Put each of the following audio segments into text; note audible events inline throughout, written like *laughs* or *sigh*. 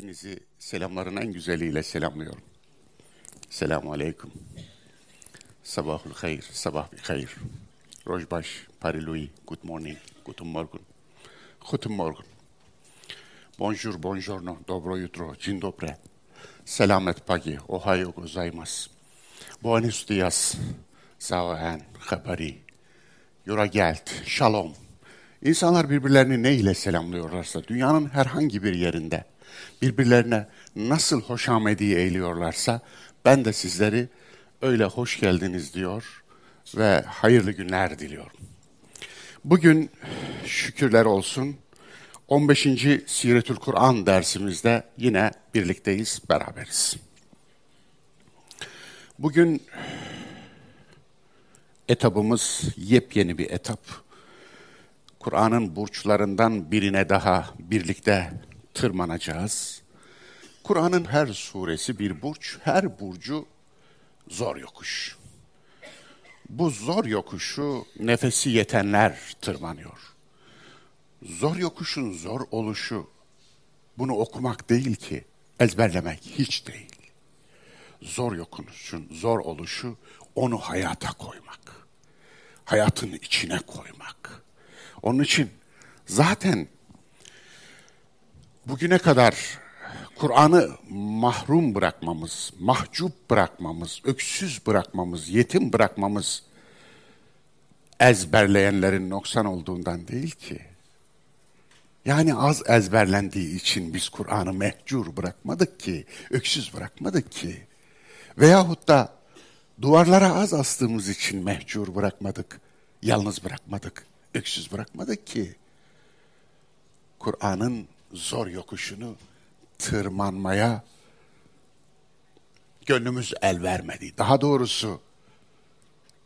Hepinizi selamların en güzeliyle selamlıyorum. Selamun Aleyküm. Sabahul hayır, sabah bir hayır. Rojbaş, Parilui, good morning, guten morgen. Guten morgen. Bonjour, buongiorno, dobro jutro, dzień dobry. Selamet pagi, ohayo gozaimasu. Buenos dias, zahen, habari. Yura gelt, shalom. İnsanlar birbirlerini ne ile selamlıyorlarsa, dünyanın herhangi bir yerinde birbirlerine nasıl hoşamediği eğiliyorlarsa, ben de sizleri öyle hoş geldiniz diyor ve hayırlı günler diliyorum. Bugün şükürler olsun 15. Siretül Kur'an dersimizde yine birlikteyiz, beraberiz. Bugün etabımız yepyeni bir etap. Kur'an'ın burçlarından birine daha birlikte tırmanacağız. Kur'an'ın her suresi bir burç, her burcu zor yokuş. Bu zor yokuşu nefesi yetenler tırmanıyor. Zor yokuşun zor oluşu bunu okumak değil ki, ezberlemek hiç değil. Zor yokuşun zor oluşu onu hayata koymak. Hayatın içine koymak. Onun için zaten bugüne kadar Kur'an'ı mahrum bırakmamız, mahcup bırakmamız, öksüz bırakmamız, yetim bırakmamız ezberleyenlerin noksan olduğundan değil ki. Yani az ezberlendiği için biz Kur'an'ı mehcur bırakmadık ki, öksüz bırakmadık ki. Veyahut da duvarlara az astığımız için mehcur bırakmadık, yalnız bırakmadık, öksüz bırakmadık ki. Kur'an'ın zor yokuşunu tırmanmaya gönlümüz el vermedi. Daha doğrusu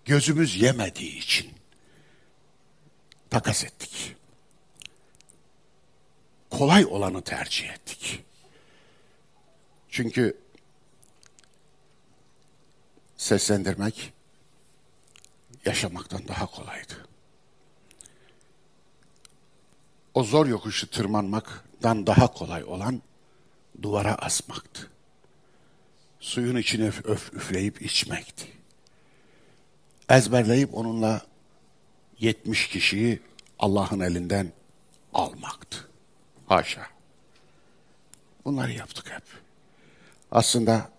gözümüz yemediği için takas ettik. Kolay olanı tercih ettik. Çünkü seslendirmek yaşamaktan daha kolaydı. O zor yokuşu tırmanmaktan daha kolay olan duvara asmaktı. Suyun içine öf, öf üfleyip içmekti. Ezberleyip onunla 70 kişiyi Allah'ın elinden almaktı. Haşa. Bunları yaptık hep. Aslında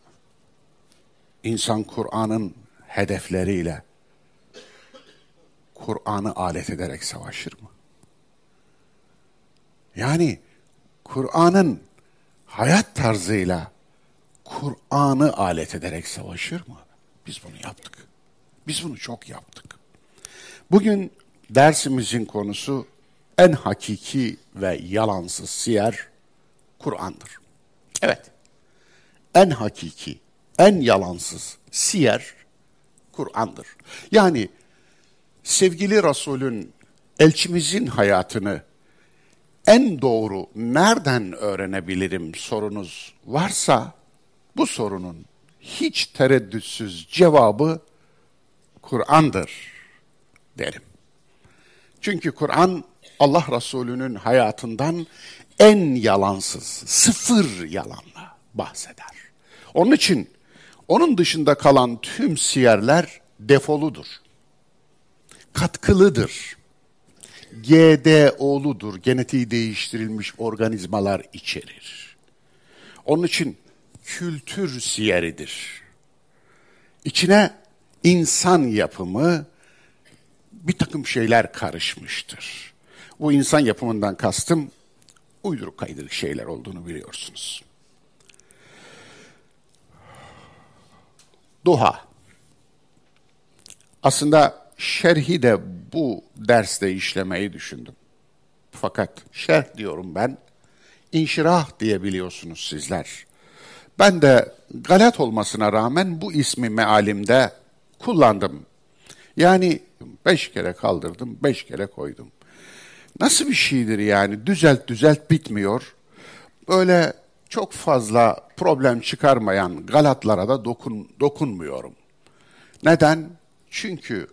insan Kur'an'ın hedefleriyle Kur'an'ı alet ederek savaşır mı? Yani Kur'an'ın hayat tarzıyla Kur'an'ı alet ederek savaşır mı? Biz bunu yaptık. Biz bunu çok yaptık. Bugün dersimizin konusu en hakiki ve yalansız siyer Kur'an'dır. Evet, en hakiki, en yalansız siyer Kur'an'dır. Yani sevgili Resul'ün, elçimizin hayatını en doğru nereden öğrenebilirim sorunuz varsa bu sorunun hiç tereddütsüz cevabı Kur'an'dır derim. Çünkü Kur'an Allah Resulü'nün hayatından en yalansız, sıfır yalanla bahseder. Onun için onun dışında kalan tüm siyerler defoludur. Katkılıdır. GDO'ludur, genetiği değiştirilmiş organizmalar içerir. Onun için kültür siyeridir. İçine insan yapımı bir takım şeyler karışmıştır. Bu insan yapımından kastım uyduruk kaydırık şeyler olduğunu biliyorsunuz. Duha. Aslında şerhi de bu derste işlemeyi düşündüm. Fakat şerh diyorum ben, inşirah diye biliyorsunuz sizler. Ben de galat olmasına rağmen bu ismi mealimde kullandım. Yani beş kere kaldırdım, beş kere koydum. Nasıl bir şeydir yani? Düzelt düzelt bitmiyor. Böyle çok fazla problem çıkarmayan galatlara da dokun, dokunmuyorum. Neden? Çünkü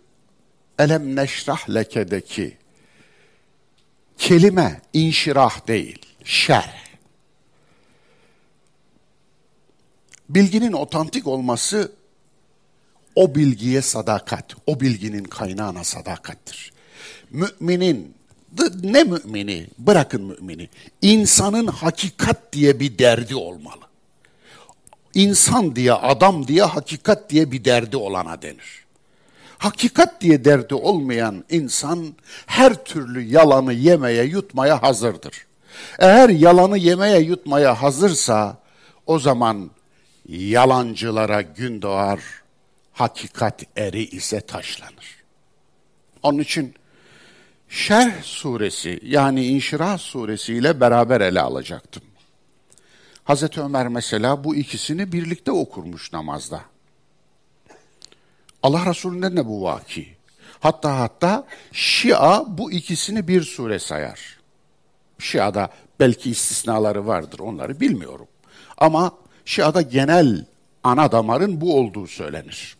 Elem neşrah lekedeki kelime inşirah değil, şerh. Bilginin otantik olması o bilgiye sadakat, o bilginin kaynağına sadakattir. Müminin, ne mümini, bırakın mümini, insanın hakikat diye bir derdi olmalı. İnsan diye, adam diye, hakikat diye bir derdi olana denir. Hakikat diye derdi olmayan insan her türlü yalanı yemeye, yutmaya hazırdır. Eğer yalanı yemeye, yutmaya hazırsa o zaman yalancılara gün doğar, hakikat eri ise taşlanır. Onun için Şerh suresi yani İnşirah suresi ile beraber ele alacaktım. Hazreti Ömer mesela bu ikisini birlikte okurmuş namazda. Allah Resulü'nden de bu vaki. Hatta hatta Şia bu ikisini bir sure sayar. Şia'da belki istisnaları vardır onları bilmiyorum. Ama Şia'da genel ana damarın bu olduğu söylenir.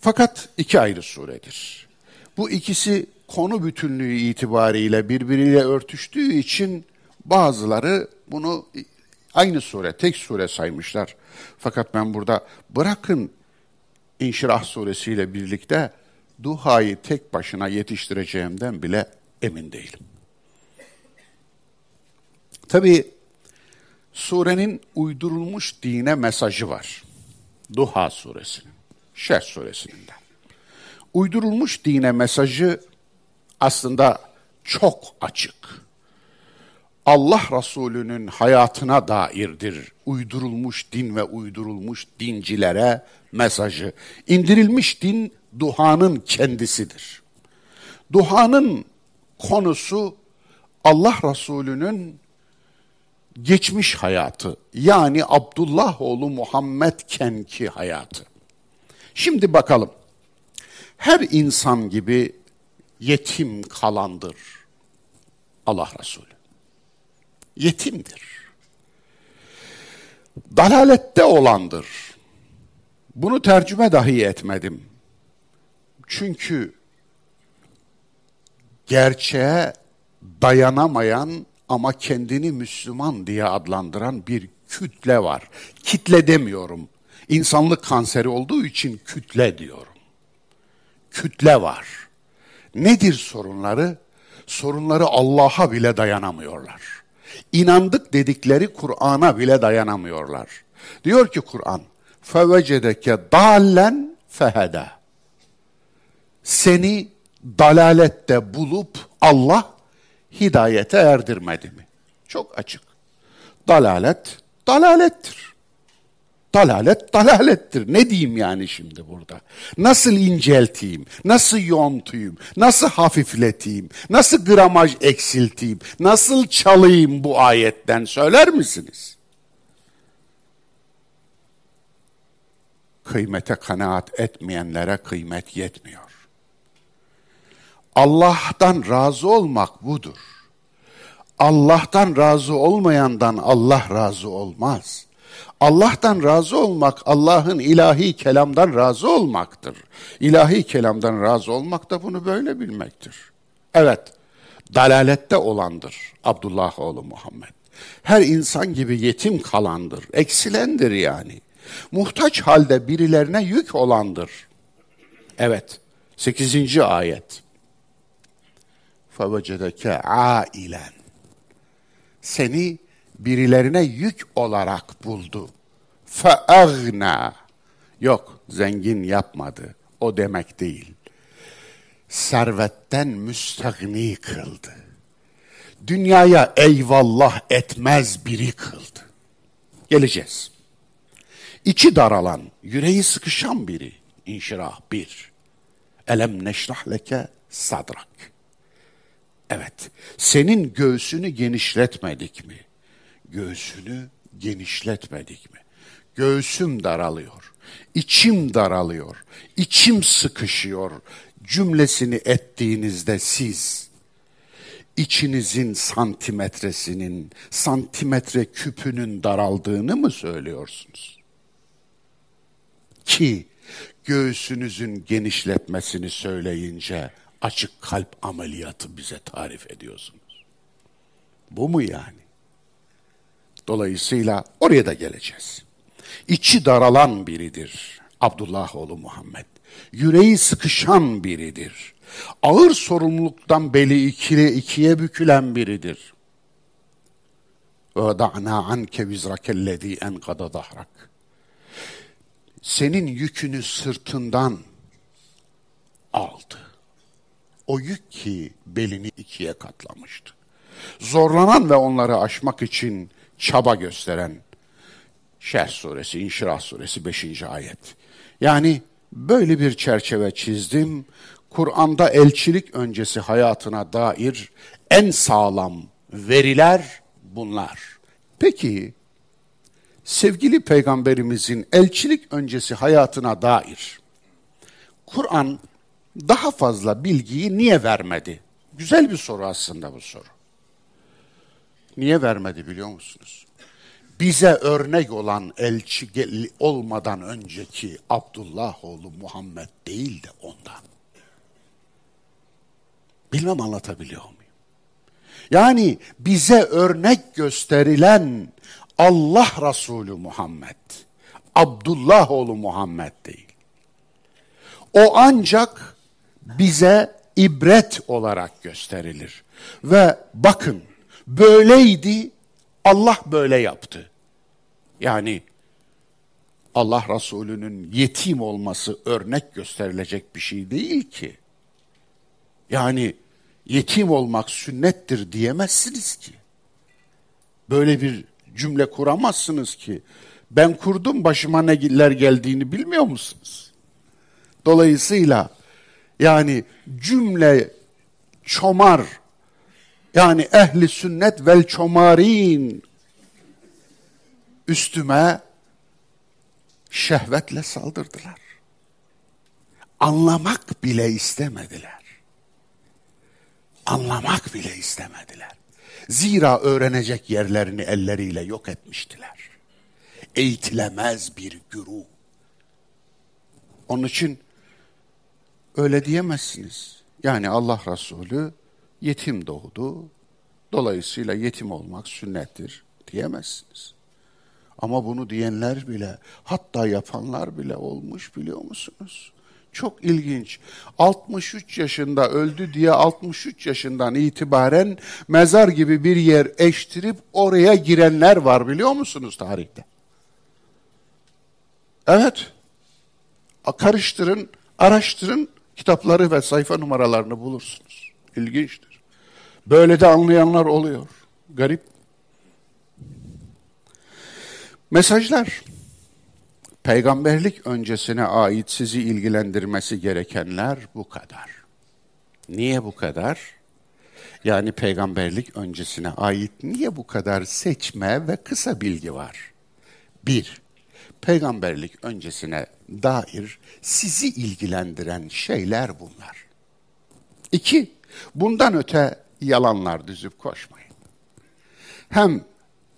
Fakat iki ayrı suredir. Bu ikisi konu bütünlüğü itibariyle birbiriyle örtüştüğü için bazıları bunu aynı sure, tek sure saymışlar. Fakat ben burada bırakın İnşirah suresiyle birlikte duhayı tek başına yetiştireceğimden bile emin değilim. Tabi surenin uydurulmuş dine mesajı var. Duha suresinin, Şerh suresinin de. Uydurulmuş dine mesajı aslında çok açık. Allah Resulü'nün hayatına dairdir uydurulmuş din ve uydurulmuş dincilere mesajı. İndirilmiş din duhanın kendisidir. Duhanın konusu Allah Resulü'nün geçmiş hayatı yani Abdullah oğlu Muhammed kenki hayatı. Şimdi bakalım. Her insan gibi yetim kalandır Allah Resulü. Yetimdir. Dalalette olandır. Bunu tercüme dahi etmedim. Çünkü gerçeğe dayanamayan ama kendini Müslüman diye adlandıran bir kütle var. Kitle demiyorum. İnsanlık kanseri olduğu için kütle diyorum. Kütle var. Nedir sorunları? Sorunları Allah'a bile dayanamıyorlar. İnandık dedikleri Kur'an'a bile dayanamıyorlar. Diyor ki Kur'an, فَوَجَدَكَ دَالًا فَهَدَى Seni dalalette bulup Allah hidayete erdirmedi mi? Çok açık. Dalalet, dalalettir. Dalalet dalalettir. Ne diyeyim yani şimdi burada? Nasıl incelteyim? Nasıl yontuyum? Nasıl hafifleteyim? Nasıl gramaj eksilteyim? Nasıl çalayım bu ayetten söyler misiniz? Kıymete kanaat etmeyenlere kıymet yetmiyor. Allah'tan razı olmak budur. Allah'tan razı olmayandan Allah razı olmaz.'' Allah'tan razı olmak, Allah'ın ilahi kelamdan razı olmaktır. İlahi kelamdan razı olmak da bunu böyle bilmektir. Evet, dalalette olandır Abdullah oğlu Muhammed. Her insan gibi yetim kalandır, eksilendir yani. Muhtaç halde birilerine yük olandır. Evet, 8. ayet. فَوَجَدَكَ ailen. Seni birilerine yük olarak buldu. Feagna. Yok, zengin yapmadı. O demek değil. Servetten müstahni kıldı. Dünyaya eyvallah etmez biri kıldı. Geleceğiz. İçi daralan, yüreği sıkışan biri. İnşirah bir. Elem neşrah leke sadrak. Evet, senin göğsünü genişletmedik mi? Göğsünü genişletmedik mi? Göğsüm daralıyor, içim daralıyor, içim sıkışıyor cümlesini ettiğinizde siz içinizin santimetresinin, santimetre küpünün daraldığını mı söylüyorsunuz? Ki göğsünüzün genişletmesini söyleyince açık kalp ameliyatı bize tarif ediyorsunuz. Bu mu yani? Dolayısıyla oraya da geleceğiz. İçi daralan biridir Abdullah oğlu Muhammed. Yüreği sıkışan biridir. Ağır sorumluluktan beli ikili ikiye bükülen biridir. وَدَعْنَا عَنْكَ وِزْرَكَ الَّذ۪ي اَنْقَدَ ظَهْرَكَ Senin yükünü sırtından aldı. O yük ki belini ikiye katlamıştı. Zorlanan ve onları aşmak için çaba gösteren Şerh suresi, İnşirah suresi 5. ayet. Yani böyle bir çerçeve çizdim. Kur'an'da elçilik öncesi hayatına dair en sağlam veriler bunlar. Peki sevgili peygamberimizin elçilik öncesi hayatına dair Kur'an daha fazla bilgiyi niye vermedi? Güzel bir soru aslında bu soru. Niye vermedi biliyor musunuz? Bize örnek olan elçi olmadan önceki Abdullah oğlu Muhammed değil de ondan. Bilmem anlatabiliyor muyum? Yani bize örnek gösterilen Allah Resulü Muhammed. Abdullah oğlu Muhammed değil. O ancak bize ibret olarak gösterilir. Ve bakın böyleydi Allah böyle yaptı. Yani Allah Resulü'nün yetim olması örnek gösterilecek bir şey değil ki. Yani yetim olmak sünnettir diyemezsiniz ki. Böyle bir cümle kuramazsınız ki. Ben kurdum başıma neler geldiğini bilmiyor musunuz? Dolayısıyla yani cümle çomar yani ehli sünnet vel çomarin üstüme şehvetle saldırdılar. Anlamak bile istemediler. Anlamak bile istemediler. Zira öğrenecek yerlerini elleriyle yok etmiştiler. Eğitilemez bir güruh. Onun için öyle diyemezsiniz. Yani Allah Resulü yetim doğdu. Dolayısıyla yetim olmak sünnettir diyemezsiniz. Ama bunu diyenler bile, hatta yapanlar bile olmuş biliyor musunuz? Çok ilginç. 63 yaşında öldü diye 63 yaşından itibaren mezar gibi bir yer eştirip oraya girenler var biliyor musunuz tarihte? Evet. Karıştırın, araştırın kitapları ve sayfa numaralarını bulursunuz. İlginçtir. Böyle de anlayanlar oluyor. Garip. Mesajlar peygamberlik öncesine ait sizi ilgilendirmesi gerekenler bu kadar. Niye bu kadar? Yani peygamberlik öncesine ait niye bu kadar seçme ve kısa bilgi var? Bir, peygamberlik öncesine dair sizi ilgilendiren şeyler bunlar. İki, bundan öte yalanlar düzüp koşmayın. Hem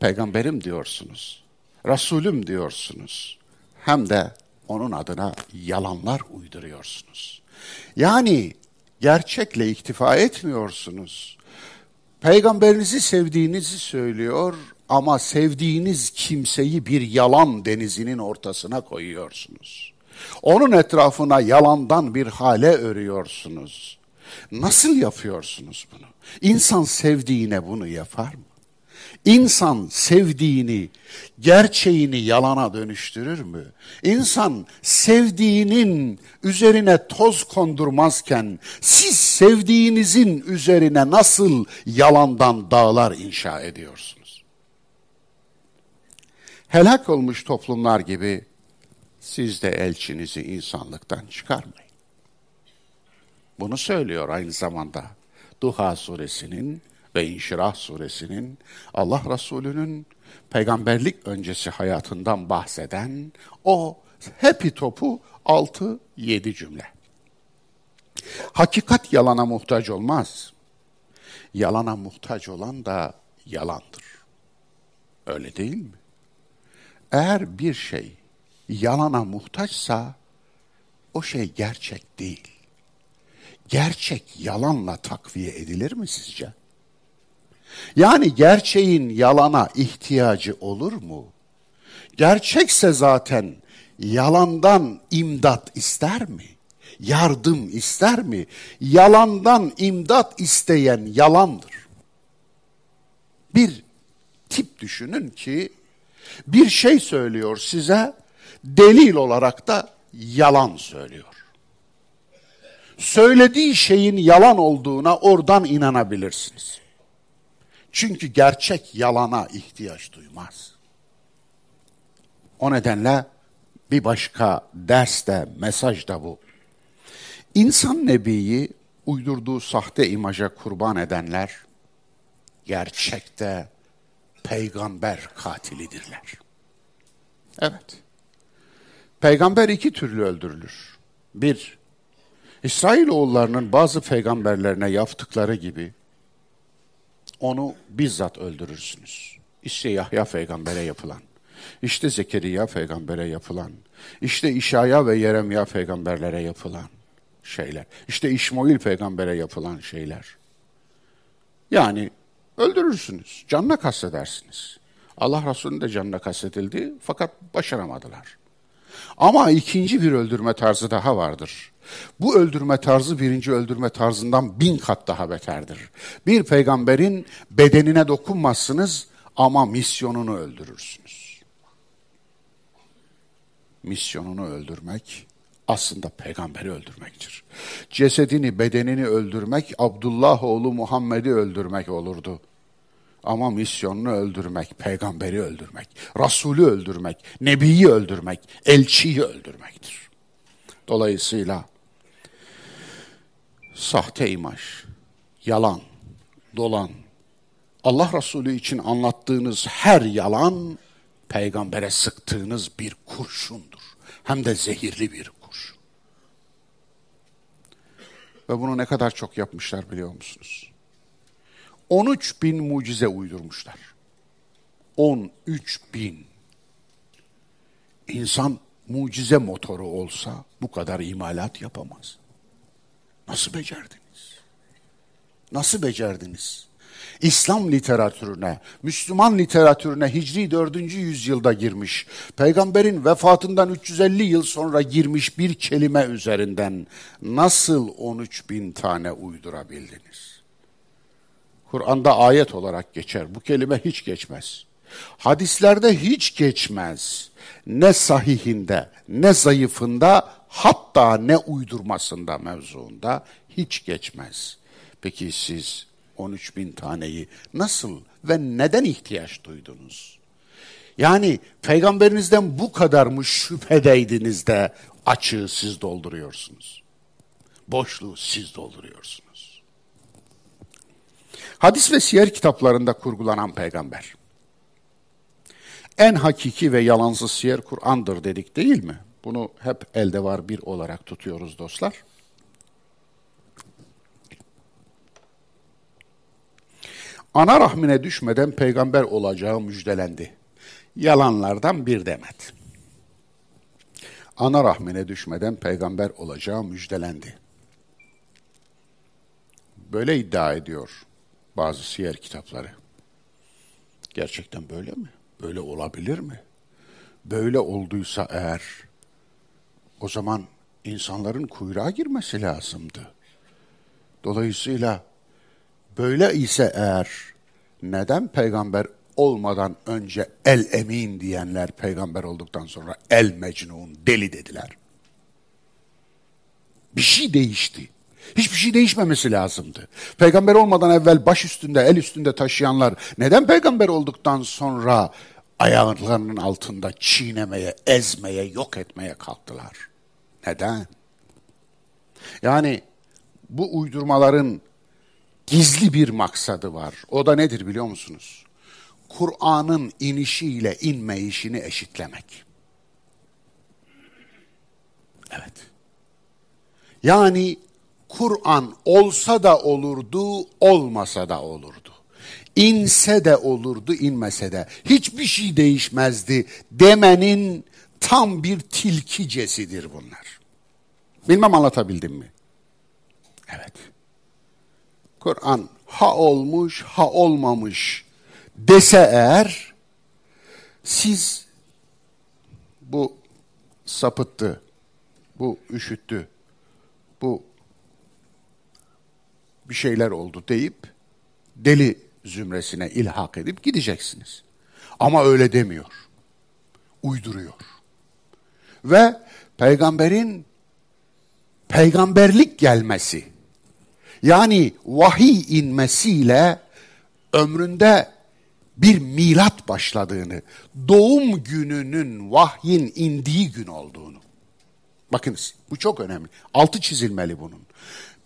peygamberim diyorsunuz, Resulüm diyorsunuz hem de onun adına yalanlar uyduruyorsunuz. Yani gerçekle iktifa etmiyorsunuz. Peygamberinizi sevdiğinizi söylüyor ama sevdiğiniz kimseyi bir yalan denizinin ortasına koyuyorsunuz. Onun etrafına yalandan bir hale örüyorsunuz. Nasıl yapıyorsunuz bunu? İnsan sevdiğine bunu yapar mı? İnsan sevdiğini, gerçeğini yalana dönüştürür mü? İnsan sevdiğinin üzerine toz kondurmazken siz sevdiğinizin üzerine nasıl yalandan dağlar inşa ediyorsunuz? Helak olmuş toplumlar gibi siz de elçinizi insanlıktan çıkarmayın. Bunu söylüyor aynı zamanda Duha suresinin ve İnşirah suresinin Allah Resulü'nün peygamberlik öncesi hayatından bahseden o hepi topu 6-7 cümle. Hakikat yalana muhtaç olmaz. Yalana muhtaç olan da yalandır. Öyle değil mi? Eğer bir şey yalana muhtaçsa o şey gerçek değil. Gerçek yalanla takviye edilir mi sizce? Yani gerçeğin yalana ihtiyacı olur mu? Gerçekse zaten yalandan imdat ister mi? Yardım ister mi? Yalandan imdat isteyen yalandır. Bir tip düşünün ki bir şey söylüyor size, delil olarak da yalan söylüyor. Söylediği şeyin yalan olduğuna oradan inanabilirsiniz. Çünkü gerçek yalana ihtiyaç duymaz. O nedenle bir başka derste, mesaj da bu. İnsan nebiyi uydurduğu sahte imaja kurban edenler gerçekte peygamber katilidirler. Evet. Peygamber iki türlü öldürülür. Bir, İsrailoğullarının bazı peygamberlerine yaptıkları gibi onu bizzat öldürürsünüz. İşte Yahya peygambere yapılan, işte Zekeriya peygambere yapılan, işte İşaya ve Yeremya peygamberlere yapılan şeyler. İşte İşmail peygambere yapılan şeyler. Yani öldürürsünüz, canına kastedersiniz. Allah Resulü'nün de canına kastedildi fakat başaramadılar. Ama ikinci bir öldürme tarzı daha vardır. Bu öldürme tarzı birinci öldürme tarzından bin kat daha beterdir. Bir peygamberin bedenine dokunmazsınız ama misyonunu öldürürsünüz. Misyonunu öldürmek aslında peygamberi öldürmektir. Cesedini, bedenini öldürmek Abdullah oğlu Muhammed'i öldürmek olurdu. Ama misyonunu öldürmek, peygamberi öldürmek, Resulü öldürmek, Nebiyi öldürmek, elçiyi öldürmektir. Dolayısıyla sahte imaj, yalan, dolan, Allah Resulü için anlattığınız her yalan peygambere sıktığınız bir kurşundur. Hem de zehirli bir kurşun. Ve bunu ne kadar çok yapmışlar biliyor musunuz? 13 bin mucize uydurmuşlar. 13 bin. İnsan mucize motoru olsa bu kadar imalat yapamaz. Nasıl becerdiniz? Nasıl becerdiniz? İslam literatürüne, Müslüman literatürüne Hicri 4. yüzyılda girmiş, peygamberin vefatından 350 yıl sonra girmiş bir kelime üzerinden nasıl 13 bin tane uydurabildiniz? Kur'an'da ayet olarak geçer. Bu kelime hiç geçmez. Hadislerde hiç geçmez. Ne sahihinde, ne zayıfında, hatta ne uydurmasında mevzuunda hiç geçmez. Peki siz 13 bin taneyi nasıl ve neden ihtiyaç duydunuz? Yani peygamberinizden bu kadar mı şüphedeydiniz de açığı siz dolduruyorsunuz? Boşluğu siz dolduruyorsunuz. Hadis ve siyer kitaplarında kurgulanan peygamber. En hakiki ve yalansız siyer Kur'an'dır dedik değil mi? Bunu hep elde var bir olarak tutuyoruz dostlar. ana rahmine düşmeden peygamber olacağı müjdelendi. Yalanlardan bir demet. Ana rahmine düşmeden peygamber olacağı müjdelendi. Böyle iddia ediyor bazı siyer kitapları. Gerçekten böyle mi? Böyle olabilir mi? Böyle olduysa eğer o zaman insanların kuyruğa girmesi lazımdı. Dolayısıyla Böyle ise eğer neden peygamber olmadan önce el emin diyenler peygamber olduktan sonra el mecnun, deli dediler? Bir şey değişti. Hiçbir şey değişmemesi lazımdı. Peygamber olmadan evvel baş üstünde, el üstünde taşıyanlar neden peygamber olduktan sonra ayaklarının altında çiğnemeye, ezmeye, yok etmeye kalktılar? Neden? Yani bu uydurmaların gizli bir maksadı var. O da nedir biliyor musunuz? Kur'an'ın inişiyle inmeyişini eşitlemek. Evet. Yani Kur'an olsa da olurdu, olmasa da olurdu. İnse de olurdu, inmese de. Hiçbir şey değişmezdi demenin tam bir tilkicesidir bunlar. Bilmem anlatabildim mi? Evet. Kur'an ha olmuş ha olmamış dese eğer siz bu sapıttı, bu üşüttü, bu bir şeyler oldu deyip deli zümresine ilhak edip gideceksiniz. Ama öyle demiyor. Uyduruyor. Ve peygamberin peygamberlik gelmesi yani vahiy inmesiyle ömründe bir milat başladığını, doğum gününün vahyin indiği gün olduğunu. Bakınız bu çok önemli. Altı çizilmeli bunun.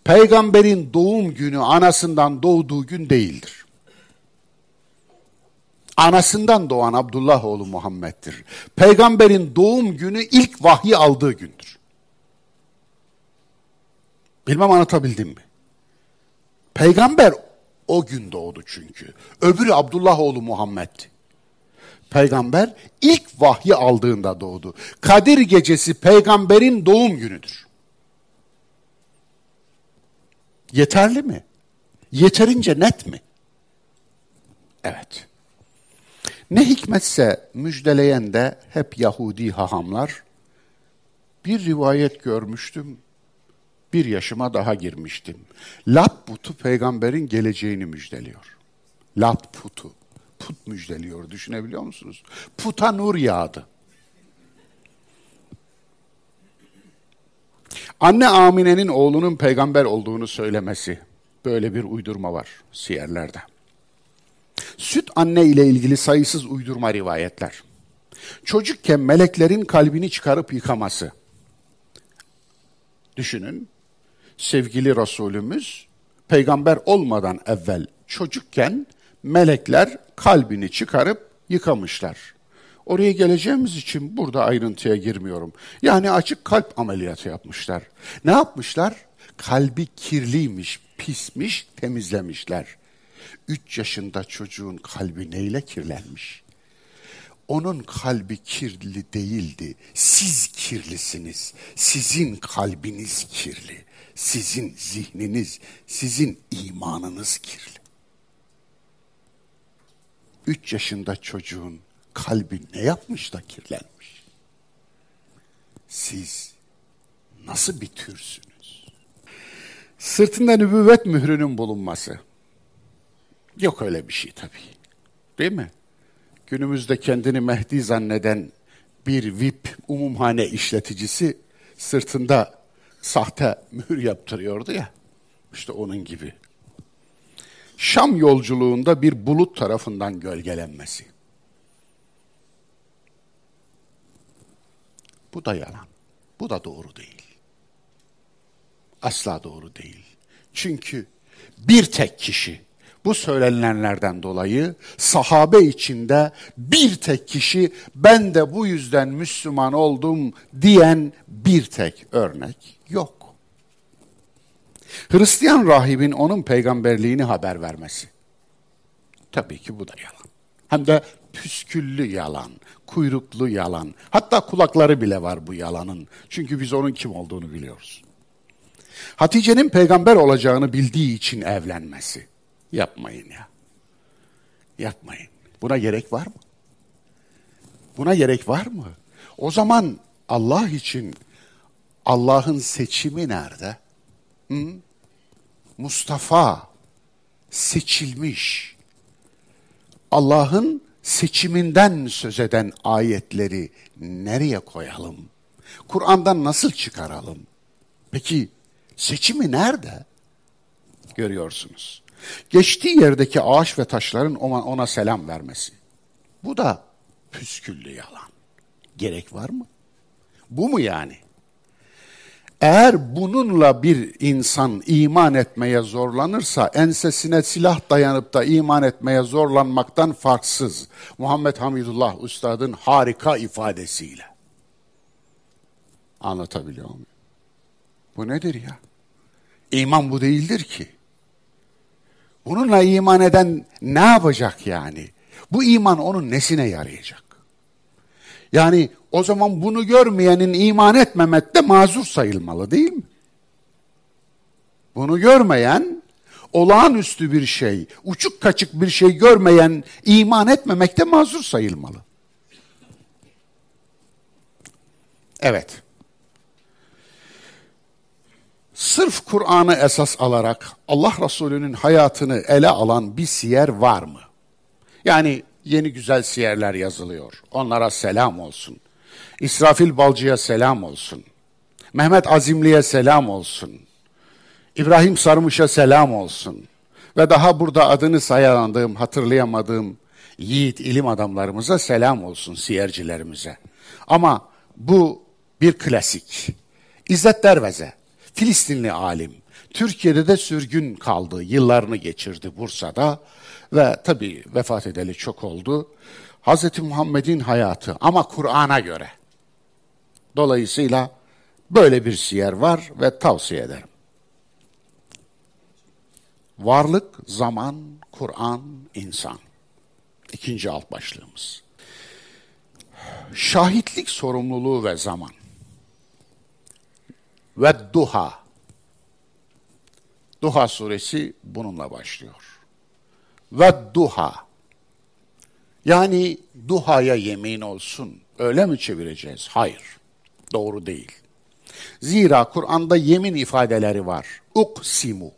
Peygamberin doğum günü anasından doğduğu gün değildir. Anasından doğan Abdullah oğlu Muhammed'dir. Peygamberin doğum günü ilk vahyi aldığı gündür. Bilmem anlatabildim mi? Peygamber o gün doğdu çünkü. Öbürü Abdullah oğlu Muhammed'di. Peygamber ilk vahyi aldığında doğdu. Kadir gecesi peygamberin doğum günüdür. Yeterli mi? Yeterince net mi? Evet. Ne hikmetse müjdeleyen de hep Yahudi hahamlar. Bir rivayet görmüştüm bir yaşıma daha girmiştim. Lat putu peygamberin geleceğini müjdeliyor. Lat putu. Put müjdeliyor düşünebiliyor musunuz? Puta nur yağdı. Anne Amine'nin oğlunun peygamber olduğunu söylemesi. Böyle bir uydurma var siyerlerde. Süt anne ile ilgili sayısız uydurma rivayetler. Çocukken meleklerin kalbini çıkarıp yıkaması. Düşünün, sevgili Resulümüz peygamber olmadan evvel çocukken melekler kalbini çıkarıp yıkamışlar. Oraya geleceğimiz için burada ayrıntıya girmiyorum. Yani açık kalp ameliyatı yapmışlar. Ne yapmışlar? Kalbi kirliymiş, pismiş, temizlemişler. Üç yaşında çocuğun kalbi neyle kirlenmiş? Onun kalbi kirli değildi. Siz kirlisiniz. Sizin kalbiniz kirli. Sizin zihniniz, sizin imanınız kirli. Üç yaşında çocuğun kalbi ne yapmış da kirlenmiş? Siz nasıl bir türsünüz? Sırtında nübüvvet mührünün bulunması. Yok öyle bir şey tabii. Değil mi? Günümüzde kendini Mehdi zanneden bir VIP umumhane işleticisi sırtında sahte mühür yaptırıyordu ya. İşte onun gibi. Şam yolculuğunda bir bulut tarafından gölgelenmesi. Bu da yalan. Bu da doğru değil. Asla doğru değil. Çünkü bir tek kişi bu söylenenlerden dolayı sahabe içinde bir tek kişi ben de bu yüzden Müslüman oldum diyen bir tek örnek yok. Hristiyan rahibin onun peygamberliğini haber vermesi. Tabii ki bu da yalan. Hem de püsküllü yalan, kuyruklu yalan. Hatta kulakları bile var bu yalanın. Çünkü biz onun kim olduğunu biliyoruz. Hatice'nin peygamber olacağını bildiği için evlenmesi. Yapmayın ya. Yapmayın. Buna gerek var mı? Buna gerek var mı? O zaman Allah için Allah'ın seçimi nerede? Hı? Mustafa seçilmiş. Allah'ın seçiminden söz eden ayetleri nereye koyalım? Kur'an'dan nasıl çıkaralım? Peki seçimi nerede? Görüyorsunuz. Geçtiği yerdeki ağaç ve taşların ona, ona selam vermesi. Bu da püsküllü yalan. Gerek var mı? Bu mu yani? Eğer bununla bir insan iman etmeye zorlanırsa ensesine silah dayanıp da iman etmeye zorlanmaktan farksız. Muhammed Hamidullah Üstad'ın harika ifadesiyle. Anlatabiliyor muyum? Bu nedir ya? İman bu değildir ki. Bununla iman eden ne yapacak yani? Bu iman onun nesine yarayacak? Yani o zaman bunu görmeyenin iman etmemekte mazur sayılmalı değil mi? Bunu görmeyen, olağanüstü bir şey, uçuk kaçık bir şey görmeyen iman etmemekte mazur sayılmalı. Evet. Sırf Kur'an'ı esas alarak Allah Resulü'nün hayatını ele alan bir siyer var mı? Yani yeni güzel siyerler yazılıyor. Onlara selam olsun. İsrafil Balcı'ya selam olsun. Mehmet Azimli'ye selam olsun. İbrahim Sarmış'a selam olsun. Ve daha burada adını sayandığım, hatırlayamadığım yiğit ilim adamlarımıza selam olsun, siyercilerimize. Ama bu bir klasik. İzzet Derveze, Filistinli alim. Türkiye'de de sürgün kaldı, yıllarını geçirdi Bursa'da ve tabii vefat edeli çok oldu. Hz. Muhammed'in hayatı ama Kur'an'a göre. Dolayısıyla böyle bir siyer var ve tavsiye ederim. Varlık, zaman, Kur'an, insan. İkinci alt başlığımız. Şahitlik sorumluluğu ve zaman. Ve duha. Duha suresi bununla başlıyor. Ve duha. Yani duhaya yemin olsun. Öyle mi çevireceğiz? Hayır. Doğru değil. Zira Kur'an'da yemin ifadeleri var. Uksimu.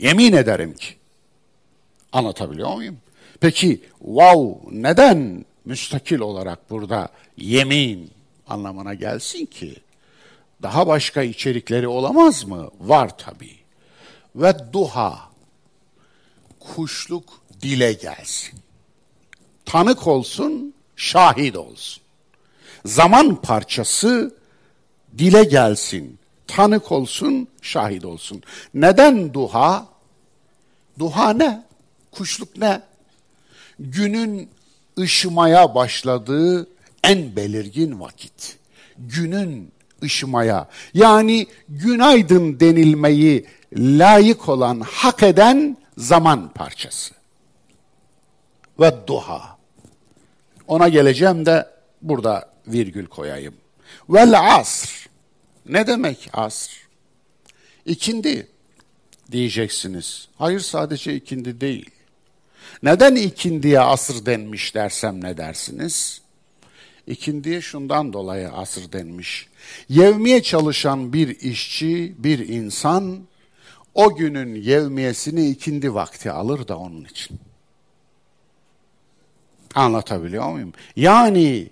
Yemin ederim ki. Anlatabiliyor muyum? Peki wow neden müstakil olarak burada yemin anlamına gelsin ki? Daha başka içerikleri olamaz mı? Var tabii. Ve duha kuşluk dile gelsin. Tanık olsun, şahit olsun. Zaman parçası dile gelsin, tanık olsun, şahit olsun. Neden duha? Duha ne? Kuşluk ne? Günün ışımaya başladığı en belirgin vakit. Günün ışımaya yani günaydın denilmeyi layık olan, hak eden zaman parçası. Ve duha. Ona geleceğim de burada virgül koyayım. Vel asr. Ne demek asr? İkindi diyeceksiniz. Hayır sadece ikindi değil. Neden ikindiye asır denmiş dersem ne dersiniz? İkindiye şundan dolayı asır denmiş. Yevmiye çalışan bir işçi, bir insan o günün yevmiyesini ikindi vakti alır da onun için. Anlatabiliyor muyum? Yani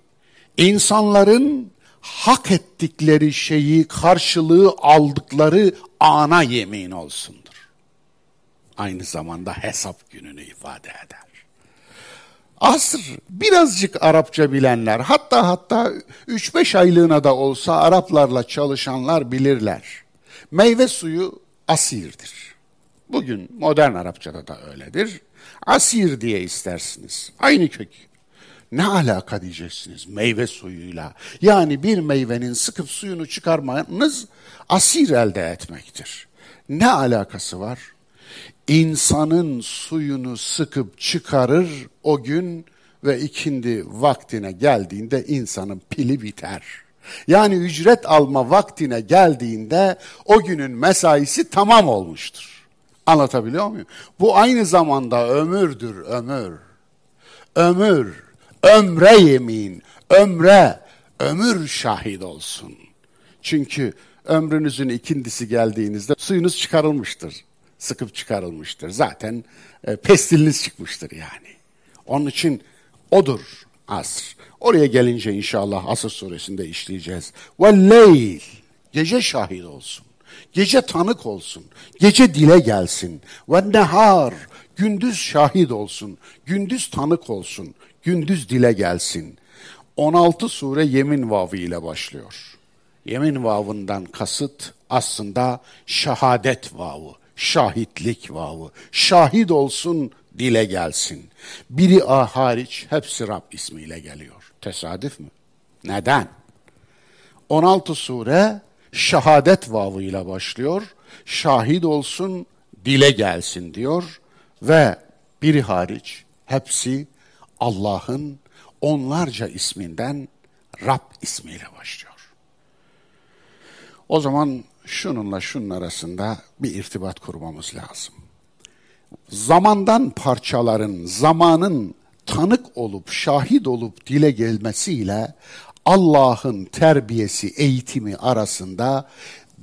insanların hak ettikleri şeyi karşılığı aldıkları ana yemin olsundur. Aynı zamanda hesap gününü ifade eder. Asr birazcık Arapça bilenler hatta hatta 3-5 aylığına da olsa Araplarla çalışanlar bilirler. Meyve suyu asirdir. Bugün modern Arapçada da öyledir. Asir diye istersiniz. Aynı kök. Ne alaka diyeceksiniz meyve suyuyla? Yani bir meyvenin sıkıp suyunu çıkarmanız asir elde etmektir. Ne alakası var? İnsanın suyunu sıkıp çıkarır o gün ve ikindi vaktine geldiğinde insanın pili biter. Yani ücret alma vaktine geldiğinde o günün mesaisi tamam olmuştur. Anlatabiliyor muyum? Bu aynı zamanda ömürdür, ömür. Ömür ömre yemin, ömre, ömür şahit olsun. Çünkü ömrünüzün ikindisi geldiğinizde suyunuz çıkarılmıştır, sıkıp çıkarılmıştır. Zaten e, pestiliniz çıkmıştır yani. Onun için odur asr. Oraya gelince inşallah Asr suresinde işleyeceğiz. Ve leyl, gece şahit olsun. Gece tanık olsun. Gece dile gelsin. Ve nehar, gündüz şahit olsun. Gündüz tanık olsun gündüz dile gelsin. 16 sure yemin vavı ile başlıyor. Yemin vavından kasıt aslında şehadet vavı, şahitlik vavı. Şahit olsun, dile gelsin. Biri A hariç hepsi Rab ismiyle geliyor. Tesadüf mü? Neden? 16 sure şehadet vavıyla başlıyor. Şahit olsun, dile gelsin diyor ve biri hariç hepsi Allah'ın onlarca isminden Rab ismiyle başlıyor. O zaman şununla şunun arasında bir irtibat kurmamız lazım. Zamandan parçaların, zamanın tanık olup, şahit olup dile gelmesiyle Allah'ın terbiyesi, eğitimi arasında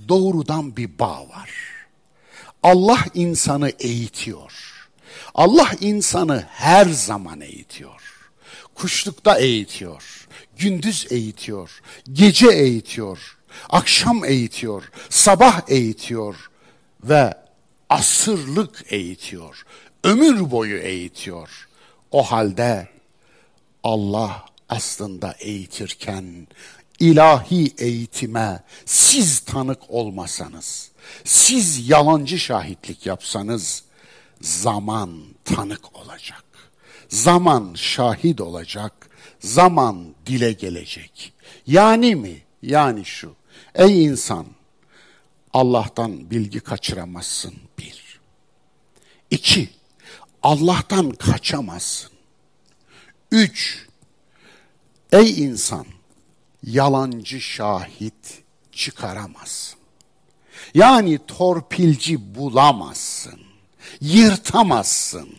doğrudan bir bağ var. Allah insanı eğitiyor. Allah insanı her zaman eğitiyor. Kuşlukta eğitiyor, gündüz eğitiyor, gece eğitiyor, akşam eğitiyor, sabah eğitiyor ve asırlık eğitiyor, ömür boyu eğitiyor. O halde Allah aslında eğitirken ilahi eğitime siz tanık olmasanız, siz yalancı şahitlik yapsanız zaman tanık olacak. Zaman şahit olacak. Zaman dile gelecek. Yani mi? Yani şu. Ey insan Allah'tan bilgi kaçıramazsın bir. İki, Allah'tan kaçamazsın. Üç, ey insan yalancı şahit çıkaramazsın. Yani torpilci bulamazsın. Yırtamazsın.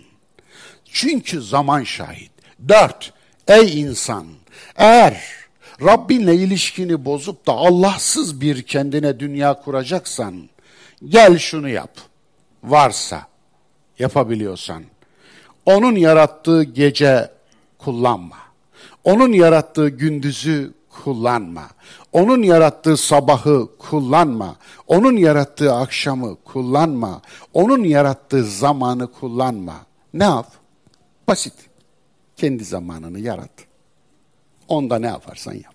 Çünkü zaman şahit. Dört, ey insan eğer Rabbinle ilişkini bozup da Allahsız bir kendine dünya kuracaksan gel şunu yap. Varsa yapabiliyorsan. Onun yarattığı gece kullanma. Onun yarattığı gündüzü kullanma. Onun yarattığı sabahı kullanma. Onun yarattığı akşamı kullanma. Onun yarattığı zamanı kullanma. Ne yap? Basit. Kendi zamanını yarat. Onda ne yaparsan yap.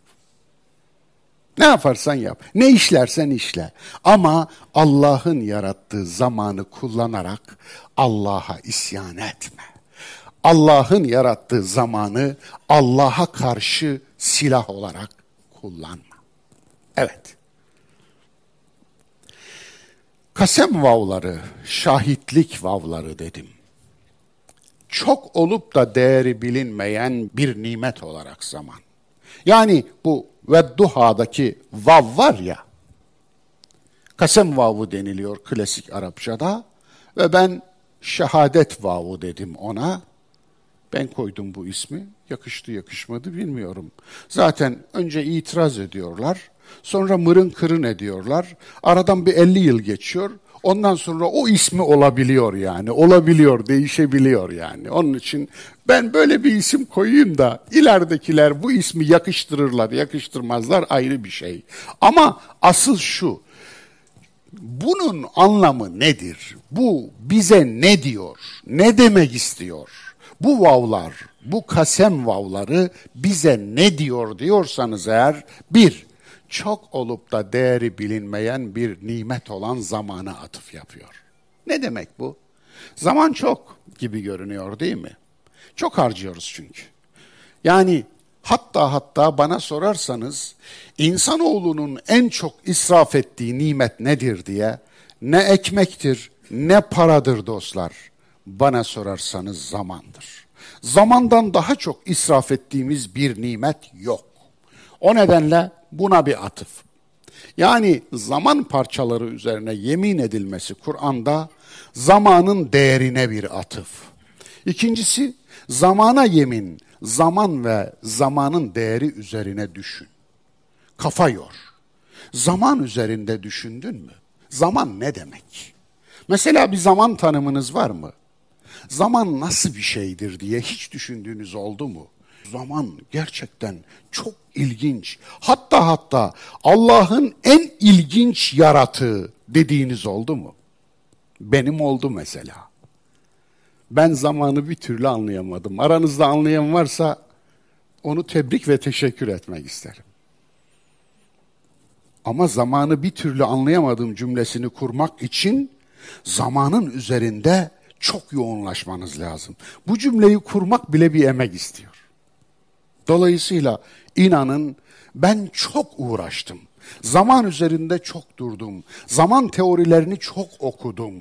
Ne yaparsan yap. Ne işlersen işle. Ama Allah'ın yarattığı zamanı kullanarak Allah'a isyan etme. Allah'ın yarattığı zamanı Allah'a karşı silah olarak kullanma. Evet. Kasem vavları, şahitlik vavları dedim. Çok olup da değeri bilinmeyen bir nimet olarak zaman. Yani bu Vedduha'daki vav var ya, kasem vavu deniliyor klasik Arapçada ve ben şehadet vavu dedim ona. Ben koydum bu ismi. Yakıştı yakışmadı bilmiyorum. Zaten önce itiraz ediyorlar. Sonra mırın kırın ediyorlar. Aradan bir 50 yıl geçiyor. Ondan sonra o ismi olabiliyor yani. Olabiliyor, değişebiliyor yani. Onun için ben böyle bir isim koyayım da ileridekiler bu ismi yakıştırırlar, yakıştırmazlar ayrı bir şey. Ama asıl şu. Bunun anlamı nedir? Bu bize ne diyor? Ne demek istiyor? Bu vavlar, bu kasem vavları bize ne diyor diyorsanız eğer bir, çok olup da değeri bilinmeyen bir nimet olan zamana atıf yapıyor. Ne demek bu? Zaman çok gibi görünüyor değil mi? Çok harcıyoruz çünkü. Yani hatta hatta bana sorarsanız insanoğlunun en çok israf ettiği nimet nedir diye ne ekmektir ne paradır dostlar. Bana sorarsanız zamandır. Zamandan daha çok israf ettiğimiz bir nimet yok. O nedenle buna bir atıf. Yani zaman parçaları üzerine yemin edilmesi Kur'an'da zamanın değerine bir atıf. İkincisi zamana yemin, zaman ve zamanın değeri üzerine düşün. Kafa yor. Zaman üzerinde düşündün mü? Zaman ne demek? Mesela bir zaman tanımınız var mı? Zaman nasıl bir şeydir diye hiç düşündüğünüz oldu mu? Zaman gerçekten çok ilginç. Hatta hatta Allah'ın en ilginç yaratığı dediğiniz oldu mu? Benim oldu mesela. Ben zamanı bir türlü anlayamadım. Aranızda anlayan varsa onu tebrik ve teşekkür etmek isterim. Ama zamanı bir türlü anlayamadığım cümlesini kurmak için zamanın üzerinde çok yoğunlaşmanız lazım. Bu cümleyi kurmak bile bir emek istiyor. Dolayısıyla inanın ben çok uğraştım. Zaman üzerinde çok durdum. Zaman teorilerini çok okudum.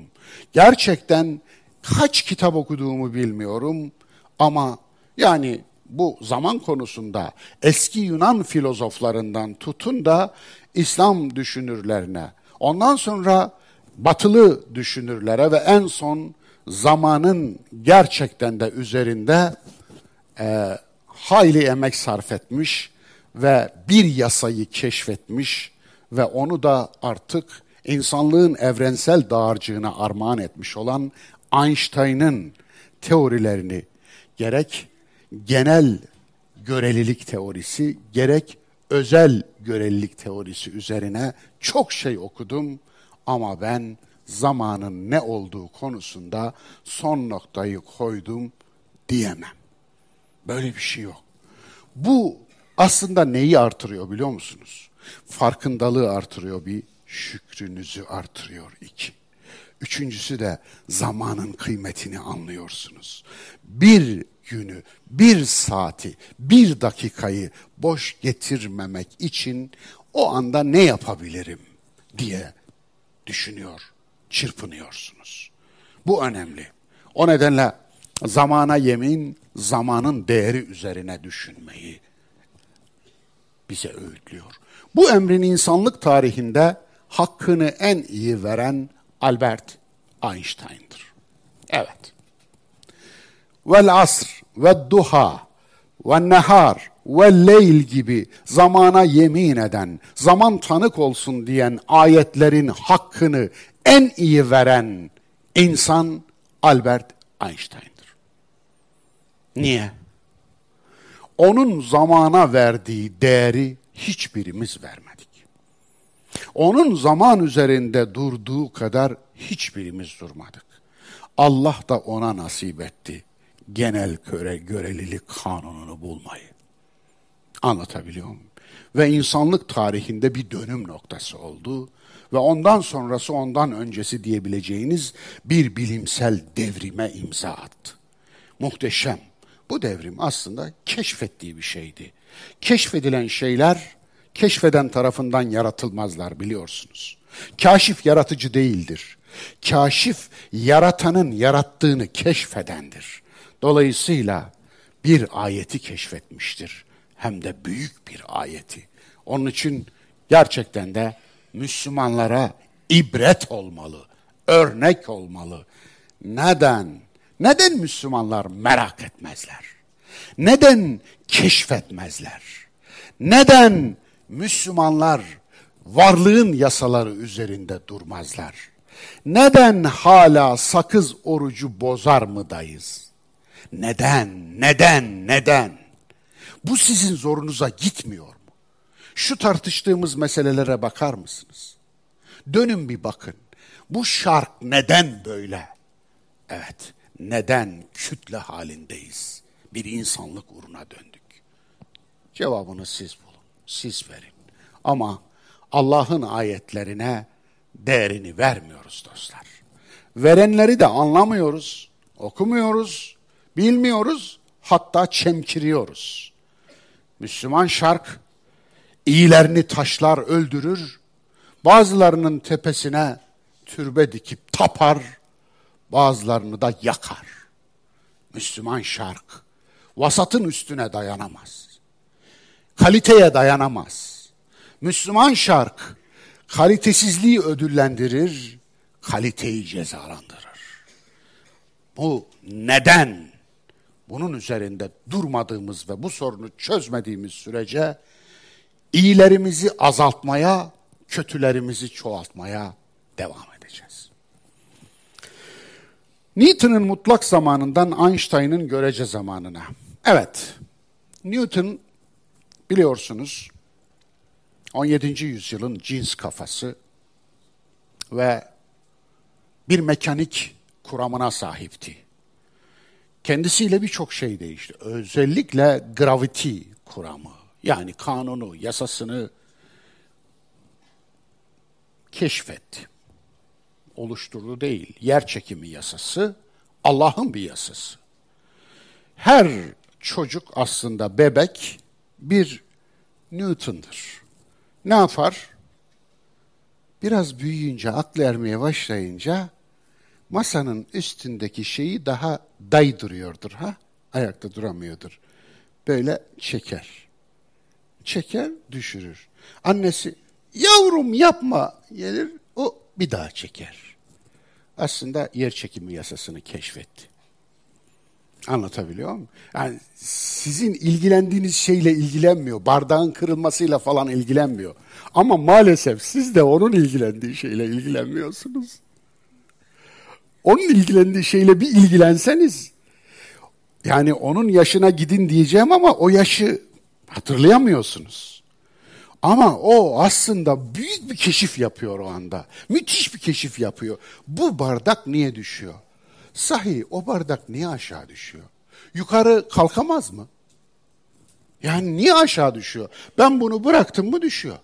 Gerçekten kaç kitap okuduğumu bilmiyorum ama yani bu zaman konusunda eski Yunan filozoflarından tutun da İslam düşünürlerine, Ondan sonra batılı düşünürlere ve en son zamanın gerçekten de üzerinde e, hayli emek sarf etmiş ve bir yasayı keşfetmiş ve onu da artık insanlığın evrensel dağarcığına armağan etmiş olan Einstein'ın teorilerini gerek genel görelilik teorisi gerek özel görelilik teorisi üzerine çok şey okudum ama ben zamanın ne olduğu konusunda son noktayı koydum diyemem. Böyle bir şey yok. Bu aslında neyi artırıyor biliyor musunuz? Farkındalığı artırıyor bir, şükrünüzü artırıyor iki. Üçüncüsü de zamanın kıymetini anlıyorsunuz. Bir günü, bir saati, bir dakikayı boş getirmemek için o anda ne yapabilirim diye düşünüyor, çırpınıyorsunuz. Bu önemli. O nedenle zamana yemin, zamanın değeri üzerine düşünmeyi bize öğütlüyor. Bu emrin insanlık tarihinde hakkını en iyi veren Albert Einstein'dır. Evet. Vel asr ve duha ve nehar ve leyl gibi zamana yemin eden, zaman tanık olsun diyen ayetlerin hakkını en iyi veren insan Albert Einstein'dır. Niye? Onun zamana verdiği değeri hiçbirimiz vermedik. Onun zaman üzerinde durduğu kadar hiçbirimiz durmadık. Allah da ona nasip etti genel göre, görelilik kanununu bulmayı. Anlatabiliyor muyum? Ve insanlık tarihinde bir dönüm noktası oldu ve ondan sonrası ondan öncesi diyebileceğiniz bir bilimsel devrime imza attı. Muhteşem. Bu devrim aslında keşfettiği bir şeydi. Keşfedilen şeyler keşfeden tarafından yaratılmazlar biliyorsunuz. Kaşif yaratıcı değildir. Kaşif yaratanın yarattığını keşfedendir. Dolayısıyla bir ayeti keşfetmiştir. Hem de büyük bir ayeti. Onun için gerçekten de Müslümanlara ibret olmalı, örnek olmalı. Neden? Neden Müslümanlar merak etmezler? Neden keşfetmezler? Neden Müslümanlar varlığın yasaları üzerinde durmazlar? Neden hala sakız orucu bozar mıdayız? Neden, neden, neden? Bu sizin zorunuza gitmiyor mu? Şu tartıştığımız meselelere bakar mısınız? Dönün bir bakın. Bu şark neden böyle? Evet, neden kütle halindeyiz? Bir insanlık uğruna döndük. Cevabını siz bulun, siz verin. Ama Allah'ın ayetlerine değerini vermiyoruz dostlar. Verenleri de anlamıyoruz, okumuyoruz, bilmiyoruz, hatta çemkiriyoruz. Müslüman şark iyilerini taşlar öldürür, bazılarının tepesine türbe dikip tapar, bazılarını da yakar. Müslüman şark vasatın üstüne dayanamaz. Kaliteye dayanamaz. Müslüman şark kalitesizliği ödüllendirir, kaliteyi cezalandırır. Bu neden bunun üzerinde durmadığımız ve bu sorunu çözmediğimiz sürece iyilerimizi azaltmaya, kötülerimizi çoğaltmaya devam edeceğiz. Newton'un mutlak zamanından Einstein'ın görece zamanına. Evet, Newton biliyorsunuz 17. yüzyılın cins kafası ve bir mekanik kuramına sahipti. Kendisiyle birçok şey değişti. Özellikle gravity kuramı yani kanunu, yasasını keşfetti. Oluşturdu değil. Yer çekimi yasası Allah'ın bir yasası. Her çocuk aslında bebek bir Newton'dır. Ne yapar? Biraz büyüyünce, aklı ermeye başlayınca masanın üstündeki şeyi daha day duruyordur ha. Ayakta duramıyordur. Böyle çeker. Çeker, düşürür. Annesi yavrum yapma gelir O bir daha çeker. Aslında yer çekimi yasasını keşfetti. Anlatabiliyor muyum? Yani sizin ilgilendiğiniz şeyle ilgilenmiyor. Bardağın kırılmasıyla falan ilgilenmiyor. Ama maalesef siz de onun ilgilendiği şeyle ilgilenmiyorsunuz. Onun ilgilendiği şeyle bir ilgilenseniz yani onun yaşına gidin diyeceğim ama o yaşı hatırlayamıyorsunuz. Ama o aslında büyük bir keşif yapıyor o anda. Müthiş bir keşif yapıyor. Bu bardak niye düşüyor? Sahi o bardak niye aşağı düşüyor? Yukarı kalkamaz mı? Yani niye aşağı düşüyor? Ben bunu bıraktım mı düşüyor.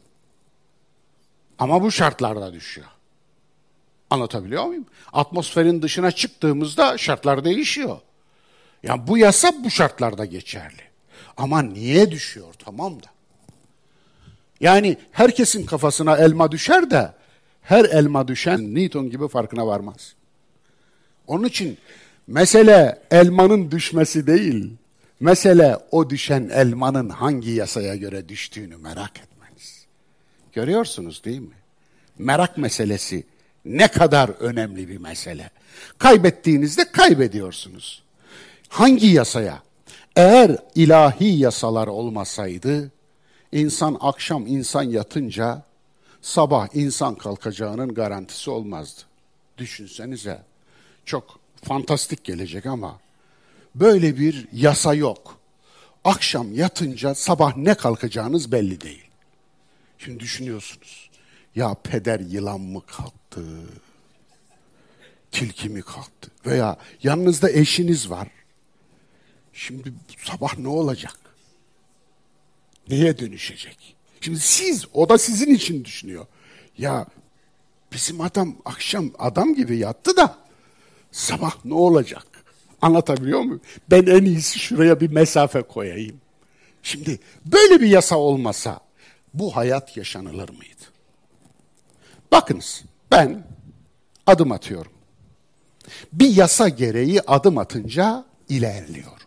Ama bu şartlarda düşüyor. Anlatabiliyor muyum? Atmosferin dışına çıktığımızda şartlar değişiyor. Yani bu yasa bu şartlarda geçerli. Ama niye düşüyor tamam da. Yani herkesin kafasına elma düşer de her elma düşen Newton gibi farkına varmaz. Onun için mesele elmanın düşmesi değil. Mesele o düşen elmanın hangi yasaya göre düştüğünü merak etmeniz. Görüyorsunuz değil mi? Merak meselesi ne kadar önemli bir mesele. Kaybettiğinizde kaybediyorsunuz. Hangi yasaya? Eğer ilahi yasalar olmasaydı, insan akşam insan yatınca sabah insan kalkacağının garantisi olmazdı. Düşünsenize. Çok fantastik gelecek ama böyle bir yasa yok. Akşam yatınca sabah ne kalkacağınız belli değil. Şimdi düşünüyorsunuz. Ya peder yılan mı kalktı? Tilki mi kalktı? Veya yanınızda eşiniz var. Şimdi sabah ne olacak? Neye dönüşecek? Şimdi siz, o da sizin için düşünüyor. Ya bizim adam akşam adam gibi yattı da sabah ne olacak? Anlatabiliyor muyum? Ben en iyisi şuraya bir mesafe koyayım. Şimdi böyle bir yasa olmasa bu hayat yaşanılır mıydı? Bakınız ben adım atıyorum. Bir yasa gereği adım atınca ilerliyorum.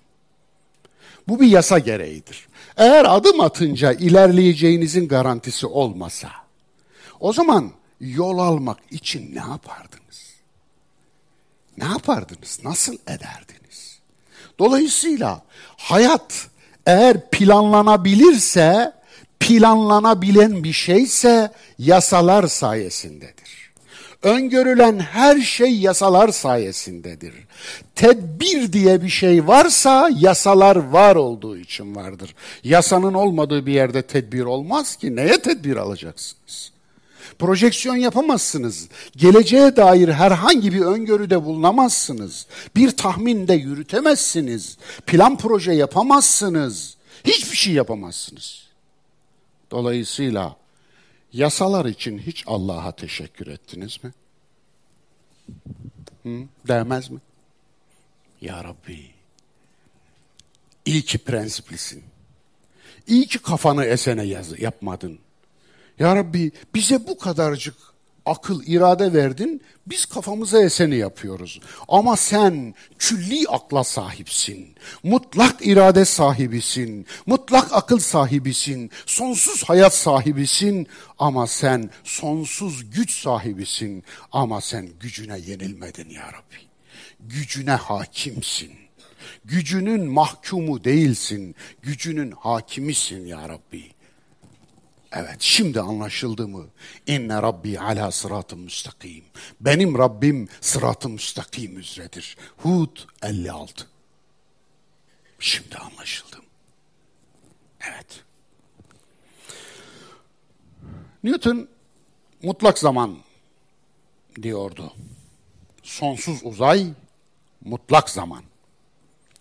Bu bir yasa gereğidir. Eğer adım atınca ilerleyeceğinizin garantisi olmasa, o zaman yol almak için ne yapardınız? Ne yapardınız? Nasıl ederdiniz? Dolayısıyla hayat eğer planlanabilirse, planlanabilen bir şeyse yasalar sayesindedir. Öngörülen her şey yasalar sayesindedir. Tedbir diye bir şey varsa yasalar var olduğu için vardır. Yasanın olmadığı bir yerde tedbir olmaz ki. Neye tedbir alacaksınız? Projeksiyon yapamazsınız. Geleceğe dair herhangi bir öngörüde bulunamazsınız. Bir tahminde yürütemezsiniz. Plan proje yapamazsınız. Hiçbir şey yapamazsınız. Dolayısıyla Yasalar için hiç Allah'a teşekkür ettiniz mi? Hı? Değmez mi? Ya Rabbi, iyi ki prensiplisin. İyi ki kafanı esene yaz, yapmadın. Ya Rabbi bize bu kadarcık akıl, irade verdin, biz kafamıza eseni yapıyoruz. Ama sen külli akla sahipsin, mutlak irade sahibisin, mutlak akıl sahibisin, sonsuz hayat sahibisin ama sen sonsuz güç sahibisin ama sen gücüne yenilmedin ya Rabbi. Gücüne hakimsin. Gücünün mahkumu değilsin, gücünün hakimisin ya Rabbi. Evet şimdi anlaşıldı mı? İnne Rabbi ala sıratı müstakim. Benim Rabbim sıratı müstakim üzeredir. Hud 56. Şimdi anlaşıldım. Evet. Newton mutlak zaman diyordu. Sonsuz uzay, mutlak zaman.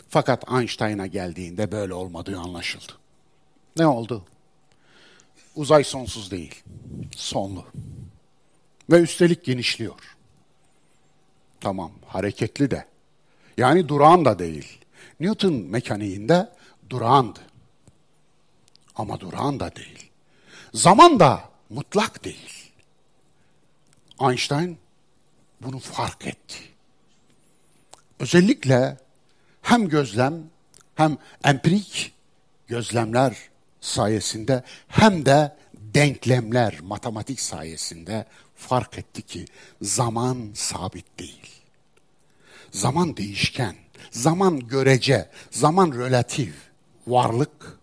Fakat Einstein'a geldiğinde böyle olmadığı anlaşıldı. Ne oldu? Uzay sonsuz değil. Sonlu. Ve üstelik genişliyor. Tamam, hareketli de. Yani durağan da değil. Newton mekaniğinde durağandı. Ama durağan da değil. Zaman da mutlak değil. Einstein bunu fark etti. Özellikle hem gözlem hem empirik gözlemler sayesinde hem de denklemler, matematik sayesinde fark etti ki zaman sabit değil. Zaman değişken, zaman görece, zaman relatif, varlık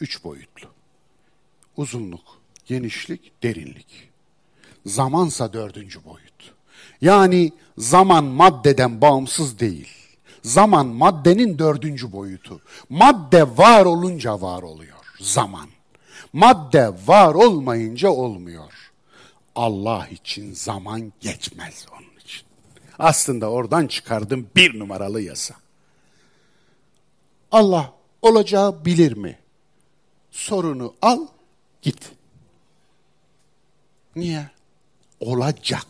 üç boyutlu. Uzunluk, genişlik, derinlik. Zamansa dördüncü boyut. Yani zaman maddeden bağımsız değil. Zaman maddenin dördüncü boyutu. Madde var olunca var oluyor zaman. Madde var olmayınca olmuyor. Allah için zaman geçmez onun için. Aslında oradan çıkardım bir numaralı yasa. Allah olacağı bilir mi? Sorunu al, git. Niye? Olacak.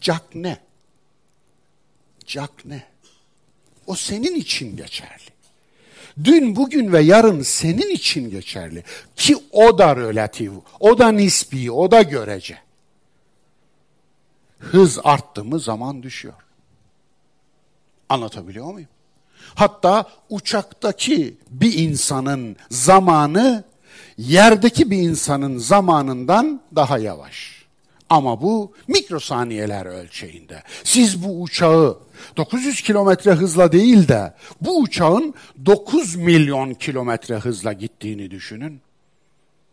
Cak ne? Cak ne? O senin için geçerli. Dün, bugün ve yarın senin için geçerli. Ki o da relatif, o da nispi, o da görece. Hız arttı mı zaman düşüyor. Anlatabiliyor muyum? Hatta uçaktaki bir insanın zamanı yerdeki bir insanın zamanından daha yavaş. Ama bu mikrosaniyeler ölçeğinde. Siz bu uçağı 900 kilometre hızla değil de bu uçağın 9 milyon kilometre hızla gittiğini düşünün.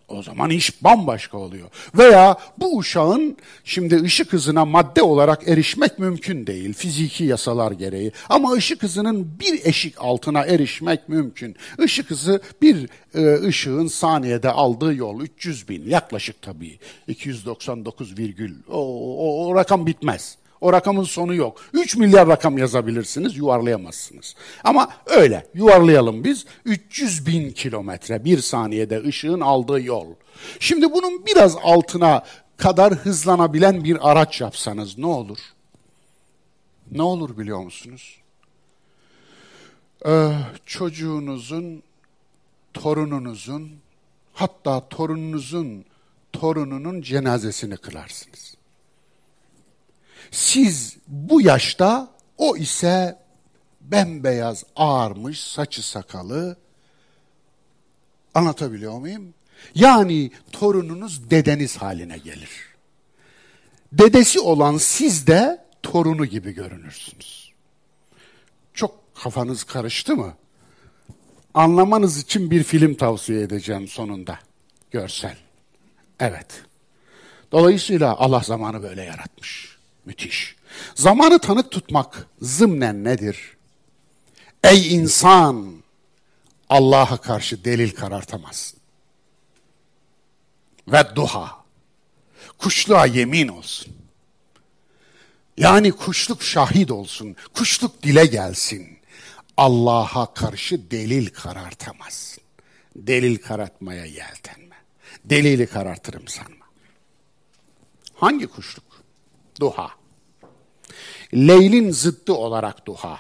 O zaman iş bambaşka oluyor. Veya bu uşağın şimdi ışık hızına madde olarak erişmek mümkün değil fiziki yasalar gereği. Ama ışık hızının bir eşik altına erişmek mümkün. Işık hızı bir e, ışığın saniyede aldığı yol 300 bin yaklaşık tabii 299 virgül o, o, o rakam bitmez. O rakamın sonu yok. 3 milyar rakam yazabilirsiniz, yuvarlayamazsınız. Ama öyle, yuvarlayalım biz. 300 bin kilometre bir saniyede ışığın aldığı yol. Şimdi bunun biraz altına kadar hızlanabilen bir araç yapsanız ne olur? Ne olur biliyor musunuz? Ee, çocuğunuzun, torununuzun, hatta torununuzun torununun cenazesini kılarsınız. Siz bu yaşta, o ise bembeyaz ağarmış, saçı sakalı. Anlatabiliyor muyum? Yani torununuz dedeniz haline gelir. Dedesi olan siz de torunu gibi görünürsünüz. Çok kafanız karıştı mı? Anlamanız için bir film tavsiye edeceğim sonunda. Görsel. Evet. Dolayısıyla Allah zamanı böyle yaratmış. Müthiş. Zamanı tanık tutmak zımnen nedir? Ey insan! Allah'a karşı delil karartamazsın. Ve duha. Kuşluğa yemin olsun. Yani kuşluk şahit olsun. Kuşluk dile gelsin. Allah'a karşı delil karartamazsın. Delil karartmaya yeltenme. Delili karartırım sanma. Hangi kuşluk? Duha. Leylin zıttı olarak duha.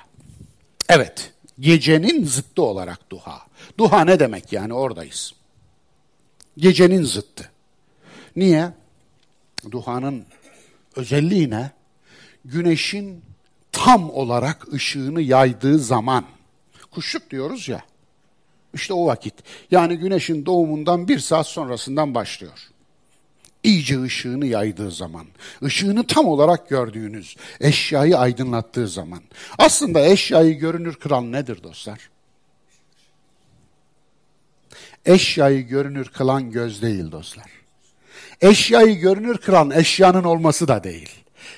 Evet, gecenin zıttı olarak duha. Duha ne demek yani oradayız. Gecenin zıttı. Niye? Duhanın özelliği ne? Güneşin tam olarak ışığını yaydığı zaman. Kuşluk diyoruz ya. İşte o vakit. Yani güneşin doğumundan bir saat sonrasından başlıyor iyice ışığını yaydığı zaman, ışığını tam olarak gördüğünüz, eşyayı aydınlattığı zaman. Aslında eşyayı görünür kılan nedir dostlar? Eşyayı görünür kılan göz değil dostlar. Eşyayı görünür kılan eşyanın olması da değil.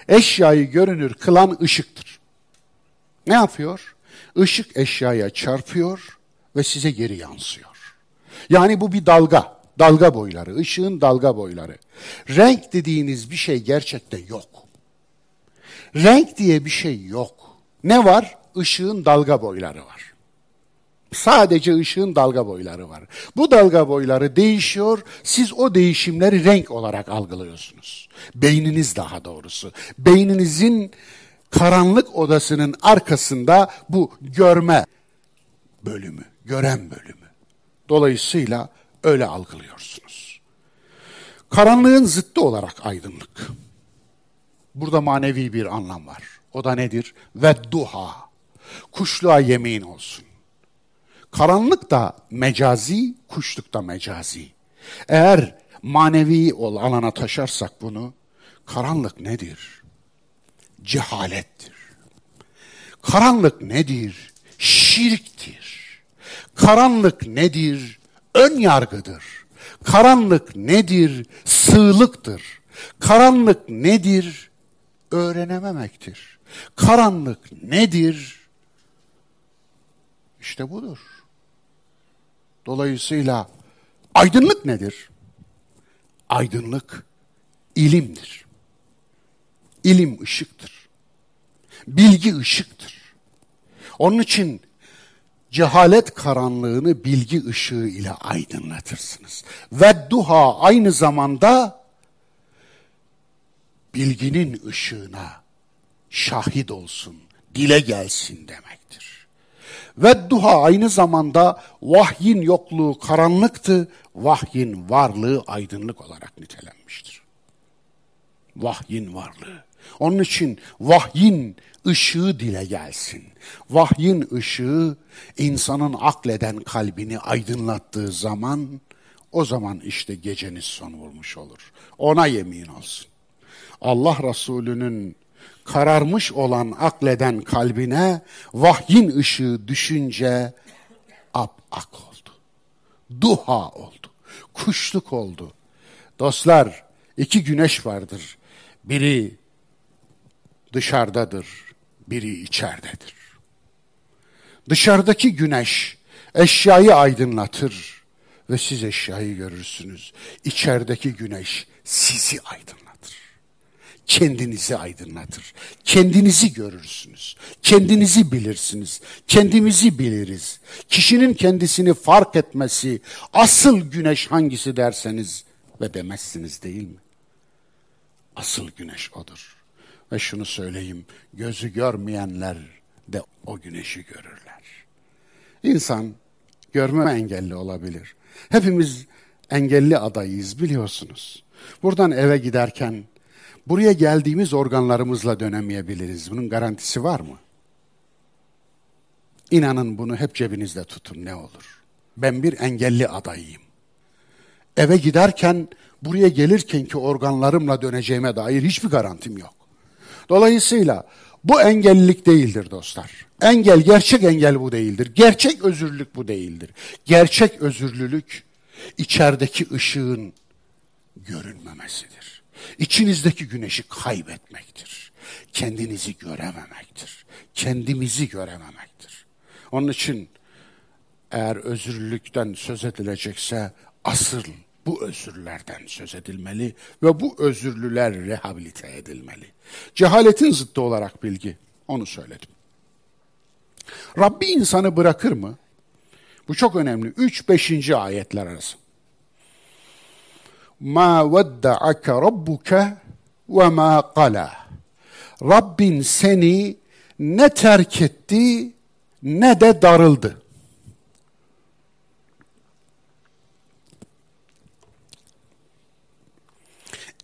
Eşyayı görünür kılan ışıktır. Ne yapıyor? Işık eşyaya çarpıyor ve size geri yansıyor. Yani bu bir dalga dalga boyları, ışığın dalga boyları. Renk dediğiniz bir şey gerçekte yok. Renk diye bir şey yok. Ne var? Işığın dalga boyları var. Sadece ışığın dalga boyları var. Bu dalga boyları değişiyor, siz o değişimleri renk olarak algılıyorsunuz. Beyniniz daha doğrusu. Beyninizin karanlık odasının arkasında bu görme bölümü, gören bölümü. Dolayısıyla Öyle algılıyorsunuz. Karanlığın zıttı olarak aydınlık. Burada manevi bir anlam var. O da nedir? Ve duha. Kuşluğa yemin olsun. Karanlık da mecazi, kuşluk da mecazi. Eğer manevi ol alana taşarsak bunu, karanlık nedir? Cehalettir. Karanlık nedir? Şirktir. Karanlık nedir? Ön yargıdır. Karanlık nedir? Sığlıktır. Karanlık nedir? Öğrenememektir. Karanlık nedir? İşte budur. Dolayısıyla aydınlık nedir? Aydınlık ilimdir. İlim ışıktır. Bilgi ışıktır. Onun için cehalet karanlığını bilgi ışığı ile aydınlatırsınız. Ve duha aynı zamanda bilginin ışığına şahit olsun, dile gelsin demektir. Ve duha aynı zamanda vahyin yokluğu karanlıktı, vahyin varlığı aydınlık olarak nitelenmiştir. Vahyin varlığı. Onun için vahyin ışığı dile gelsin. Vahyin ışığı insanın akleden kalbini aydınlattığı zaman o zaman işte geceniz son vurmuş olur. Ona yemin olsun. Allah Resulü'nün kararmış olan akleden kalbine vahyin ışığı düşünce ap ak oldu. Duha oldu. Kuşluk oldu. Dostlar iki güneş vardır. Biri dışarıdadır, biri içeridedir. Dışarıdaki güneş eşyayı aydınlatır ve siz eşyayı görürsünüz. İçerideki güneş sizi aydınlatır. Kendinizi aydınlatır. Kendinizi görürsünüz. Kendinizi bilirsiniz. Kendimizi biliriz. Kişinin kendisini fark etmesi asıl güneş hangisi derseniz ve demezsiniz değil mi? Asıl güneş odur. Ve şunu söyleyeyim, gözü görmeyenler de o güneşi görürler. İnsan görme engelli olabilir. Hepimiz engelli adayız biliyorsunuz. Buradan eve giderken buraya geldiğimiz organlarımızla dönemeyebiliriz. Bunun garantisi var mı? İnanın bunu hep cebinizde tutun ne olur. Ben bir engelli adayıyım. Eve giderken buraya gelirken ki organlarımla döneceğime dair hiçbir garantim yok. Dolayısıyla bu engellilik değildir dostlar. Engel, gerçek engel bu değildir. Gerçek özürlülük bu değildir. Gerçek özürlülük içerideki ışığın görünmemesidir. İçinizdeki güneşi kaybetmektir. Kendinizi görememektir. Kendimizi görememektir. Onun için eğer özürlülükten söz edilecekse asıl bu özürlerden söz edilmeli ve bu özürlüler rehabilite edilmeli. Cehaletin zıttı olarak bilgi, onu söyledim. Rabbi insanı bırakır mı? Bu çok önemli. 3-5. ayetler arası. Ma vedda'ake rabbuke ve ma qala. Rabbin seni ne terk etti ne de darıldı.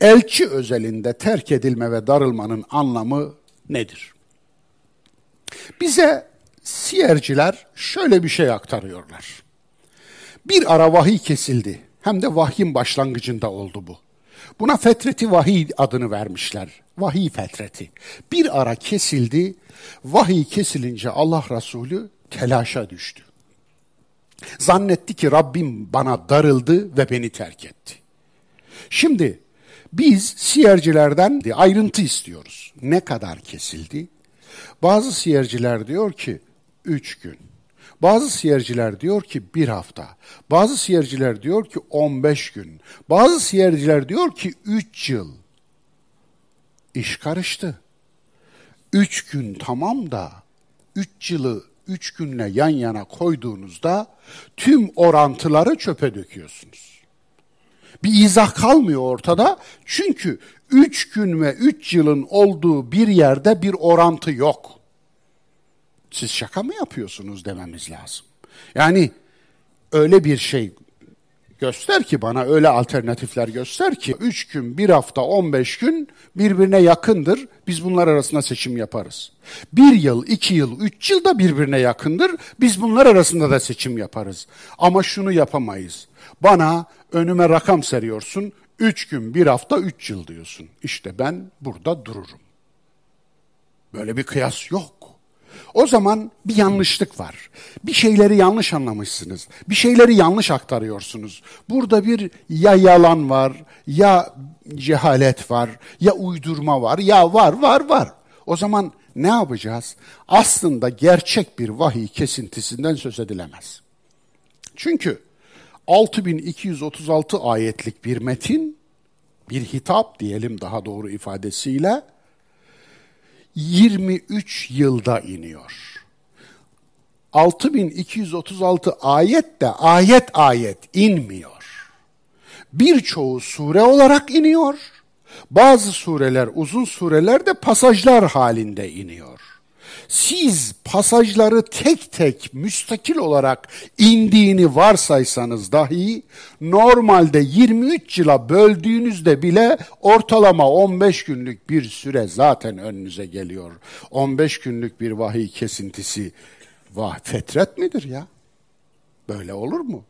Elçi özelinde terk edilme ve darılmanın anlamı nedir? Bize siyerciler şöyle bir şey aktarıyorlar. Bir ara vahiy kesildi. Hem de vahyin başlangıcında oldu bu. Buna fetreti vahiy adını vermişler. Vahiy fetreti. Bir ara kesildi. Vahiy kesilince Allah Resulü telaşa düştü. Zannetti ki Rabbim bana darıldı ve beni terk etti. Şimdi biz siyercilerden ayrıntı istiyoruz. Ne kadar kesildi? Bazı siyerciler diyor ki üç gün. Bazı siyerciler diyor ki bir hafta. Bazı siyerciler diyor ki on beş gün. Bazı siyerciler diyor ki üç yıl. İş karıştı. Üç gün tamam da üç yılı üç günle yan yana koyduğunuzda tüm orantıları çöpe döküyorsunuz. Bir izah kalmıyor ortada. Çünkü üç gün ve üç yılın olduğu bir yerde bir orantı yok. Siz şaka mı yapıyorsunuz dememiz lazım. Yani öyle bir şey Göster ki bana öyle alternatifler göster ki 3 gün, 1 hafta, 15 gün birbirine yakındır. Biz bunlar arasında seçim yaparız. 1 yıl, 2 yıl, 3 yıl da birbirine yakındır. Biz bunlar arasında da seçim yaparız. Ama şunu yapamayız. Bana önüme rakam seriyorsun. 3 gün, 1 hafta, 3 yıl diyorsun. İşte ben burada dururum. Böyle bir kıyas yok. O zaman bir yanlışlık var. Bir şeyleri yanlış anlamışsınız. Bir şeyleri yanlış aktarıyorsunuz. Burada bir ya yalan var, ya cehalet var, ya uydurma var, ya var var var. O zaman ne yapacağız? Aslında gerçek bir vahiy kesintisinden söz edilemez. Çünkü 6236 ayetlik bir metin, bir hitap diyelim daha doğru ifadesiyle 23 yılda iniyor. 6236 ayet de ayet ayet inmiyor. Birçoğu sure olarak iniyor. Bazı sureler uzun sureler de pasajlar halinde iniyor siz pasajları tek tek müstakil olarak indiğini varsaysanız dahi normalde 23 yıla böldüğünüzde bile ortalama 15 günlük bir süre zaten önünüze geliyor. 15 günlük bir vahiy kesintisi vah fetret midir ya? Böyle olur mu?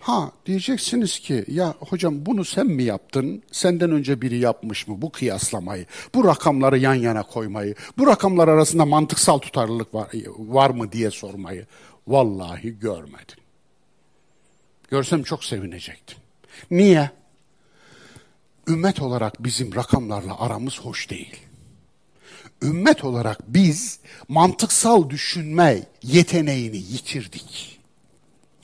Ha diyeceksiniz ki ya hocam bunu sen mi yaptın? Senden önce biri yapmış mı bu kıyaslamayı? Bu rakamları yan yana koymayı? Bu rakamlar arasında mantıksal tutarlılık var, var mı diye sormayı? Vallahi görmedim. Görsem çok sevinecektim. Niye? Ümmet olarak bizim rakamlarla aramız hoş değil. Ümmet olarak biz mantıksal düşünme yeteneğini yitirdik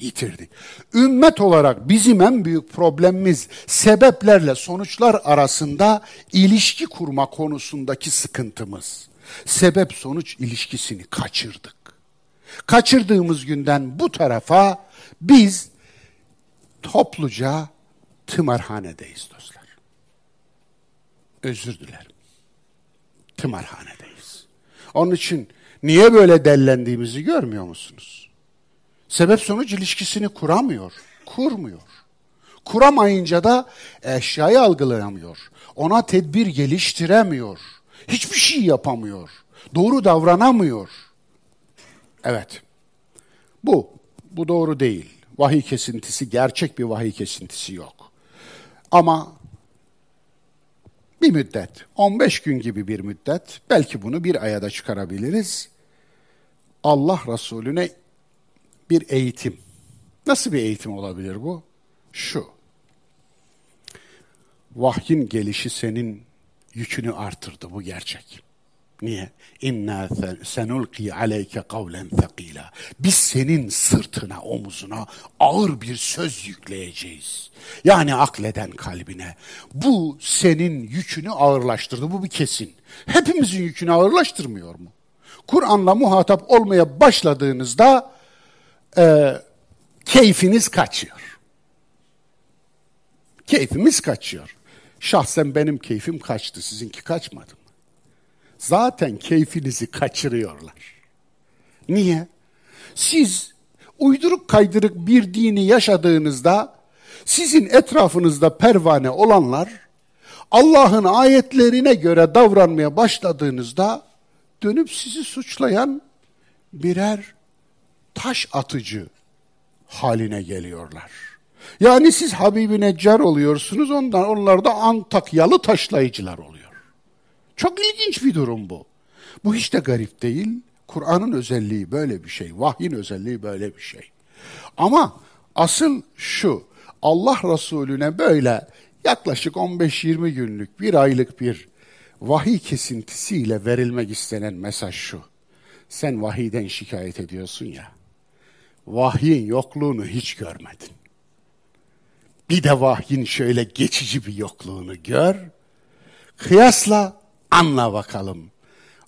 yitirdik. Ümmet olarak bizim en büyük problemimiz sebeplerle sonuçlar arasında ilişki kurma konusundaki sıkıntımız. Sebep sonuç ilişkisini kaçırdık. Kaçırdığımız günden bu tarafa biz topluca tımarhanedeyiz dostlar. Özür dilerim. Tımarhanedeyiz. Onun için niye böyle dellendiğimizi görmüyor musunuz? Sebep sonuç ilişkisini kuramıyor, kurmuyor. Kuramayınca da eşyayı algılayamıyor. Ona tedbir geliştiremiyor. Hiçbir şey yapamıyor. Doğru davranamıyor. Evet. Bu, bu doğru değil. Vahiy kesintisi, gerçek bir vahiy kesintisi yok. Ama bir müddet, 15 gün gibi bir müddet, belki bunu bir aya da çıkarabiliriz. Allah Resulüne bir eğitim. Nasıl bir eğitim olabilir bu? Şu. Vahyin gelişi senin yükünü artırdı bu gerçek. Niye? İnna senulqi aleyke kavlen thakila. Biz senin sırtına, omuzuna ağır bir söz yükleyeceğiz. Yani akleden kalbine. Bu senin yükünü ağırlaştırdı. Bu bir kesin. Hepimizin yükünü ağırlaştırmıyor mu? Kur'an'la muhatap olmaya başladığınızda e, keyfiniz kaçıyor. Keyfimiz kaçıyor. Şahsen benim keyfim kaçtı, sizinki kaçmadı mı? Zaten keyfinizi kaçırıyorlar. Niye? Siz uyduruk kaydırık bir dini yaşadığınızda sizin etrafınızda pervane olanlar Allah'ın ayetlerine göre davranmaya başladığınızda dönüp sizi suçlayan birer taş atıcı haline geliyorlar. Yani siz Habibi Neccar oluyorsunuz, ondan onlar da Antakyalı taşlayıcılar oluyor. Çok ilginç bir durum bu. Bu hiç de garip değil. Kur'an'ın özelliği böyle bir şey, vahyin özelliği böyle bir şey. Ama asıl şu, Allah Resulüne böyle yaklaşık 15-20 günlük, bir aylık bir vahiy kesintisiyle verilmek istenen mesaj şu. Sen vahiyden şikayet ediyorsun ya vahyin yokluğunu hiç görmedin. Bir de vahyin şöyle geçici bir yokluğunu gör. Kıyasla anla bakalım.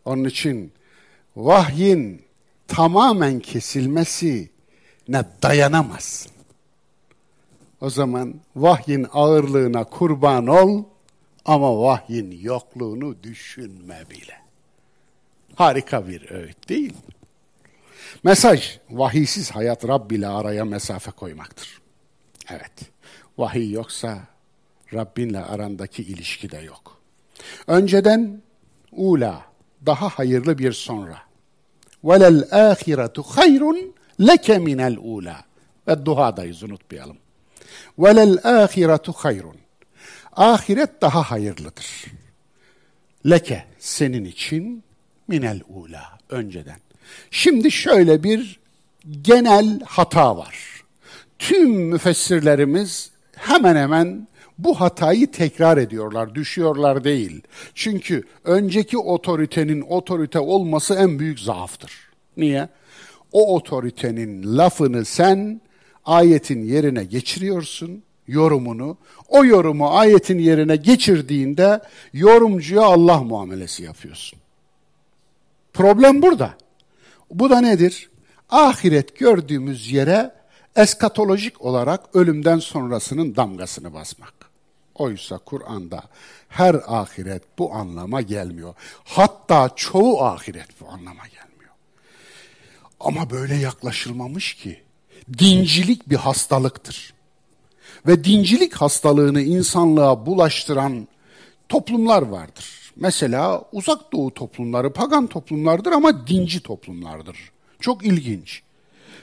Onun için vahyin tamamen kesilmesi ne dayanamazsın. O zaman vahyin ağırlığına kurban ol ama vahyin yokluğunu düşünme bile. Harika bir öğüt değil mi? Mesaj, vahiysiz hayat Rabb ile araya mesafe koymaktır. Evet. Vahiy yoksa Rabbinle arandaki ilişki de yok. Önceden ula, daha hayırlı bir sonra. Velel ahiretu hayrun leke minel ula. Ve duadayız unutmayalım. Velel ahiretu hayrun. Ahiret daha hayırlıdır. Leke senin için minel ula önceden. Şimdi şöyle bir genel hata var. Tüm müfessirlerimiz hemen hemen bu hatayı tekrar ediyorlar, düşüyorlar değil. Çünkü önceki otoritenin otorite olması en büyük zaaftır. Niye? O otoritenin lafını sen ayetin yerine geçiriyorsun, yorumunu. O yorumu ayetin yerine geçirdiğinde yorumcuya Allah muamelesi yapıyorsun. Problem burada. Bu da nedir? Ahiret gördüğümüz yere eskatolojik olarak ölümden sonrasının damgasını basmak. Oysa Kur'an'da her ahiret bu anlama gelmiyor. Hatta çoğu ahiret bu anlama gelmiyor. Ama böyle yaklaşılmamış ki dincilik bir hastalıktır. Ve dincilik hastalığını insanlığa bulaştıran toplumlar vardır. Mesela uzak doğu toplumları pagan toplumlardır ama dinci toplumlardır. Çok ilginç.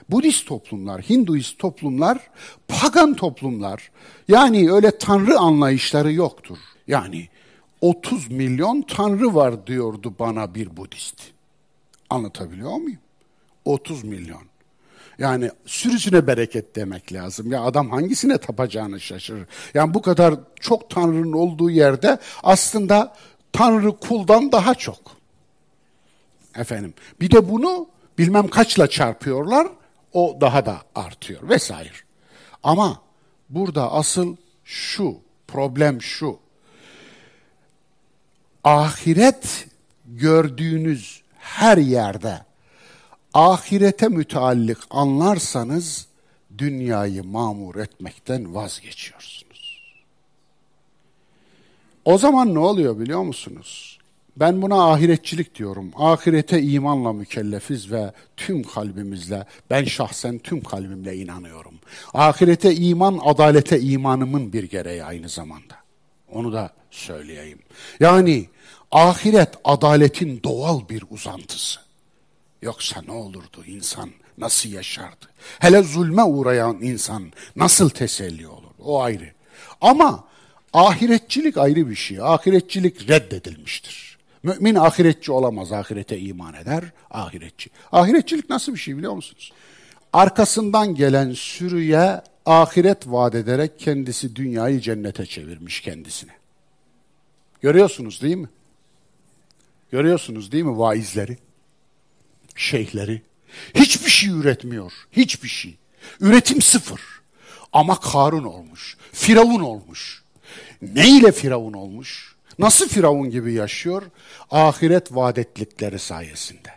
Budist toplumlar, Hinduist toplumlar, pagan toplumlar. Yani öyle tanrı anlayışları yoktur. Yani 30 milyon tanrı var diyordu bana bir Budist. Anlatabiliyor muyum? 30 milyon. Yani sürüsüne bereket demek lazım. Ya adam hangisine tapacağını şaşırır. Yani bu kadar çok tanrının olduğu yerde aslında tanrı kuldan daha çok. Efendim. Bir de bunu bilmem kaçla çarpıyorlar o daha da artıyor vesaire. Ama burada asıl şu, problem şu. Ahiret gördüğünüz her yerde ahirete müteallik anlarsanız dünyayı mamur etmekten vazgeçiyorsunuz. O zaman ne oluyor biliyor musunuz? Ben buna ahiretçilik diyorum. Ahirete imanla mükellefiz ve tüm kalbimizle, ben şahsen tüm kalbimle inanıyorum. Ahirete iman, adalete imanımın bir gereği aynı zamanda. Onu da söyleyeyim. Yani ahiret adaletin doğal bir uzantısı. Yoksa ne olurdu insan? Nasıl yaşardı? Hele zulme uğrayan insan nasıl teselli olur? O ayrı. Ama ahiretçilik ayrı bir şey. Ahiretçilik reddedilmiştir. Mümin ahiretçi olamaz, ahirete iman eder, ahiretçi. Ahiretçilik nasıl bir şey biliyor musunuz? Arkasından gelen sürüye ahiret vaat ederek kendisi dünyayı cennete çevirmiş kendisine. Görüyorsunuz değil mi? Görüyorsunuz değil mi vaizleri? Şeyhleri. Hiçbir şey üretmiyor. Hiçbir şey. Üretim sıfır. Ama Karun olmuş. Firavun olmuş. Ne ile Firavun olmuş? Nasıl Firavun gibi yaşıyor? Ahiret vaadetlikleri sayesinde.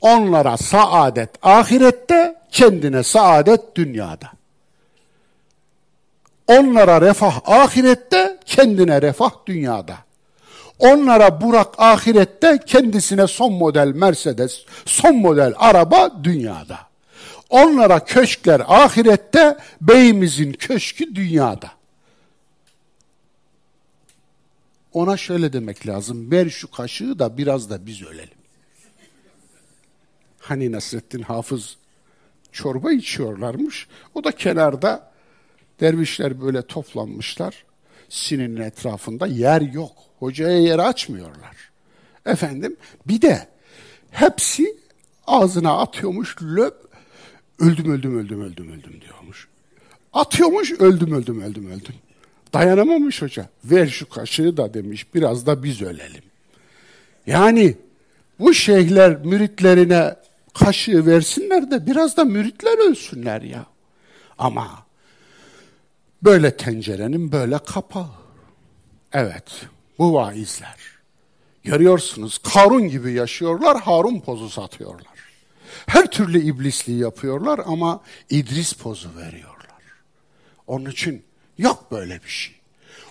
Onlara saadet ahirette, kendine saadet dünyada. Onlara refah ahirette, kendine refah dünyada. Onlara Burak ahirette, kendisine son model Mercedes, son model araba dünyada. Onlara köşkler ahirette, beyimizin köşkü dünyada. Ona şöyle demek lazım. Ver şu kaşığı da biraz da biz ölelim. Hani Nasrettin Hafız çorba içiyorlarmış. O da kenarda dervişler böyle toplanmışlar. Sininin etrafında yer yok. Hocaya yer açmıyorlar. Efendim bir de hepsi ağzına atıyormuş löp öldüm öldüm öldüm öldüm öldüm diyormuş. Atıyormuş öldüm öldüm öldüm öldüm. Dayanamamış hoca. Ver şu kaşığı da demiş biraz da biz ölelim. Yani bu şeyhler müritlerine kaşığı versinler de biraz da müritler ölsünler ya. Ama böyle tencerenin böyle kapağı. Evet bu vaizler. Görüyorsunuz Karun gibi yaşıyorlar, Harun pozu satıyorlar. Her türlü iblisliği yapıyorlar ama İdris pozu veriyorlar. Onun için Yok böyle bir şey.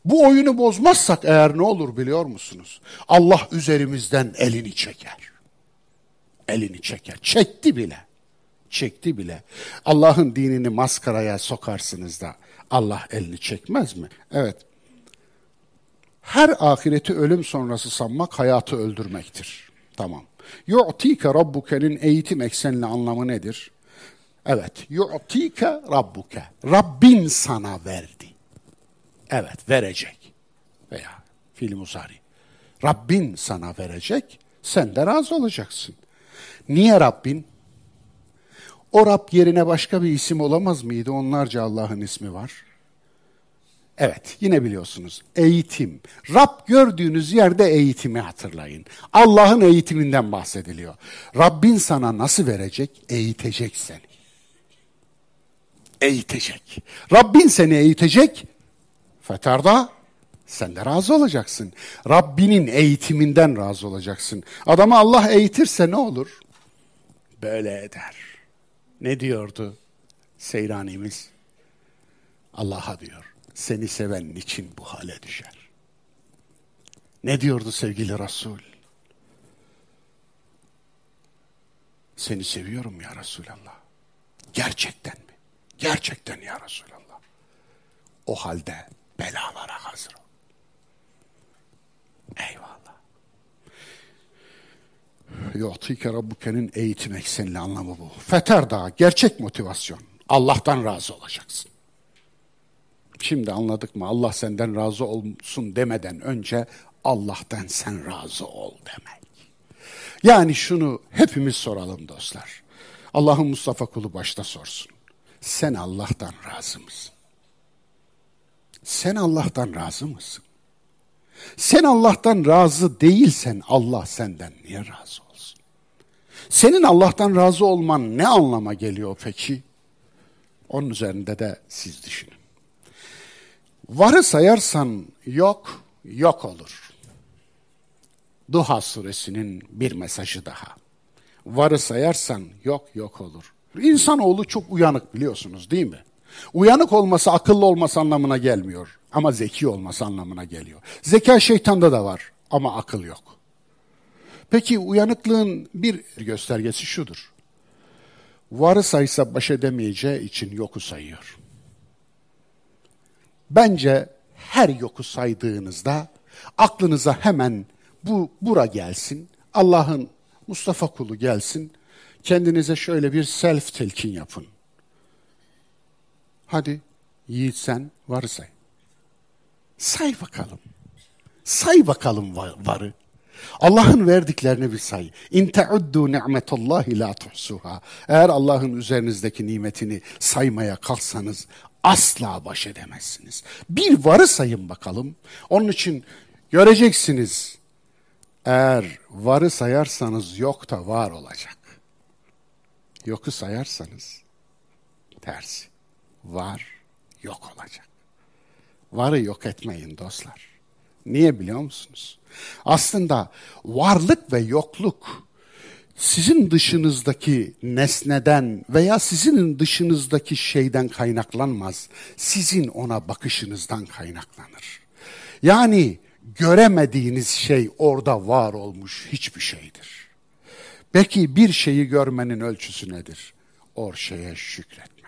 Bu oyunu bozmazsak eğer ne olur biliyor musunuz? Allah üzerimizden elini çeker. Elini çeker. Çekti bile. çekti bile. Allah'ın dinini maskaraya sokarsınız da Allah elini çekmez mi? Evet. Her ahireti ölüm sonrası sanmak hayatı öldürmektir. Tamam. Yu'tike rabbuke'nin eğitim eksenli anlamı nedir? Evet. Yu'tike rabbuke. Rabbin sana verdi. Evet verecek. Veya fiil musari. Rabbin sana verecek. Sen de razı olacaksın. Niye Rabbin? O Rab yerine başka bir isim olamaz mıydı? Onlarca Allah'ın ismi var. Evet, yine biliyorsunuz. Eğitim. Rab gördüğünüz yerde eğitimi hatırlayın. Allah'ın eğitiminden bahsediliyor. Rabbin sana nasıl verecek? Eğitecek seni. Eğitecek. Rabbin seni eğitecek. Fetarda sen de razı olacaksın. Rabbinin eğitiminden razı olacaksın. Adamı Allah eğitirse ne olur? Böyle eder. Ne diyordu Seyranimiz? Allah'a diyor. Seni seven için bu hale düşer. Ne diyordu sevgili Resul? Seni seviyorum ya Resulallah. Gerçekten mi? Gerçekten ya Resulallah. O halde belalara hazır ol. Eyvallah. Yu'tike Rabbuke'nin eğitim eksenli anlamı bu. Feter daha gerçek motivasyon. Allah'tan razı olacaksın. Şimdi anladık mı? Allah senden razı olsun demeden önce Allah'tan sen razı ol demek. Yani şunu hepimiz soralım dostlar. Allah'ın Mustafa kulu başta sorsun. Sen Allah'tan razı mısın? Sen Allah'tan razı mısın? Sen Allah'tan razı değilsen Allah senden niye razı olsun? Senin Allah'tan razı olman ne anlama geliyor peki? Onun üzerinde de siz düşünün. Varı sayarsan yok, yok olur. Duha suresinin bir mesajı daha. Varı sayarsan yok, yok olur. İnsanoğlu çok uyanık biliyorsunuz değil mi? Uyanık olması akıllı olması anlamına gelmiyor. Ama zeki olması anlamına geliyor. Zeka şeytanda da var ama akıl yok. Peki uyanıklığın bir göstergesi şudur. Varı saysa baş edemeyeceği için yoku sayıyor. Bence her yoku saydığınızda aklınıza hemen bu bura gelsin. Allah'ın Mustafa kulu gelsin. Kendinize şöyle bir self telkin yapın. Hadi yiğit sen varı say. Say bakalım. Say bakalım varı. Allah'ın verdiklerini bir say. İn teuddu ni'metallahi la tuhsuha. Eğer Allah'ın üzerinizdeki nimetini saymaya kalksanız asla baş edemezsiniz. Bir varı sayın bakalım. Onun için göreceksiniz. Eğer varı sayarsanız yok da var olacak. Yoku sayarsanız tersi. Var yok olacak. Varı yok etmeyin dostlar. Niye biliyor musunuz? Aslında varlık ve yokluk sizin dışınızdaki nesneden veya sizin dışınızdaki şeyden kaynaklanmaz. Sizin ona bakışınızdan kaynaklanır. Yani göremediğiniz şey orada var olmuş hiçbir şeydir. Peki bir şeyi görmenin ölçüsü nedir? O şeye şükretmektir.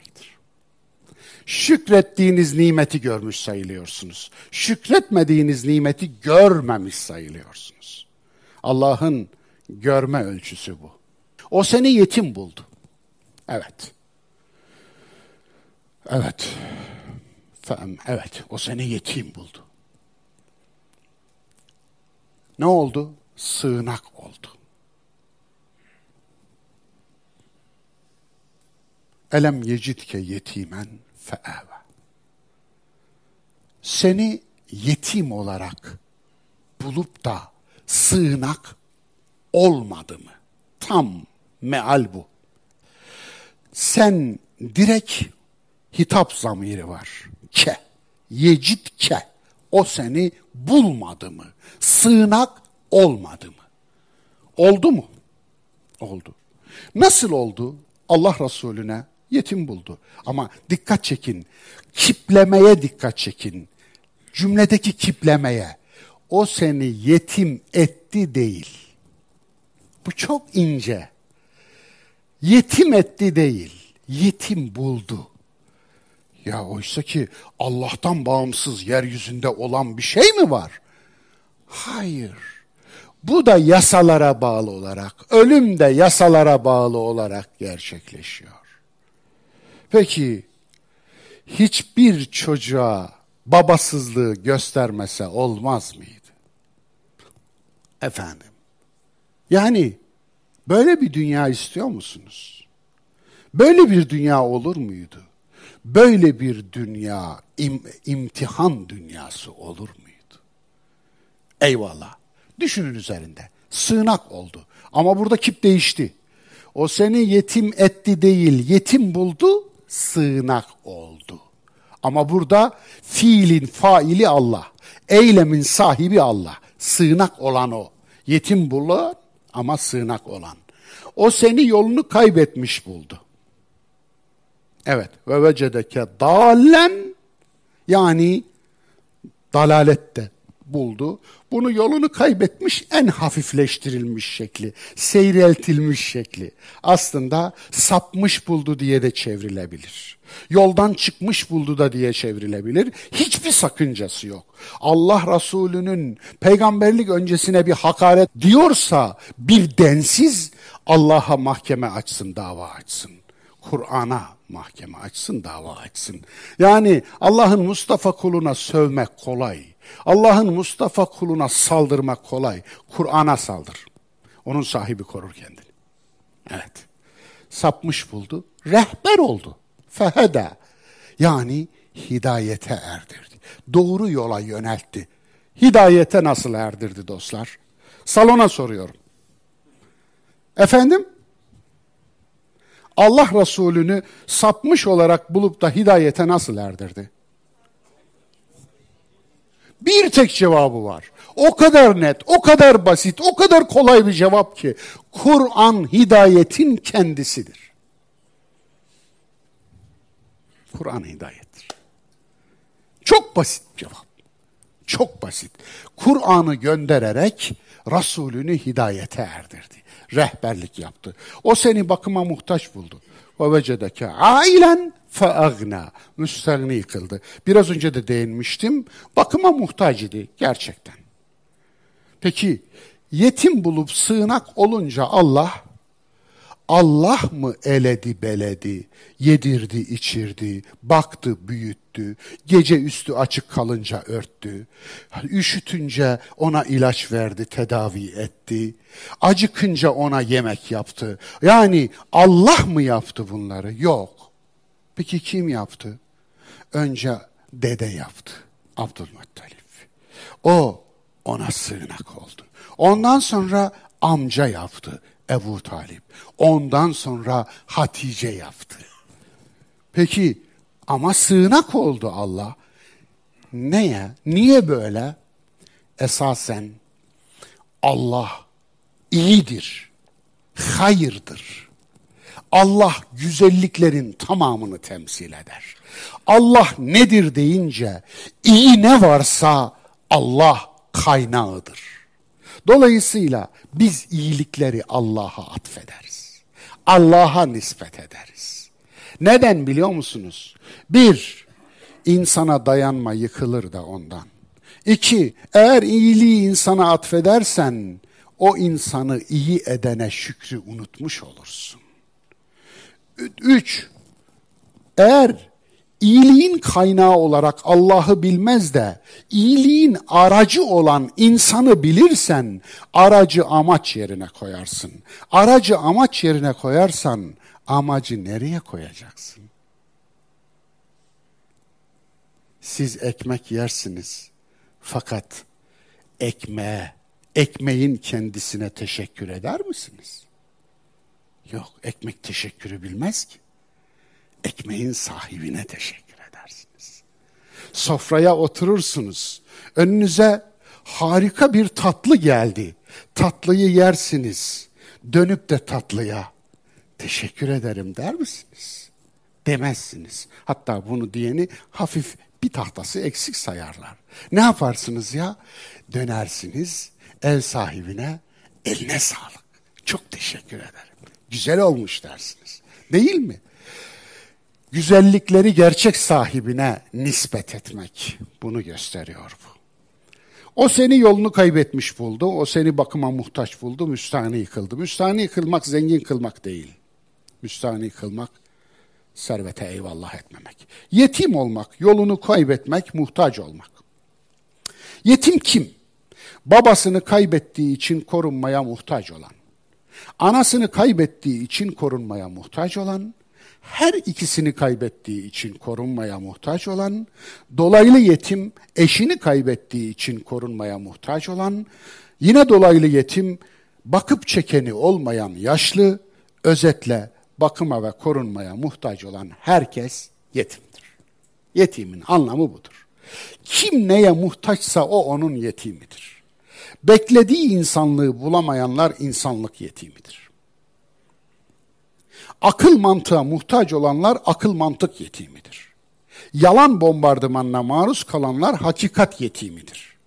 Şükrettiğiniz nimeti görmüş sayılıyorsunuz. Şükretmediğiniz nimeti görmemiş sayılıyorsunuz. Allah'ın görme ölçüsü bu. O seni yetim buldu. Evet. Evet. Evet, o seni yetim buldu. Ne oldu? Sığınak oldu. Elem yecidke yetimen fe'eve. Seni yetim olarak bulup da sığınak olmadı mı? Tam meal bu. Sen direkt hitap zamiri var. Ke. Yecit ke. O seni bulmadı mı? Sığınak olmadı mı? Oldu mu? Oldu. Nasıl oldu? Allah Resulüne yetim buldu. Ama dikkat çekin. Kiplemeye dikkat çekin. Cümledeki kiplemeye. O seni yetim etti değil. Bu çok ince. yetim etti değil, yetim buldu. Ya oysa ki Allah'tan bağımsız yeryüzünde olan bir şey mi var? Hayır. Bu da yasalara bağlı olarak, ölüm de yasalara bağlı olarak gerçekleşiyor. Peki hiçbir çocuğa babasızlığı göstermese olmaz mıydı? Efendim. Yani böyle bir dünya istiyor musunuz? Böyle bir dünya olur muydu? Böyle bir dünya im, imtihan dünyası olur muydu? Eyvallah. Düşünün üzerinde. Sığınak oldu. Ama burada kip değişti. O seni yetim etti değil, yetim buldu, sığınak oldu. Ama burada fiilin faili Allah. Eylemin sahibi Allah. Sığınak olan o. Yetim bulan ama sığınak olan. O seni yolunu kaybetmiş buldu. Evet. Ve vecedeke dalen yani dalalette buldu. Bunu yolunu kaybetmiş en hafifleştirilmiş şekli, seyreltilmiş şekli. Aslında sapmış buldu diye de çevrilebilir. Yoldan çıkmış buldu da diye çevrilebilir. Hiçbir sakıncası yok. Allah Resulü'nün peygamberlik öncesine bir hakaret diyorsa bir densiz Allah'a mahkeme açsın, dava açsın. Kur'an'a mahkeme açsın, dava açsın. Yani Allah'ın Mustafa kuluna sövmek kolay. Allah'ın Mustafa kuluna saldırmak kolay. Kur'an'a saldır. Onun sahibi korur kendini. Evet. Sapmış buldu. Rehber oldu. Feheda. Yani hidayete erdirdi. Doğru yola yöneltti. Hidayete nasıl erdirdi dostlar? Salona soruyorum. Efendim? Allah Resulü'nü sapmış olarak bulup da hidayete nasıl erdirdi? Bir tek cevabı var. O kadar net, o kadar basit, o kadar kolay bir cevap ki Kur'an hidayetin kendisidir. Kur'an hidayettir. Çok basit cevap. Çok basit. Kur'an'ı göndererek Resulünü hidayete erdirdi. Rehberlik yaptı. O seni bakıma muhtaç buldu. Ve vecedeke ailen feagna. Müstegni kıldı. Biraz önce de değinmiştim. Bakıma muhtaç idi gerçekten. Peki yetim bulup sığınak olunca Allah Allah mı eledi beledi, yedirdi içirdi, baktı büyüttü, gece üstü açık kalınca örttü, üşütünce ona ilaç verdi, tedavi etti, acıkınca ona yemek yaptı. Yani Allah mı yaptı bunları? Yok. Peki kim yaptı? Önce dede yaptı, Abdülmuttalip. O ona sığınak oldu. Ondan sonra amca yaptı, Ebu Talip. Ondan sonra Hatice yaptı. Peki ama sığınak oldu Allah. Neye? Niye böyle? Esasen Allah iyidir, hayırdır. Allah güzelliklerin tamamını temsil eder. Allah nedir deyince iyi ne varsa Allah kaynağıdır. Dolayısıyla biz iyilikleri Allah'a atfederiz. Allah'a nispet ederiz. Neden biliyor musunuz? Bir, insana dayanma yıkılır da ondan. İki, eğer iyiliği insana atfedersen, o insanı iyi edene şükrü unutmuş olursun. Üç, eğer iyiliğin kaynağı olarak Allah'ı bilmez de iyiliğin aracı olan insanı bilirsen aracı amaç yerine koyarsın. Aracı amaç yerine koyarsan amacı nereye koyacaksın? Siz ekmek yersiniz fakat ekmeğe, ekmeğin kendisine teşekkür eder misiniz? Yok, ekmek teşekkürü bilmez ki ekmeğin sahibine teşekkür edersiniz. Sofraya oturursunuz. Önünüze harika bir tatlı geldi. Tatlıyı yersiniz. Dönüp de tatlıya teşekkür ederim der misiniz? Demezsiniz. Hatta bunu diyeni hafif bir tahtası eksik sayarlar. Ne yaparsınız ya? Dönersiniz ev sahibine eline sağlık. Çok teşekkür ederim güzel olmuş dersiniz. Değil mi? Güzellikleri gerçek sahibine nispet etmek bunu gösteriyor bu. O seni yolunu kaybetmiş buldu, o seni bakıma muhtaç buldu, müstahni kıldı. Müstahni kılmak zengin kılmak değil. Müstahni kılmak servete eyvallah etmemek. Yetim olmak, yolunu kaybetmek, muhtaç olmak. Yetim kim? Babasını kaybettiği için korunmaya muhtaç olan. Anasını kaybettiği için korunmaya muhtaç olan, her ikisini kaybettiği için korunmaya muhtaç olan, dolaylı yetim eşini kaybettiği için korunmaya muhtaç olan, yine dolaylı yetim bakıp çekeni olmayan yaşlı, özetle bakıma ve korunmaya muhtaç olan herkes yetimdir. Yetimin anlamı budur. Kim neye muhtaçsa o onun yetimidir. Beklediği insanlığı bulamayanlar insanlık yetimidir. Akıl mantığa muhtaç olanlar akıl mantık yetimidir. Yalan bombardımanına maruz kalanlar hakikat yetimidir.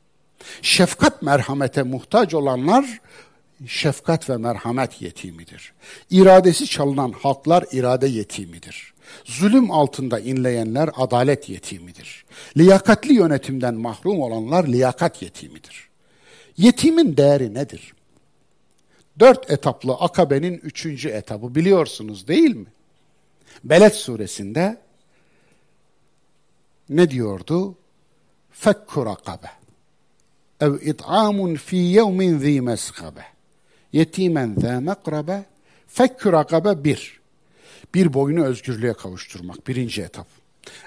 Şefkat merhamete muhtaç olanlar şefkat ve merhamet yetimidir. İradesi çalınan halklar irade yetimidir. Zulüm altında inleyenler adalet yetimidir. Liyakatli yönetimden mahrum olanlar liyakat yetimidir. Yetimin değeri nedir? Dört etaplı akabenin üçüncü etabı biliyorsunuz değil mi? Beled suresinde ne diyordu? Fekku rakabe ev it'amun fi yevmin zi meskabe yetimen zâ mekrabe fekkü rakabe bir. Bir boyunu özgürlüğe kavuşturmak birinci etap.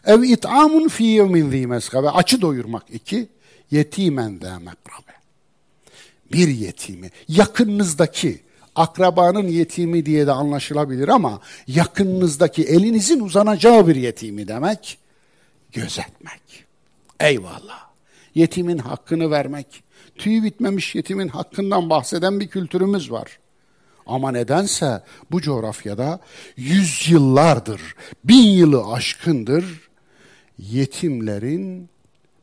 Ev it'amun fî yevmin zî meskabe açı doyurmak iki. Yetimen zâ mekrabe. Bir yetimi yakınınızdaki akrabanın yetimi diye de anlaşılabilir ama yakınınızdaki elinizin uzanacağı bir yetimi demek gözetmek. Eyvallah. Yetimin hakkını vermek, tüyü bitmemiş yetimin hakkından bahseden bir kültürümüz var. Ama nedense bu coğrafyada yüzyıllardır, bin yılı aşkındır yetimlerin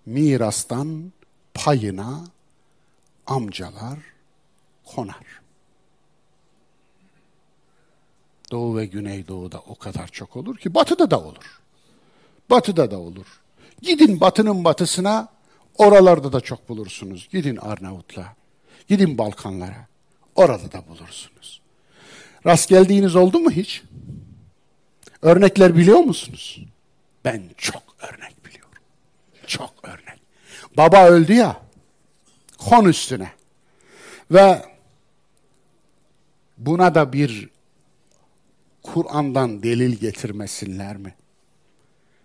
mirastan payına amcalar konar. Doğu ve Güneydoğu'da o kadar çok olur ki batıda da olur. Batıda da olur. Gidin batının batısına Oralarda da çok bulursunuz. Gidin Arnavutla, gidin Balkanlara. Orada da bulursunuz. Rast geldiğiniz oldu mu hiç? Örnekler biliyor musunuz? Ben çok örnek biliyorum. Çok örnek. Baba öldü ya, kon üstüne. Ve buna da bir Kur'an'dan delil getirmesinler mi?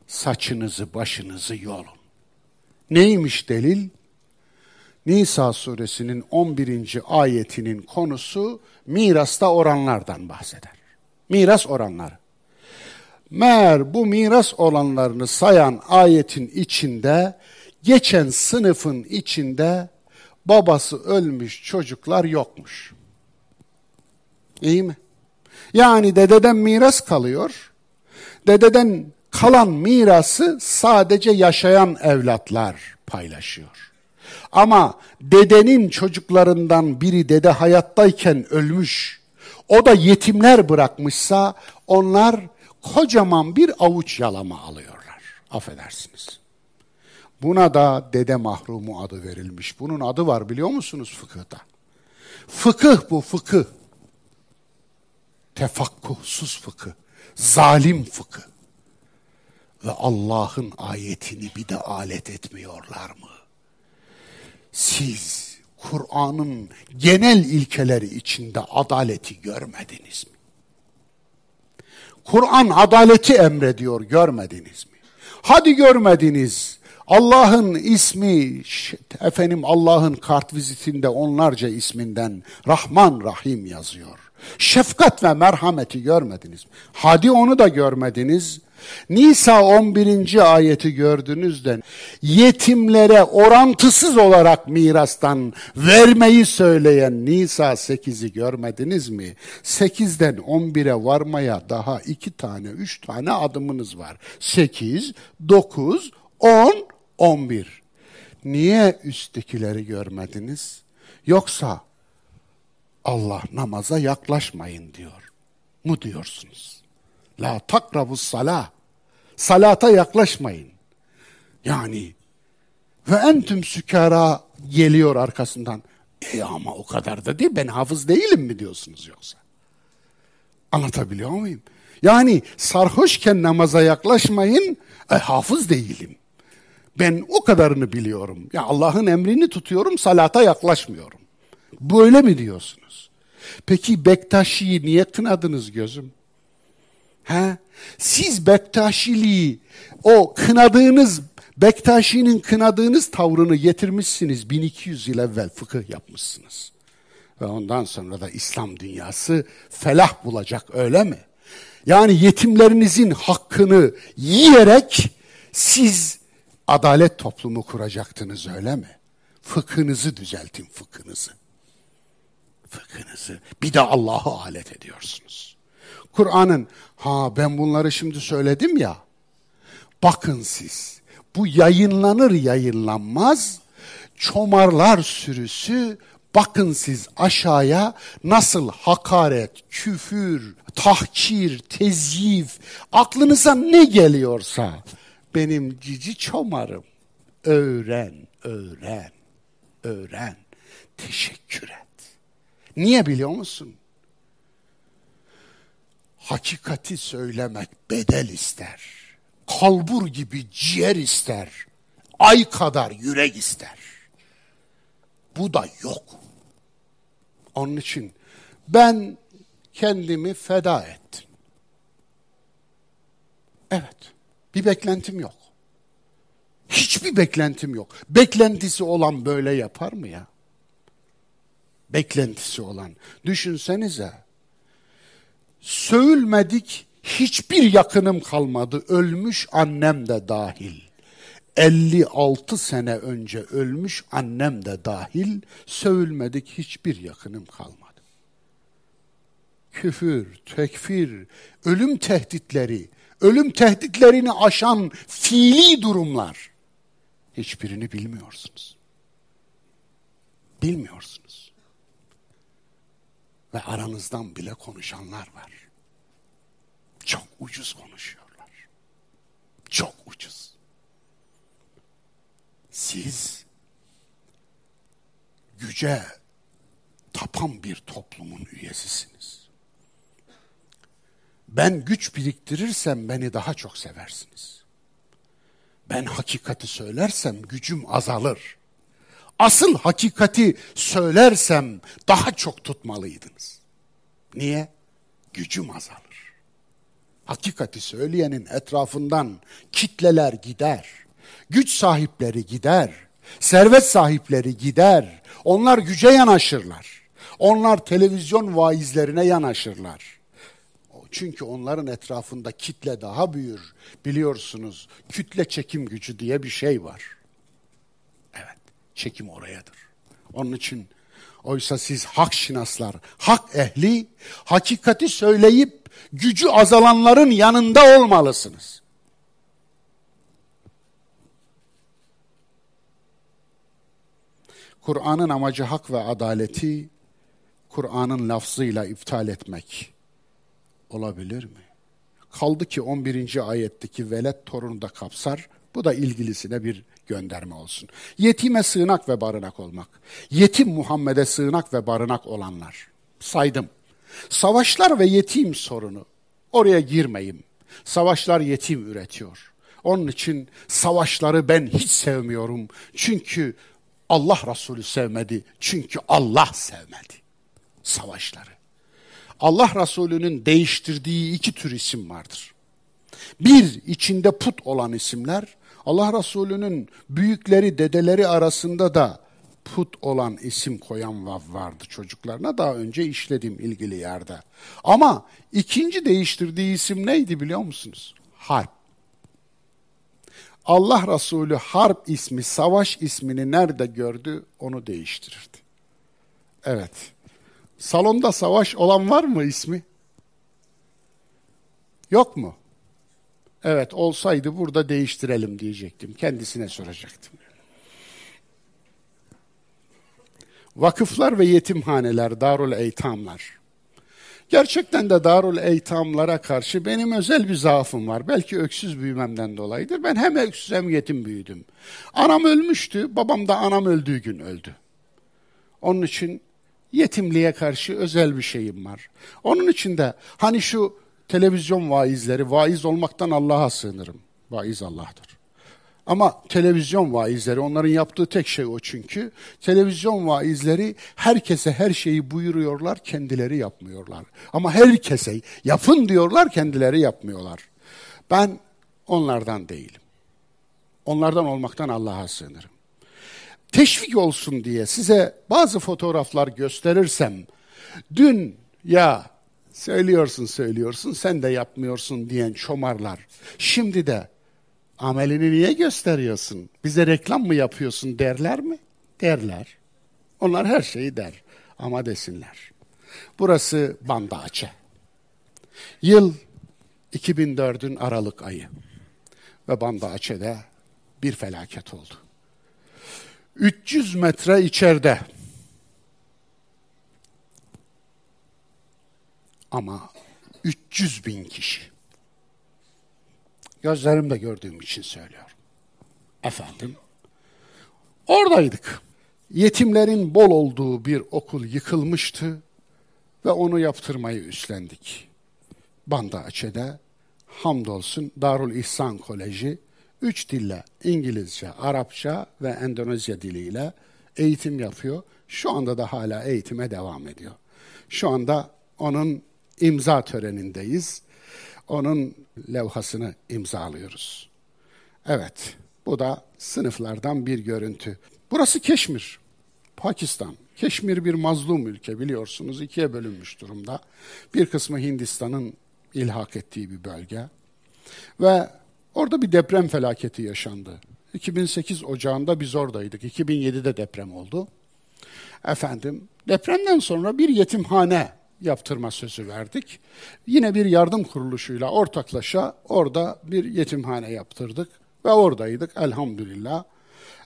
Saçınızı başınızı yolun. Neymiş delil? Nisa suresinin 11. ayetinin konusu mirasta oranlardan bahseder. Miras oranları. Meğer bu miras olanlarını sayan ayetin içinde geçen sınıfın içinde babası ölmüş çocuklar yokmuş. İyi mi? Yani dededen miras kalıyor. Dededen kalan mirası sadece yaşayan evlatlar paylaşıyor. Ama dedenin çocuklarından biri dede hayattayken ölmüş, o da yetimler bırakmışsa onlar kocaman bir avuç yalama alıyorlar. Affedersiniz. Buna da dede mahrumu adı verilmiş. Bunun adı var biliyor musunuz fıkıhta? Fıkıh bu fıkıh. Tefakkuhsuz fıkıh. Zalim fıkıh ve Allah'ın ayetini bir de alet etmiyorlar mı? Siz Kur'an'ın genel ilkeleri içinde adaleti görmediniz mi? Kur'an adaleti emrediyor görmediniz mi? Hadi görmediniz. Allah'ın ismi, efendim Allah'ın kart vizitinde onlarca isminden Rahman Rahim yazıyor. Şefkat ve merhameti görmediniz? Hadi onu da görmediniz. Nisa 11. ayeti gördüğünüzde yetimlere orantısız olarak mirastan vermeyi söyleyen Nisa 8'i görmediniz mi? 8'den 11'e varmaya daha 2 tane 3 tane adımınız var. 8, 9, 10, 11. Niye üsttekileri görmediniz? Yoksa Allah namaza yaklaşmayın diyor. mu diyorsunuz? La takrabus salah. Salata yaklaşmayın. Yani ve entüm sükara geliyor arkasından. E ama o kadar da değil ben hafız değilim mi diyorsunuz yoksa? Anlatabiliyor muyum? Yani sarhoşken namaza yaklaşmayın, e, hafız değilim. Ben o kadarını biliyorum. Ya Allah'ın emrini tutuyorum, salata yaklaşmıyorum. Böyle mi diyorsunuz? Peki Bektaşi'yi niye kınadınız gözüm? He? Siz Bektaşiliği, o kınadığınız, Bektaşi'nin kınadığınız tavrını getirmişsiniz. 1200 yıl evvel fıkıh yapmışsınız. Ve ondan sonra da İslam dünyası felah bulacak öyle mi? Yani yetimlerinizin hakkını yiyerek siz adalet toplumu kuracaktınız öyle mi? Fıkhınızı düzeltin fıkhınızı. Fıkhınızı. Bir de Allah'ı alet ediyorsunuz. Kur'an'ın ha ben bunları şimdi söyledim ya. Bakın siz bu yayınlanır yayınlanmaz çomarlar sürüsü bakın siz aşağıya nasıl hakaret, küfür, tahkir, tezyif, aklınıza ne geliyorsa benim cici çomarım. Öğren, öğren, öğren. Teşekkür et. Niye biliyor musun? Hakikati söylemek bedel ister. Kalbur gibi ciğer ister. Ay kadar yürek ister. Bu da yok. Onun için ben kendimi feda ettim. Evet. Bir beklentim yok. Hiçbir beklentim yok. Beklentisi olan böyle yapar mı ya? Beklentisi olan. Düşünsenize. Söğülmedik hiçbir yakınım kalmadı. Ölmüş annem de dahil. 56 sene önce ölmüş annem de dahil sövülmedik hiçbir yakınım kalmadı. Küfür, tekfir, ölüm tehditleri, ölüm tehditlerini aşan fiili durumlar. Hiçbirini bilmiyorsunuz. Bilmiyorsunuz. Ve aranızdan bile konuşanlar var. Çok ucuz konuşuyorlar. Çok ucuz. Siz güce tapan bir toplumun üyesisiniz. Ben güç biriktirirsem beni daha çok seversiniz. Ben hakikati söylersem gücüm azalır. Asıl hakikati söylersem daha çok tutmalıydınız. Niye? Gücüm azalır. Hakikati söyleyenin etrafından kitleler gider. Güç sahipleri gider. Servet sahipleri gider. Onlar güce yanaşırlar. Onlar televizyon vaizlerine yanaşırlar. Çünkü onların etrafında kitle daha büyür. Biliyorsunuz kütle çekim gücü diye bir şey var. Evet, çekim orayadır. Onun için oysa siz hak şinaslar, hak ehli, hakikati söyleyip gücü azalanların yanında olmalısınız. Kur'an'ın amacı hak ve adaleti Kur'an'ın lafzıyla iptal etmek olabilir mi? Kaldı ki 11. ayetteki velet torunu da kapsar. Bu da ilgilisine bir gönderme olsun. Yetime sığınak ve barınak olmak. Yetim Muhammed'e sığınak ve barınak olanlar. Saydım. Savaşlar ve yetim sorunu. Oraya girmeyeyim. Savaşlar yetim üretiyor. Onun için savaşları ben hiç sevmiyorum. Çünkü Allah Resulü sevmedi. Çünkü Allah sevmedi savaşları. Allah Resulü'nün değiştirdiği iki tür isim vardır. Bir, içinde put olan isimler, Allah Resulü'nün büyükleri, dedeleri arasında da put olan isim koyan vardı çocuklarına daha önce işledim ilgili yerde. Ama ikinci değiştirdiği isim neydi biliyor musunuz? Harp. Allah Resulü harp ismi, savaş ismini nerede gördü onu değiştirirdi. Evet. Salonda savaş olan var mı ismi? Yok mu? Evet olsaydı burada değiştirelim diyecektim. Kendisine soracaktım. Vakıflar ve yetimhaneler, darul eytamlar. Gerçekten de Darul Eytamlara karşı benim özel bir zaafım var. Belki öksüz büyümemden dolayıdır. Ben hem öksüz hem yetim büyüdüm. Anam ölmüştü, babam da anam öldüğü gün öldü. Onun için yetimliğe karşı özel bir şeyim var. Onun için de hani şu televizyon vaizleri, vaiz olmaktan Allah'a sığınırım. Vaiz Allah'tır. Ama televizyon vaizleri, onların yaptığı tek şey o çünkü. Televizyon vaizleri herkese her şeyi buyuruyorlar, kendileri yapmıyorlar. Ama herkese yapın diyorlar, kendileri yapmıyorlar. Ben onlardan değilim. Onlardan olmaktan Allah'a sığınırım. Teşvik olsun diye size bazı fotoğraflar gösterirsem, dün ya söylüyorsun söylüyorsun sen de yapmıyorsun diyen çomarlar, şimdi de amelini niye gösteriyorsun? Bize reklam mı yapıyorsun derler mi? Derler. Onlar her şeyi der ama desinler. Burası Bandaçe. Yıl 2004'ün Aralık ayı ve Bandaçe'de bir felaket oldu. 300 metre içeride ama 300 bin kişi Gözlerimde gördüğüm için söylüyorum. Efendim, oradaydık. Yetimlerin bol olduğu bir okul yıkılmıştı ve onu yaptırmayı üstlendik. Banda Açe'de hamdolsun Darul İhsan Koleji üç dille İngilizce, Arapça ve Endonezya diliyle eğitim yapıyor. Şu anda da hala eğitime devam ediyor. Şu anda onun imza törenindeyiz onun levhasını imzalıyoruz. Evet, bu da sınıflardan bir görüntü. Burası Keşmir, Pakistan. Keşmir bir mazlum ülke biliyorsunuz, ikiye bölünmüş durumda. Bir kısmı Hindistan'ın ilhak ettiği bir bölge. Ve orada bir deprem felaketi yaşandı. 2008 Ocağı'nda biz oradaydık. 2007'de deprem oldu. Efendim, depremden sonra bir yetimhane yaptırma sözü verdik. Yine bir yardım kuruluşuyla ortaklaşa orada bir yetimhane yaptırdık ve oradaydık elhamdülillah.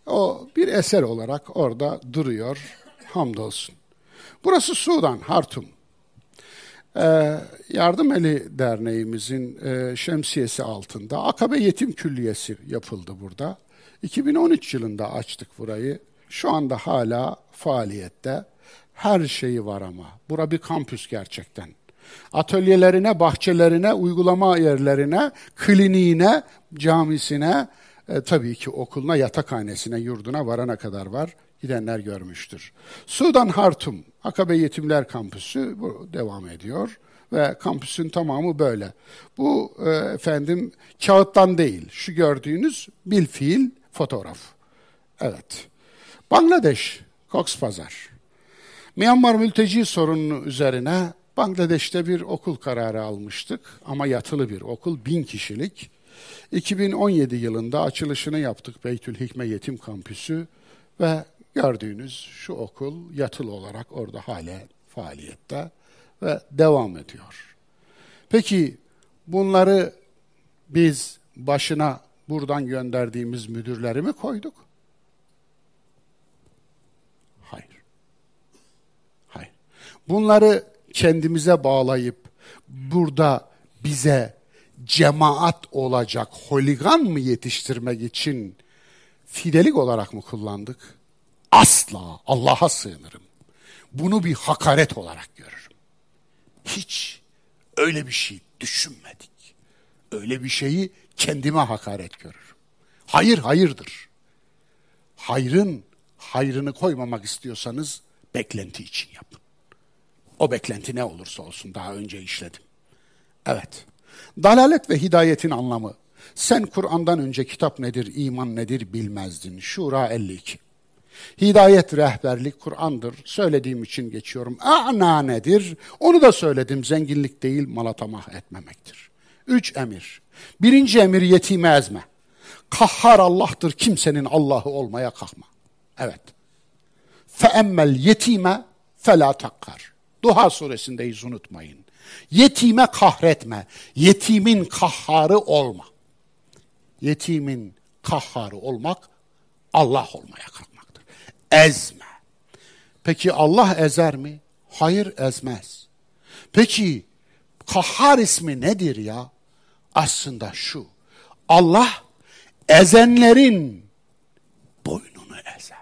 O bir eser olarak orada duruyor. Hamdolsun. Burası Sudan, Hartum. Ee, Yardım Eli Derneğimizin e, şemsiyesi altında Akabe Yetim Külliyesi yapıldı burada. 2013 yılında açtık burayı. Şu anda hala faaliyette. Her şeyi var ama. Bura bir kampüs gerçekten. Atölyelerine, bahçelerine, uygulama yerlerine, kliniğine, camisine, e, tabii ki okuluna, yatakhanesine, yurduna varana kadar var. Gidenler görmüştür. Sudan Hartum, Akabe Yetimler Kampüsü bu devam ediyor ve kampüsün tamamı böyle. Bu e, efendim kağıttan değil, şu gördüğünüz bil fiil fotoğraf. Evet. Bangladeş, Cox Pazar. Myanmar mülteci sorununu üzerine Bangladeş'te bir okul kararı almıştık ama yatılı bir okul, bin kişilik. 2017 yılında açılışını yaptık Beytül Hikme Yetim Kampüsü ve gördüğünüz şu okul yatılı olarak orada hala faaliyette ve devam ediyor. Peki bunları biz başına buradan gönderdiğimiz müdürleri mi koyduk? Bunları kendimize bağlayıp burada bize cemaat olacak holigan mı yetiştirmek için fidelik olarak mı kullandık? Asla Allah'a sığınırım. Bunu bir hakaret olarak görürüm. Hiç öyle bir şey düşünmedik. Öyle bir şeyi kendime hakaret görürüm. Hayır hayırdır. Hayrın hayrını koymamak istiyorsanız beklenti için yapın. O beklenti ne olursa olsun daha önce işledim. Evet. Dalalet ve hidayetin anlamı. Sen Kur'an'dan önce kitap nedir, iman nedir bilmezdin. Şura 52. Hidayet, rehberlik Kur'an'dır. Söylediğim için geçiyorum. A'na nedir? Onu da söyledim. Zenginlik değil, malatamah etmemektir. Üç emir. Birinci emir yetime ezme. Kahhar Allah'tır. Kimsenin Allah'ı olmaya kalkma. Evet. Feemmel yetime fela takkar. Duha suresindeyiz unutmayın. Yetime kahretme. Yetimin kahharı olma. Yetimin kahharı olmak Allah olmaya kalkmaktır. Ezme. Peki Allah ezer mi? Hayır ezmez. Peki kahhar ismi nedir ya? Aslında şu. Allah ezenlerin boynunu ezer.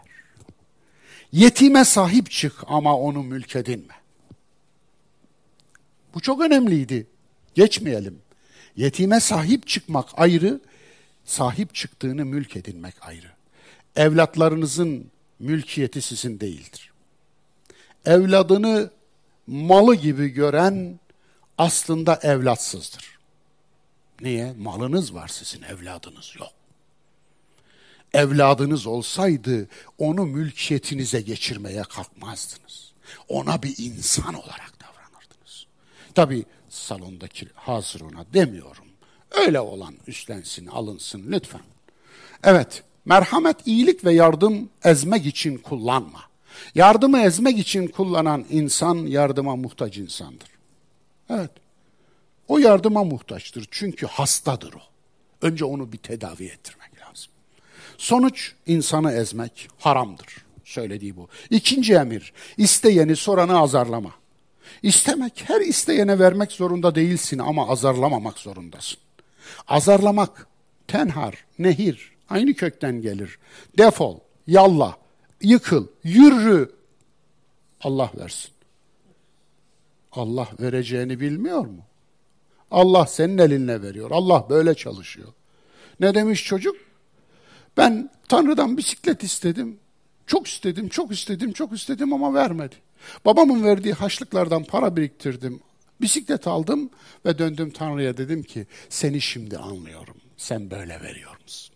Yetime sahip çık ama onu mülk edinme. Bu çok önemliydi. Geçmeyelim. Yetime sahip çıkmak ayrı, sahip çıktığını mülk edinmek ayrı. Evlatlarınızın mülkiyeti sizin değildir. Evladını malı gibi gören aslında evlatsızdır. Niye? Malınız var sizin, evladınız yok. Evladınız olsaydı onu mülkiyetinize geçirmeye kalkmazdınız. Ona bir insan olarak davranırdınız. Tabi salondaki hazır ona demiyorum. Öyle olan üstlensin, alınsın lütfen. Evet, merhamet, iyilik ve yardım ezmek için kullanma. Yardımı ezmek için kullanan insan yardıma muhtaç insandır. Evet. O yardıma muhtaçtır çünkü hastadır o. Önce onu bir tedavi ettirmek lazım. Sonuç insanı ezmek haramdır. Söylediği bu. İkinci emir, isteyeni soranı azarlama. İstemek, her isteyene vermek zorunda değilsin ama azarlamamak zorundasın. Azarlamak, tenhar, nehir, aynı kökten gelir. Defol, yalla, yıkıl, yürü. Allah versin. Allah vereceğini bilmiyor mu? Allah senin elinle veriyor. Allah böyle çalışıyor. Ne demiş çocuk? Ben Tanrı'dan bisiklet istedim. Çok istedim, çok istedim, çok istedim ama vermedi. Babamın verdiği haçlıklardan para biriktirdim. Bisiklet aldım ve döndüm Tanrı'ya dedim ki seni şimdi anlıyorum. Sen böyle veriyor musun?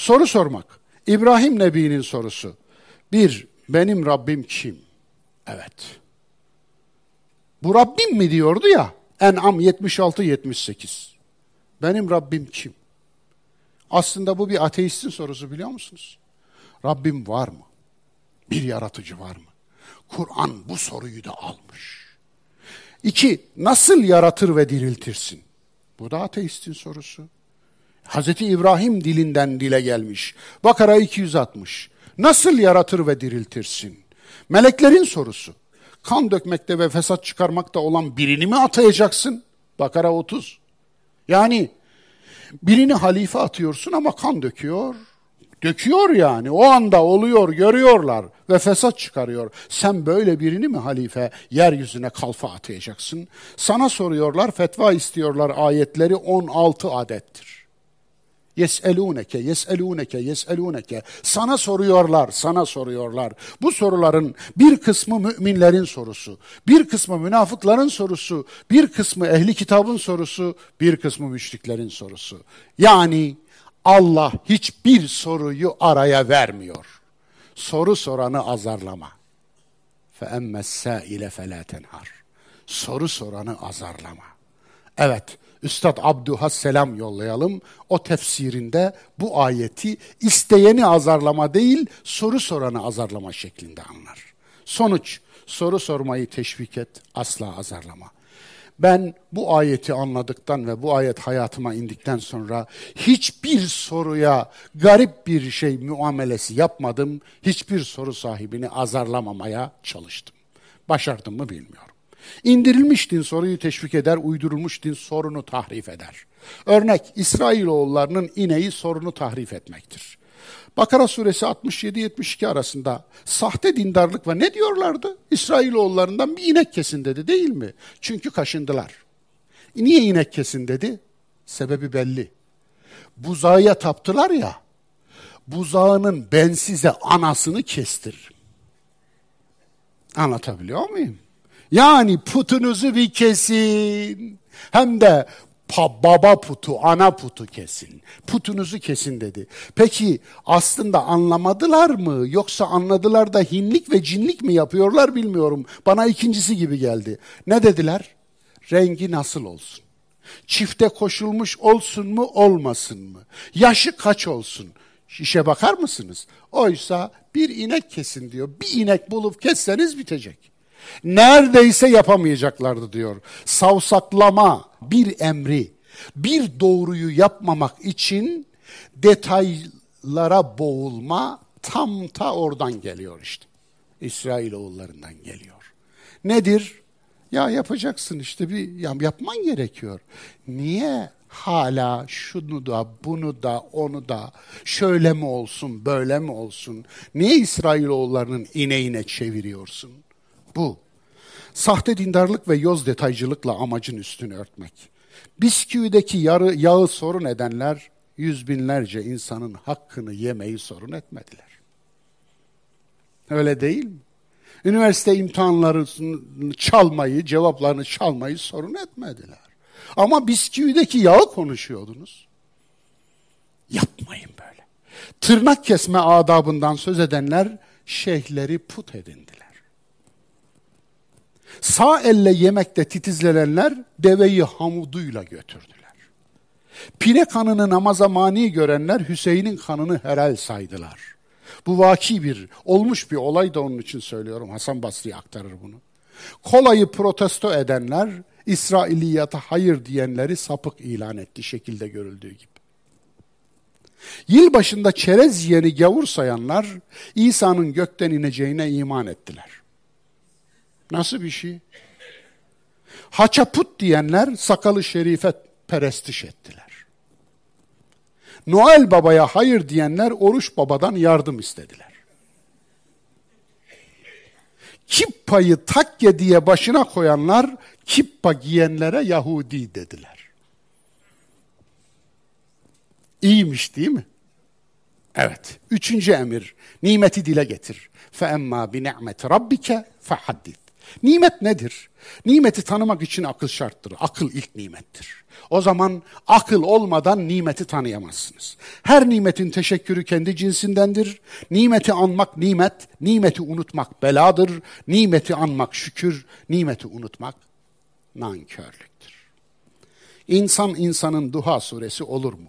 Soru sormak. İbrahim Nebi'nin sorusu. Bir, benim Rabbim kim? Evet. Bu Rabbim mi diyordu ya? En'am 76-78. Benim Rabbim kim? Aslında bu bir ateistin sorusu biliyor musunuz? Rabbim var mı? Bir yaratıcı var mı? Kur'an bu soruyu da almış. İki, nasıl yaratır ve diriltirsin? Bu da ateistin sorusu. Hazreti İbrahim dilinden dile gelmiş. Bakara 260. Nasıl yaratır ve diriltirsin? Meleklerin sorusu. Kan dökmekte ve fesat çıkarmakta olan birini mi atayacaksın? Bakara 30. Yani birini halife atıyorsun ama kan döküyor. Döküyor yani. O anda oluyor, görüyorlar ve fesat çıkarıyor. Sen böyle birini mi halife yeryüzüne kalfa atayacaksın? Sana soruyorlar, fetva istiyorlar. Ayetleri 16 adettir. Yeseluneke, yeseluneke, yeseluneke. Sana soruyorlar, sana soruyorlar. Bu soruların bir kısmı müminlerin sorusu, bir kısmı münafıkların sorusu, bir kısmı ehli kitabın sorusu, bir kısmı müşriklerin sorusu. Yani Allah hiçbir soruyu araya vermiyor. Soru soranı azarlama. فَاَمَّ السَّائِلَ فَلَا تَنْهَرْ Soru soranı azarlama. Evet, Üstad Abduhas selam yollayalım. O tefsirinde bu ayeti isteyeni azarlama değil, soru soranı azarlama şeklinde anlar. Sonuç, soru sormayı teşvik et, asla azarlama. Ben bu ayeti anladıktan ve bu ayet hayatıma indikten sonra hiçbir soruya garip bir şey muamelesi yapmadım. Hiçbir soru sahibini azarlamamaya çalıştım. Başardım mı bilmiyorum. İndirilmiş din soruyu teşvik eder, uydurulmuş din sorunu tahrif eder. Örnek İsrailoğullarının ineği sorunu tahrif etmektir. Bakara suresi 67-72 arasında sahte dindarlık ve ne diyorlardı? İsrailoğullarından bir inek kesin dedi değil mi? Çünkü kaşındılar. Niye inek kesin dedi? Sebebi belli. Buzağıya taptılar ya, buzağının ben size anasını kestiririm. Anlatabiliyor muyum? Yani putunuzu bir kesin. Hem de baba putu, ana putu kesin. Putunuzu kesin dedi. Peki aslında anlamadılar mı? Yoksa anladılar da hinlik ve cinlik mi yapıyorlar bilmiyorum. Bana ikincisi gibi geldi. Ne dediler? Rengi nasıl olsun? Çifte koşulmuş olsun mu olmasın mı? Yaşı kaç olsun? İşe bakar mısınız? Oysa bir inek kesin diyor. Bir inek bulup kesseniz bitecek. Neredeyse yapamayacaklardı diyor. Savsaklama bir emri, bir doğruyu yapmamak için detaylara boğulma tam ta oradan geliyor işte. İsrailoğullarından geliyor. Nedir? Ya yapacaksın işte bir ya yapman gerekiyor. Niye hala şunu da bunu da onu da şöyle mi olsun böyle mi olsun? Niye İsrailoğullarının ineğine çeviriyorsun? Bu. Sahte dindarlık ve yoz detaycılıkla amacın üstünü örtmek. Bisküvideki yarı, yağı sorun edenler yüz binlerce insanın hakkını yemeyi sorun etmediler. Öyle değil mi? Üniversite imtihanlarını çalmayı, cevaplarını çalmayı sorun etmediler. Ama bisküvideki yağı konuşuyordunuz. Yapmayın böyle. Tırnak kesme adabından söz edenler şeyhleri put edindiler. Sağ elle yemekte titizlenenler deveyi hamuduyla götürdüler. Pire kanını namaza mani görenler Hüseyin'in kanını helal saydılar. Bu vaki bir, olmuş bir olay da onun için söylüyorum. Hasan Basri aktarır bunu. Kolayı protesto edenler, İsrailiyata hayır diyenleri sapık ilan etti şekilde görüldüğü gibi. Yılbaşında çerez yiyeni gavur sayanlar, İsa'nın gökten ineceğine iman ettiler. Nasıl bir şey? Haçaput diyenler sakalı şerife perestiş ettiler. Noel Baba'ya hayır diyenler Oruç Baba'dan yardım istediler. Kippa'yı takke diye başına koyanlar kippa giyenlere Yahudi dediler. İyiymiş değil mi? Evet. Üçüncü emir. Nimeti dile getir. Bi ni'meti rabbike fehaddit. Nimet nedir? Nimeti tanımak için akıl şarttır. Akıl ilk nimettir. O zaman akıl olmadan nimeti tanıyamazsınız. Her nimetin teşekkürü kendi cinsindendir. Nimeti anmak nimet, nimeti unutmak beladır. Nimeti anmak şükür, nimeti unutmak nankörlüktür. İnsan insanın duha suresi olur mu?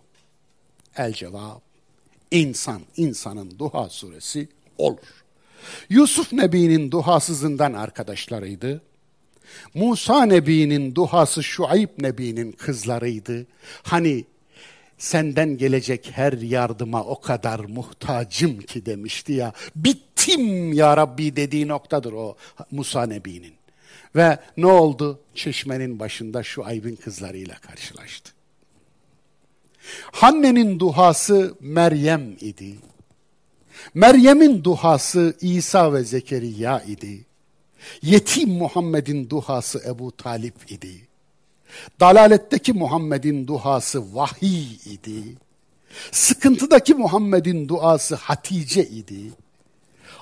El cevap, insan insanın duha suresi olur. Yusuf Nebi'nin duhasızından arkadaşlarıydı. Musa Nebi'nin duhası Şuayb Nebi'nin kızlarıydı. Hani senden gelecek her yardıma o kadar muhtacım ki demişti ya. Bittim ya Rabbi dediği noktadır o Musa Nebi'nin. Ve ne oldu? Çeşmenin başında Şuayb'in kızlarıyla karşılaştı. Hanne'nin duhası Meryem idi. Meryem'in duhası İsa ve Zekeriya idi. Yetim Muhammed'in duhası Ebu Talip idi. Dalaletteki Muhammed'in duhası vahiy idi. Sıkıntıdaki Muhammed'in duası Hatice idi.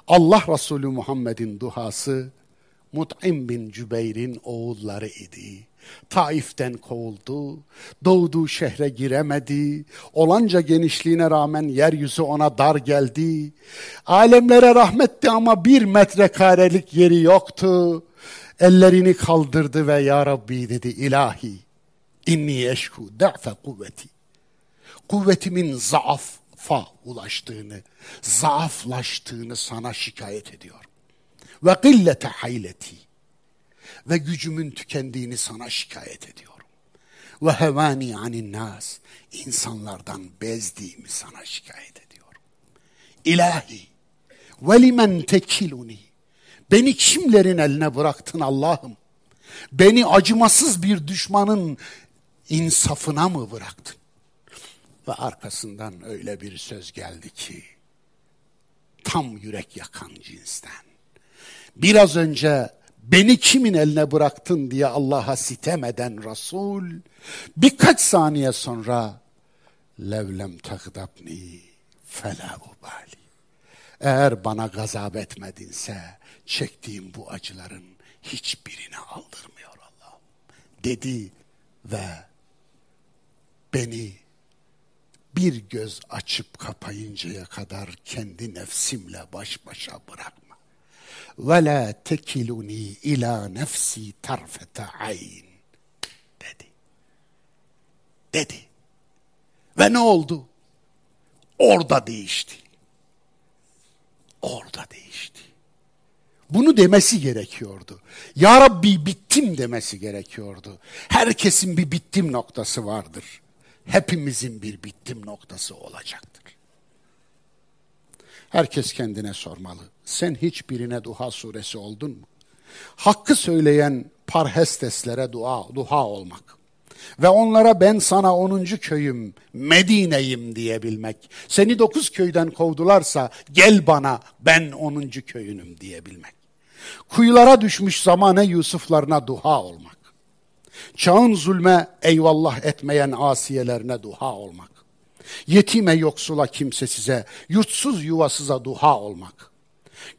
Allah Resulü Muhammed'in duası Mut'im bin Cübeyr'in oğulları idi. Taif'ten kovuldu, doğduğu şehre giremedi, olanca genişliğine rağmen yeryüzü ona dar geldi. Alemlere rahmetti ama bir metrekarelik yeri yoktu. Ellerini kaldırdı ve Ya Rabbi dedi ilahi, inni eşku da'fe kuvveti. Kuvvetimin zaafa ulaştığını, zaaflaştığını sana şikayet ediyorum. Ve gillete hayleti ve gücümün tükendiğini sana şikayet ediyorum. Ve hevani anin nas, insanlardan bezdiğimi sana şikayet ediyorum. İlahi, ve limen tekiluni, beni kimlerin eline bıraktın Allah'ım? Beni acımasız bir düşmanın insafına mı bıraktın? Ve arkasından öyle bir söz geldi ki, tam yürek yakan cinsten. Biraz önce beni kimin eline bıraktın diye Allah'a sitem eden Resul birkaç saniye sonra levlem takdabni fela ubali. Eğer bana gazap etmedinse çektiğim bu acıların hiçbirini aldırmıyor Allah'ım dedi ve beni bir göz açıp kapayıncaya kadar kendi nefsimle baş başa bırakma ve la tekiluni ila nefsi tarfete ayn dedi. Dedi. Ve ne oldu? Orada değişti. Orada değişti. Bunu demesi gerekiyordu. Ya Rabbi bittim demesi gerekiyordu. Herkesin bir bittim noktası vardır. Hepimizin bir bittim noktası olacaktır. Herkes kendine sormalı. Sen hiçbirine duha suresi oldun mu? Hakkı söyleyen parhesteslere dua, duha olmak. Ve onlara ben sana onuncu köyüm, Medine'yim diyebilmek. Seni dokuz köyden kovdularsa gel bana ben onuncu köyünüm diyebilmek. Kuyulara düşmüş zamane Yusuflarına duha olmak. Çağın zulme eyvallah etmeyen asiyelerine duha olmak. Yetime yoksula kimsesize, yurtsuz yuvasıza duha olmak.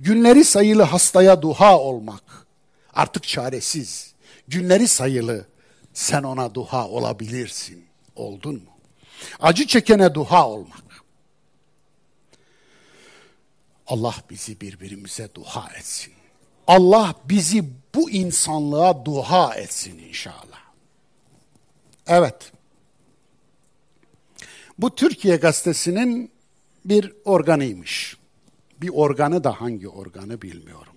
Günleri sayılı hastaya duha olmak. Artık çaresiz, günleri sayılı, sen ona duha olabilirsin. Oldun mu? Acı çekene duha olmak. Allah bizi birbirimize duha etsin. Allah bizi bu insanlığa duha etsin inşallah. Evet. Bu Türkiye Gazetesi'nin bir organıymış. Bir organı da hangi organı bilmiyorum.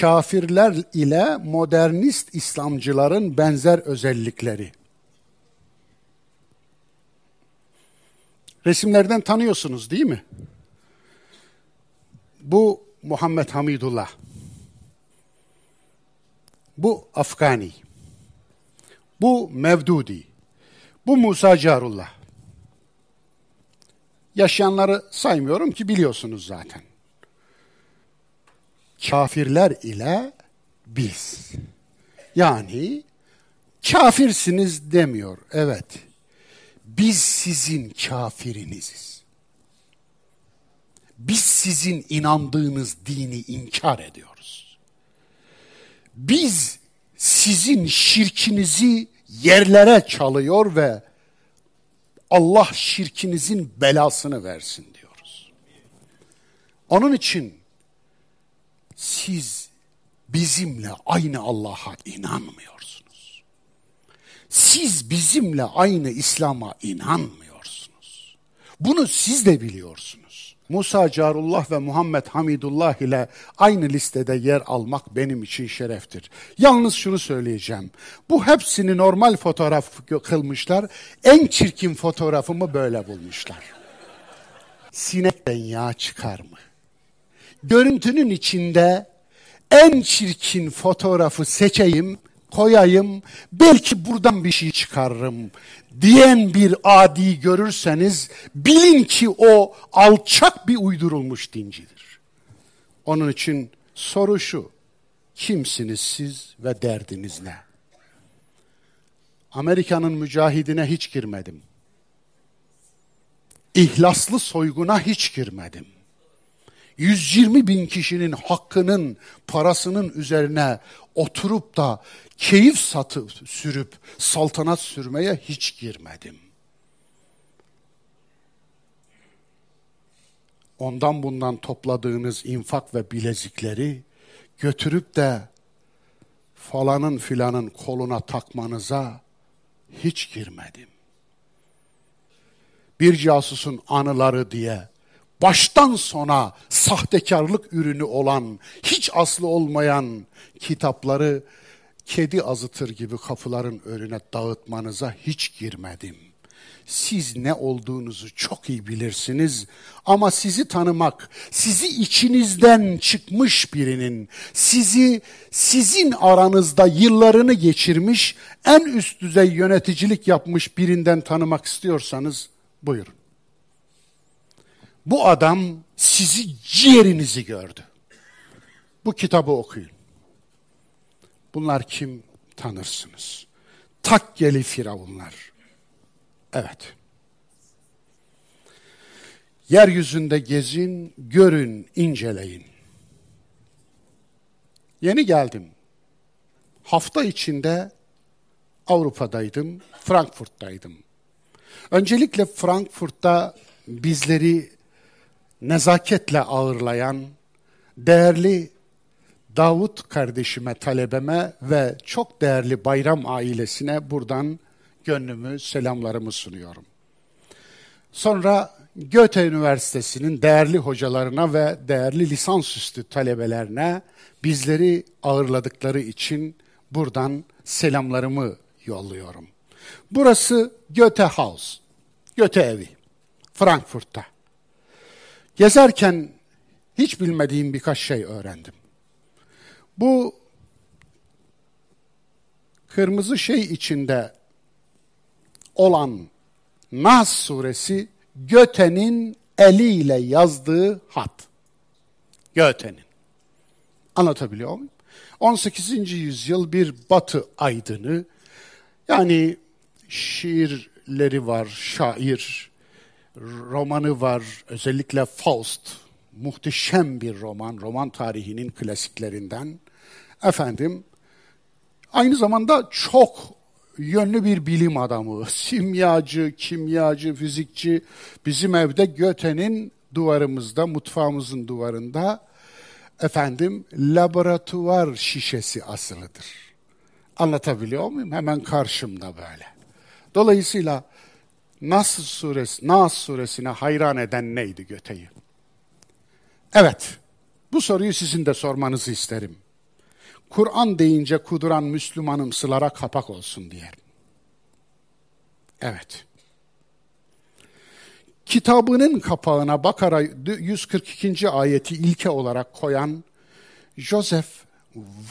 Kafirler ile modernist İslamcıların benzer özellikleri. Resimlerden tanıyorsunuz değil mi? Bu Muhammed Hamidullah. Bu Afgani. Bu Mevdudi. Bu Musa Carullah. Yaşayanları saymıyorum ki biliyorsunuz zaten. Kafirler ile biz. Yani kafirsiniz demiyor. Evet. Biz sizin kafiriniziz. Biz sizin inandığınız dini inkar ediyoruz. Biz sizin şirkinizi yerlere çalıyor ve Allah şirkinizin belasını versin diyoruz. Onun için siz bizimle aynı Allah'a inanmıyorsunuz. Siz bizimle aynı İslam'a inanmıyorsunuz. Bunu siz de biliyorsunuz. Musa Carullah ve Muhammed Hamidullah ile aynı listede yer almak benim için şereftir. Yalnız şunu söyleyeceğim. Bu hepsini normal fotoğraf kılmışlar. En çirkin fotoğrafımı böyle bulmuşlar. Sinekten yağ çıkar mı? Görüntünün içinde en çirkin fotoğrafı seçeyim, koyayım, belki buradan bir şey çıkarırım diyen bir adi görürseniz bilin ki o alçak bir uydurulmuş dincidir. Onun için soru şu, kimsiniz siz ve derdiniz ne? Amerika'nın mücahidine hiç girmedim. İhlaslı soyguna hiç girmedim. 120 bin kişinin hakkının, parasının üzerine oturup da keyif satı sürüp saltanat sürmeye hiç girmedim. Ondan bundan topladığınız infak ve bilezikleri götürüp de falanın filanın koluna takmanıza hiç girmedim. Bir casusun anıları diye baştan sona sahtekarlık ürünü olan, hiç aslı olmayan kitapları kedi azıtır gibi kapıların önüne dağıtmanıza hiç girmedim. Siz ne olduğunuzu çok iyi bilirsiniz ama sizi tanımak, sizi içinizden çıkmış birinin, sizi sizin aranızda yıllarını geçirmiş, en üst düzey yöneticilik yapmış birinden tanımak istiyorsanız buyurun. Bu adam sizi ciğerinizi gördü. Bu kitabı okuyun. Bunlar kim tanırsınız? Takkeli firavunlar. Evet. Yeryüzünde gezin, görün, inceleyin. Yeni geldim. Hafta içinde Avrupa'daydım, Frankfurt'taydım. Öncelikle Frankfurt'ta bizleri nezaketle ağırlayan değerli Davut kardeşime, talebeme ve çok değerli Bayram ailesine buradan gönlümü, selamlarımı sunuyorum. Sonra Göte Üniversitesi'nin değerli hocalarına ve değerli lisansüstü talebelerine bizleri ağırladıkları için buradan selamlarımı yolluyorum. Burası Goethe House. Goethe evi. Frankfurt'ta. Gezerken hiç bilmediğim birkaç şey öğrendim. Bu kırmızı şey içinde olan Nas suresi Göte'nin eliyle yazdığı hat. Göte'nin. Anlatabiliyor muyum? 18. yüzyıl bir batı aydını yani şiirleri var, şair, romanı var, özellikle Faust, muhteşem bir roman, roman tarihinin klasiklerinden. Efendim, aynı zamanda çok yönlü bir bilim adamı, *laughs* simyacı, kimyacı, fizikçi. Bizim evde Göte'nin duvarımızda, mutfağımızın duvarında efendim laboratuvar şişesi asılıdır. Anlatabiliyor muyum? Hemen karşımda böyle. Dolayısıyla Nas suresi, Nas suresine hayran eden neydi Göte'yi? Evet, bu soruyu sizin de sormanızı isterim. Kur'an deyince kuduran Müslümanımsılara kapak olsun diyelim. Evet. Kitabının kapağına Bakara 142. ayeti ilke olarak koyan Joseph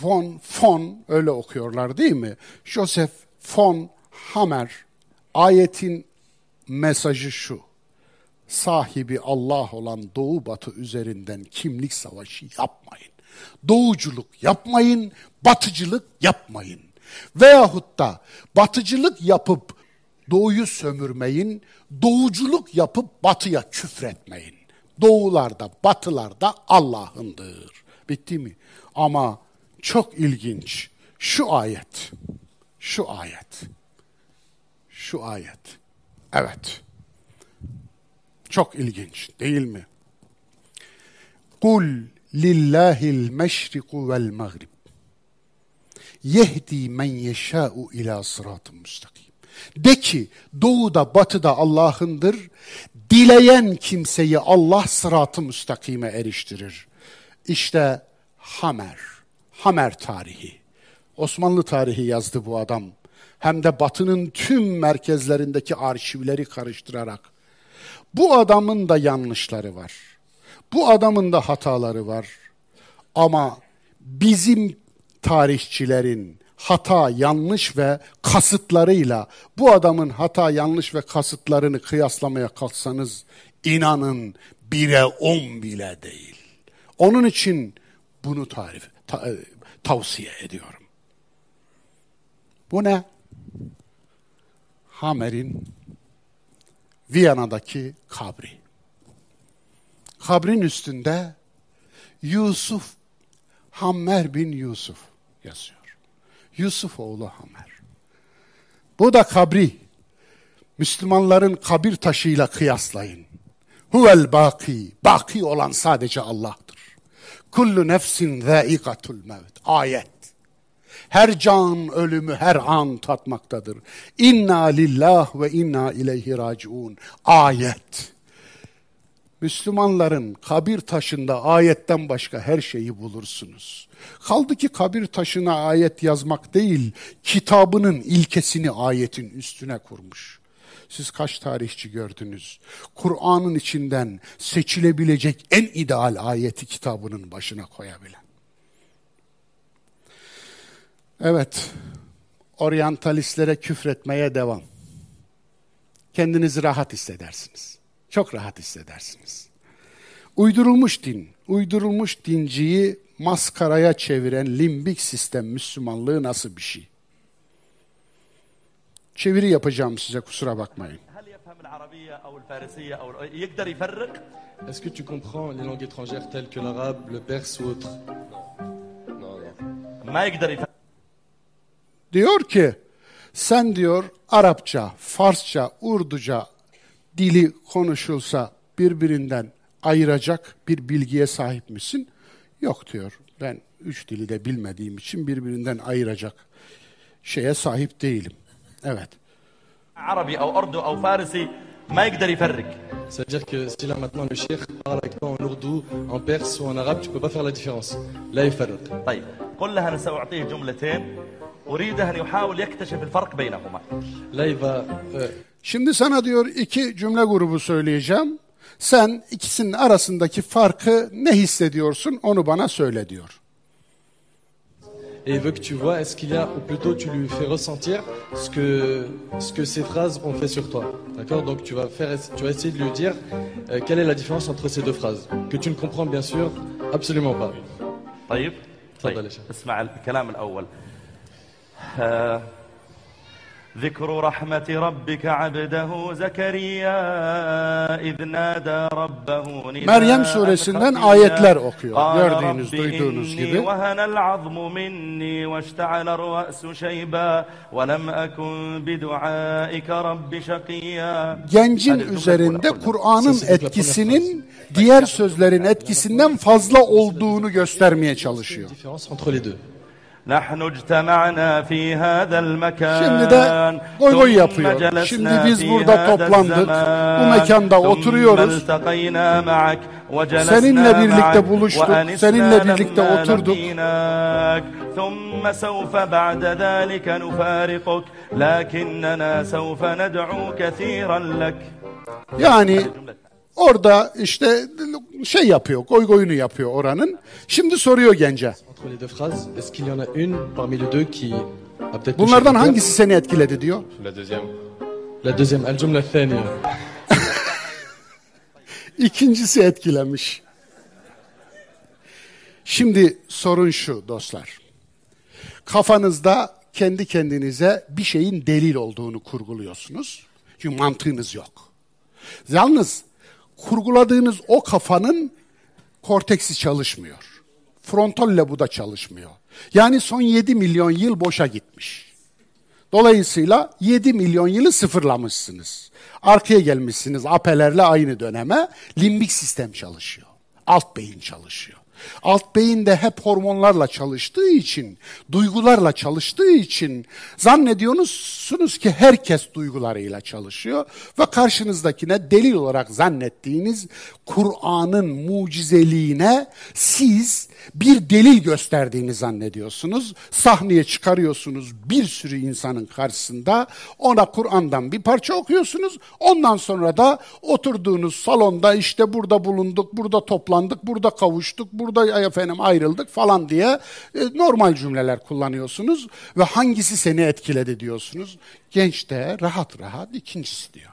von von öyle okuyorlar değil mi? Joseph von Hammer ayetin mesajı şu. Sahibi Allah olan Doğu Batı üzerinden kimlik savaşı yapmayın. Doğuculuk yapmayın, batıcılık yapmayın. Veyahut da batıcılık yapıp doğuyu sömürmeyin, doğuculuk yapıp batıya küfretmeyin. Doğularda, batılarda Allah'ındır. Bitti mi? Ama çok ilginç şu ayet, şu ayet, şu ayet. Evet. Çok ilginç değil mi? Kul lillahil meşriku vel mağrib. Yehdi men yeşâ'u ila sıratı müstakim. De ki doğuda batıda Allah'ındır. Dileyen kimseyi Allah sıratı müstakime eriştirir. İşte Hamer, Hamer tarihi. Osmanlı tarihi yazdı bu adam. Hem de batının tüm merkezlerindeki arşivleri karıştırarak. Bu adamın da yanlışları var. Bu adamın da hataları var. Ama bizim tarihçilerin hata, yanlış ve kasıtlarıyla bu adamın hata, yanlış ve kasıtlarını kıyaslamaya kalksanız inanın bire on bile değil. Onun için bunu tarif, ta, e, tavsiye ediyorum. Bu ne? Hamer'in Viyana'daki kabri. Kabrin üstünde Yusuf, Hammer bin Yusuf yazıyor. Yusuf oğlu Hamer. Bu da kabri. Müslümanların kabir taşıyla kıyaslayın. Huvel baki. Baki olan sadece Allah'tır. Kullu nefsin zâikatul mevt. Ayet. Her can ölümü her an tatmaktadır. İnna lillah ve inna ileyhi raciun. Ayet. Müslümanların kabir taşında ayetten başka her şeyi bulursunuz. Kaldı ki kabir taşına ayet yazmak değil, kitabının ilkesini ayetin üstüne kurmuş. Siz kaç tarihçi gördünüz? Kur'an'ın içinden seçilebilecek en ideal ayeti kitabının başına koyabilen. Evet, oryantalistlere küfretmeye devam. Kendinizi rahat hissedersiniz. Çok rahat hissedersiniz. Uydurulmuş din, uydurulmuş dinciyi maskaraya çeviren limbik sistem Müslümanlığı nasıl bir şey? Çeviri yapacağım size kusura bakmayın. Est-ce que tu comprends les langues étrangères telles que l'arabe, le perse ou autre Diyor ki sen diyor Arapça, Farsça, Urduca dili konuşulsa birbirinden ayıracak bir bilgiye sahip misin? Yok diyor. Ben üç dili de bilmediğim için birbirinden ayıracak şeye sahip değilim. Evet. عربي او اردو او فارسي ما يقدر يفرق C'est-à-dire que si là maintenant le cheikh parle avec toi en ourdou, en perse ou en arabe, tu peux pas faire la différence. Là, il فرق. طيب قل لها انا ساعطيه جملتين أريده أن يحاول يكتشف الفرق بينهما Là, il va euh, Şimdi sana diyor iki cümle grubu söyleyeceğim. Sen ikisinin arasındaki farkı ne hissediyorsun onu bana söyle diyor. et il veut que tu vois est-ce qu'il y a, ou plutôt tu lui fais ressentir ce que, ce que ces phrases ont fait sur toi. D'accord Donc tu vas, faire, tu vas essayer de lui dire euh, quelle est la différence entre ces deux phrases, que tu ne comprends bien sûr absolument pas. طيب تفضل طيب يا شيخ. اسمع الكلام الأول آه ذكر رحمة ربك عبده زكريا إذ نادى ربه نداء Meryem suresinden خفيا. ayetler okuyor. قال Gördüğünüz, رب duyduğunuz إني gibi. وهن العظم مني واشتعل الرأس شيبا ولم أكن بدعائك رب شقيا Gencin Hadi, cümle üzerinde kur, Kur'an'ın Sesi dikkat etkisinin diğer sözlerin etkisinden fazla olduğunu göstermeye çalışıyor. نحن اجتمعنا في هذا المكان Şimdi de goy goy ثم yapıyor. جلسنا Şimdi biz في burada هذا toplandık. الزمان. Bu mekanda ثم oturuyoruz. التقينا معك وجلسنا Seninle birlikte معك buluştuk, وأنسنا seninle birlikte لما oturduk. لقيناك. ثم سوف بعد ذلك نفارقك لكننا سوف ندعو كثيرا لك Yani Orada işte şey yapıyor, goy goyunu yapıyor oranın. Şimdi soruyor gence. Bunlardan hangisi seni etkiledi diyor. *laughs* İkincisi etkilemiş. Şimdi sorun şu dostlar. Kafanızda kendi kendinize bir şeyin delil olduğunu kurguluyorsunuz. Çünkü mantığınız yok. Yalnız kurguladığınız o kafanın korteksi çalışmıyor. Frontal lobu da çalışmıyor. Yani son 7 milyon yıl boşa gitmiş. Dolayısıyla 7 milyon yılı sıfırlamışsınız. Arkaya gelmişsiniz apelerle aynı döneme. Limbik sistem çalışıyor. Alt beyin çalışıyor. Alt beyin de hep hormonlarla çalıştığı için, duygularla çalıştığı için zannediyorsunuz ki herkes duygularıyla çalışıyor ve karşınızdakine delil olarak zannettiğiniz Kur'an'ın mucizeliğine siz bir delil gösterdiğini zannediyorsunuz. Sahneye çıkarıyorsunuz bir sürü insanın karşısında. Ona Kur'an'dan bir parça okuyorsunuz. Ondan sonra da oturduğunuz salonda işte burada bulunduk, burada toplandık, burada kavuştuk, burada efendim ayrıldık falan diye e, normal cümleler kullanıyorsunuz ve hangisi seni etkiledi diyorsunuz. Genç de rahat rahat ikincisi diyor.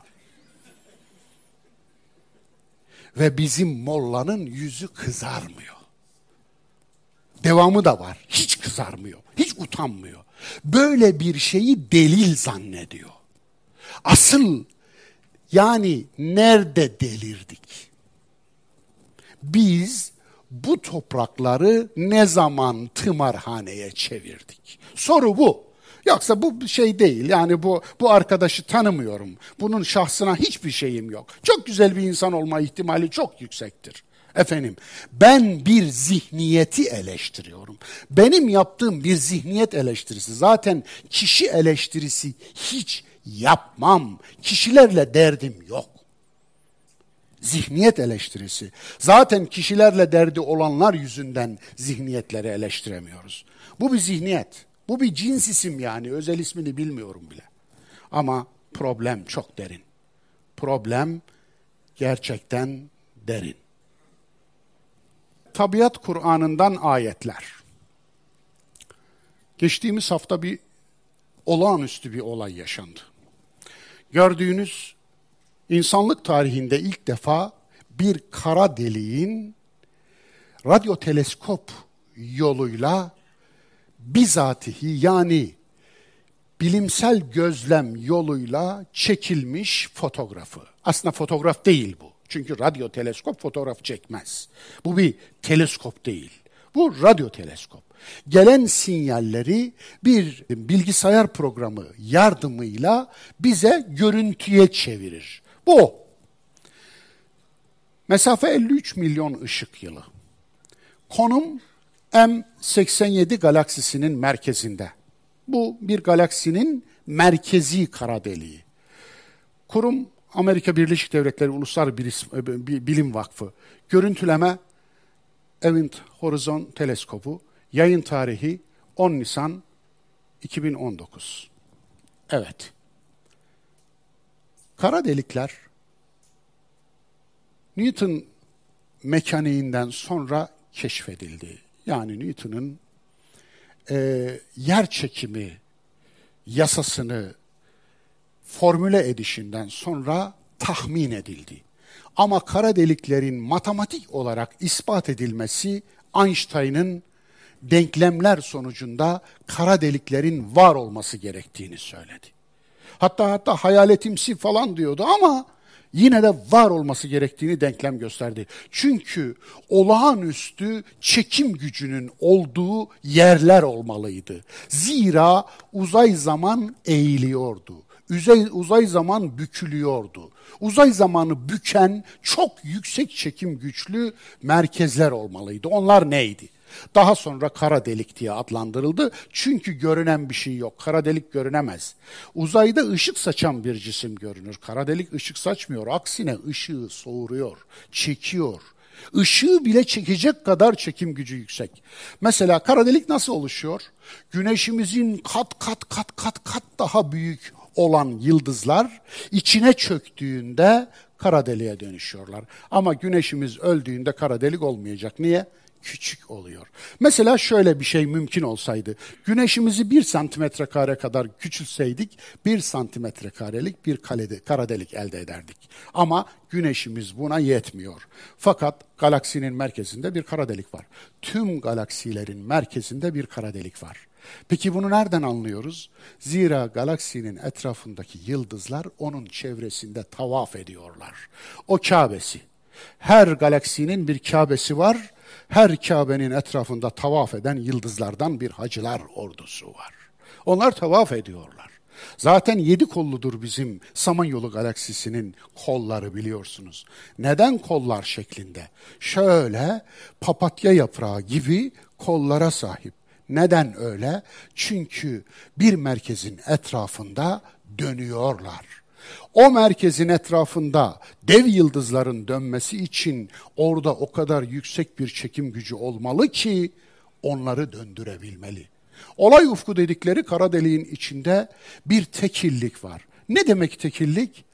Ve bizim mollanın yüzü kızarmıyor. Devamı da var. Hiç kızarmıyor. Hiç utanmıyor. Böyle bir şeyi delil zannediyor. Asıl yani nerede delirdik? Biz bu toprakları ne zaman tımarhaneye çevirdik? Soru bu. Yoksa bu şey değil. Yani bu bu arkadaşı tanımıyorum. Bunun şahsına hiçbir şeyim yok. Çok güzel bir insan olma ihtimali çok yüksektir. Efendim, ben bir zihniyeti eleştiriyorum. Benim yaptığım bir zihniyet eleştirisi. Zaten kişi eleştirisi hiç yapmam. Kişilerle derdim yok. Zihniyet eleştirisi. Zaten kişilerle derdi olanlar yüzünden zihniyetleri eleştiremiyoruz. Bu bir zihniyet. Bu bir cins isim yani. Özel ismini bilmiyorum bile. Ama problem çok derin. Problem gerçekten derin. Tabiat Kur'an'ından ayetler. Geçtiğimiz hafta bir olağanüstü bir olay yaşandı. Gördüğünüz insanlık tarihinde ilk defa bir kara deliğin radyo teleskop yoluyla bizatihi yani bilimsel gözlem yoluyla çekilmiş fotoğrafı. Aslında fotoğraf değil bu. Çünkü radyo teleskop fotoğraf çekmez. Bu bir teleskop değil. Bu radyo teleskop. Gelen sinyalleri bir bilgisayar programı yardımıyla bize görüntüye çevirir. Bu. Mesafe 53 milyon ışık yılı. Konum M87 galaksisinin merkezinde. Bu bir galaksinin merkezi kara deliği. Kurum Amerika Birleşik Devletleri Uluslar Bilim Vakfı. Görüntüleme Event Horizon Teleskobu. Yayın tarihi 10 Nisan 2019. Evet. Kara delikler Newton mekaniğinden sonra keşfedildi. Yani Newton'un e, yer çekimi yasasını formüle edişinden sonra tahmin edildi. Ama kara deliklerin matematik olarak ispat edilmesi Einstein'ın denklemler sonucunda kara deliklerin var olması gerektiğini söyledi. Hatta hatta hayaletimsi falan diyordu ama yine de var olması gerektiğini denklem gösterdi. Çünkü olağanüstü çekim gücünün olduğu yerler olmalıydı. Zira uzay zaman eğiliyordu. Uzay, uzay zaman bükülüyordu. Uzay zamanı büken çok yüksek çekim güçlü merkezler olmalıydı. Onlar neydi? Daha sonra kara delik diye adlandırıldı. Çünkü görünen bir şey yok. Kara delik görünemez. Uzayda ışık saçan bir cisim görünür. Kara delik ışık saçmıyor. Aksine ışığı soğuruyor, çekiyor. Işığı bile çekecek kadar çekim gücü yüksek. Mesela kara delik nasıl oluşuyor? Güneşimizin kat kat kat kat kat daha büyük olan yıldızlar içine çöktüğünde kara deliğe dönüşüyorlar. Ama güneşimiz öldüğünde kara delik olmayacak. Niye? küçük oluyor. Mesela şöyle bir şey mümkün olsaydı. Güneşimizi bir santimetre kare kadar küçülseydik bir santimetre karelik bir kalede, kara delik elde ederdik. Ama güneşimiz buna yetmiyor. Fakat galaksinin merkezinde bir kara delik var. Tüm galaksilerin merkezinde bir kara delik var. Peki bunu nereden anlıyoruz? Zira galaksinin etrafındaki yıldızlar onun çevresinde tavaf ediyorlar. O Kabe'si. Her galaksinin bir Kabe'si var her Kabe'nin etrafında tavaf eden yıldızlardan bir hacılar ordusu var. Onlar tavaf ediyorlar. Zaten yedi kolludur bizim Samanyolu galaksisinin kolları biliyorsunuz. Neden kollar şeklinde? Şöyle papatya yaprağı gibi kollara sahip. Neden öyle? Çünkü bir merkezin etrafında dönüyorlar. O merkezin etrafında dev yıldızların dönmesi için orada o kadar yüksek bir çekim gücü olmalı ki onları döndürebilmeli. Olay ufku dedikleri kara deliğin içinde bir tekillik var. Ne demek tekillik?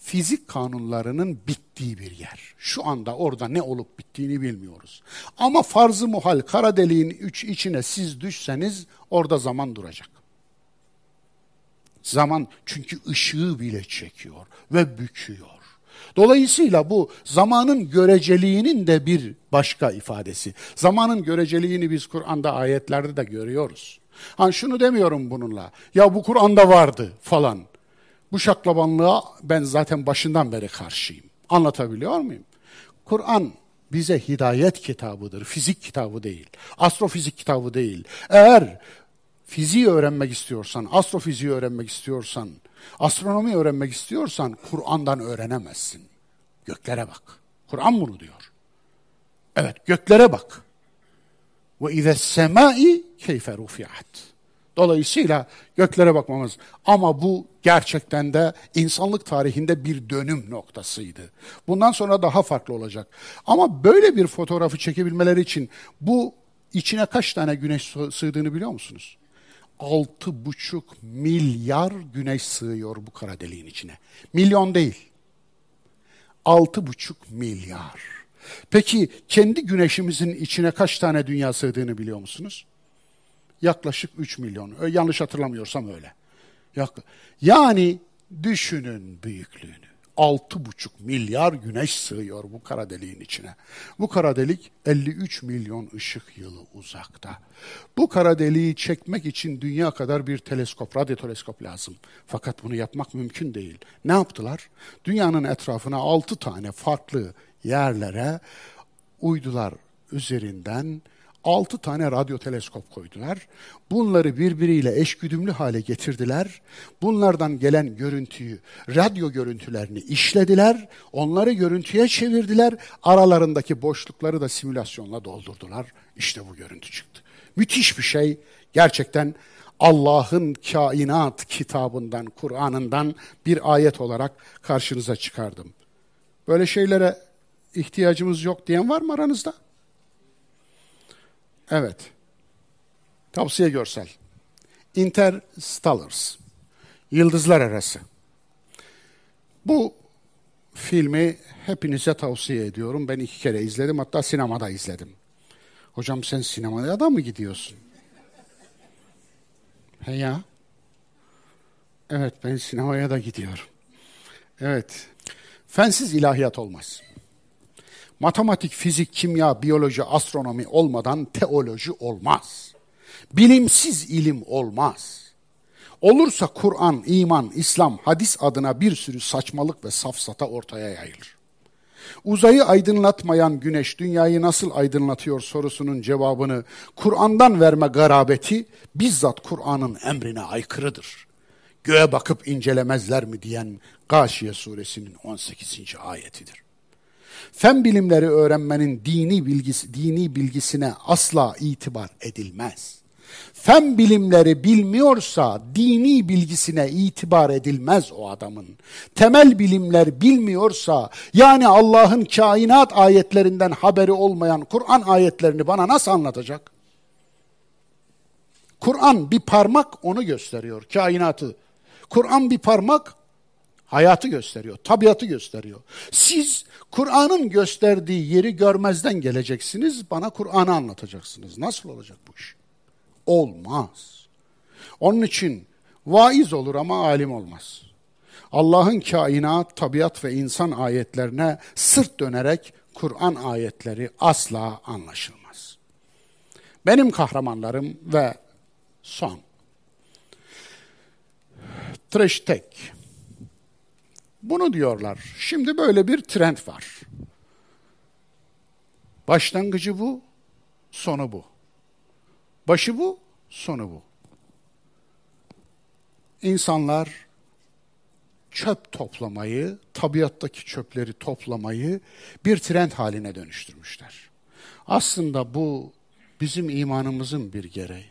Fizik kanunlarının bittiği bir yer. Şu anda orada ne olup bittiğini bilmiyoruz. Ama farzı muhal kara deliğin içine siz düşseniz orada zaman duracak. Zaman çünkü ışığı bile çekiyor ve büküyor. Dolayısıyla bu zamanın göreceliğinin de bir başka ifadesi. Zamanın göreceliğini biz Kur'an'da ayetlerde de görüyoruz. Ha şunu demiyorum bununla. Ya bu Kur'an'da vardı falan. Bu şaklabanlığa ben zaten başından beri karşıyım. Anlatabiliyor muyum? Kur'an bize hidayet kitabıdır, fizik kitabı değil, astrofizik kitabı değil. Eğer fiziği öğrenmek istiyorsan, astrofiziği öğrenmek istiyorsan, astronomi öğrenmek istiyorsan Kur'an'dan öğrenemezsin. Göklere bak. Kur'an bunu diyor. Evet, göklere bak. Ve ize semai keyfe rufiat. Dolayısıyla göklere bakmamız. Ama bu gerçekten de insanlık tarihinde bir dönüm noktasıydı. Bundan sonra daha farklı olacak. Ama böyle bir fotoğrafı çekebilmeleri için bu içine kaç tane güneş sığdığını biliyor musunuz? altı buçuk milyar güneş sığıyor bu kara deliğin içine. Milyon değil. Altı buçuk milyar. Peki kendi güneşimizin içine kaç tane dünya sığdığını biliyor musunuz? Yaklaşık 3 milyon. Yanlış hatırlamıyorsam öyle. Yani düşünün büyüklüğünü. 6,5 milyar güneş sığıyor bu kara deliğin içine. Bu kara delik 53 milyon ışık yılı uzakta. Bu kara deliği çekmek için dünya kadar bir teleskop, radyo teleskop lazım. Fakat bunu yapmak mümkün değil. Ne yaptılar? Dünyanın etrafına 6 tane farklı yerlere uydular üzerinden altı tane radyo teleskop koydular. Bunları birbiriyle eşgüdümlü hale getirdiler. Bunlardan gelen görüntüyü, radyo görüntülerini işlediler. Onları görüntüye çevirdiler. Aralarındaki boşlukları da simülasyonla doldurdular. İşte bu görüntü çıktı. Müthiş bir şey. Gerçekten Allah'ın kainat kitabından, Kur'an'ından bir ayet olarak karşınıza çıkardım. Böyle şeylere ihtiyacımız yok diyen var mı aranızda? Evet. Tavsiye görsel. Interstellars. Yıldızlar Arası. Bu filmi hepinize tavsiye ediyorum. Ben iki kere izledim hatta sinemada izledim. Hocam sen sinemaya da mı gidiyorsun? He ya. Evet ben sinemaya da gidiyorum. Evet. Fensiz ilahiyat olmaz. Matematik, fizik, kimya, biyoloji, astronomi olmadan teoloji olmaz. Bilimsiz ilim olmaz. Olursa Kur'an, iman, İslam, hadis adına bir sürü saçmalık ve safsata ortaya yayılır. Uzayı aydınlatmayan güneş dünyayı nasıl aydınlatıyor sorusunun cevabını Kur'an'dan verme garabeti bizzat Kur'an'ın emrine aykırıdır. Göğe bakıp incelemezler mi diyen Gâşiye suresinin 18. ayetidir. Fen bilimleri öğrenmenin dini bilgisi, dini bilgisine asla itibar edilmez. Fen bilimleri bilmiyorsa dini bilgisine itibar edilmez o adamın. Temel bilimler bilmiyorsa yani Allah'ın kainat ayetlerinden haberi olmayan Kur'an ayetlerini bana nasıl anlatacak? Kur'an bir parmak onu gösteriyor, kainatı. Kur'an bir parmak hayatı gösteriyor, tabiatı gösteriyor. Siz Kur'an'ın gösterdiği yeri görmezden geleceksiniz, bana Kur'an'ı anlatacaksınız. Nasıl olacak bu iş? Olmaz. Onun için vaiz olur ama alim olmaz. Allah'ın kainat, tabiat ve insan ayetlerine sırt dönerek Kur'an ayetleri asla anlaşılmaz. Benim kahramanlarım ve son. Tech. Bunu diyorlar. Şimdi böyle bir trend var. Başlangıcı bu, sonu bu. Başı bu, sonu bu. İnsanlar çöp toplamayı, tabiattaki çöpleri toplamayı bir trend haline dönüştürmüşler. Aslında bu bizim imanımızın bir gereği.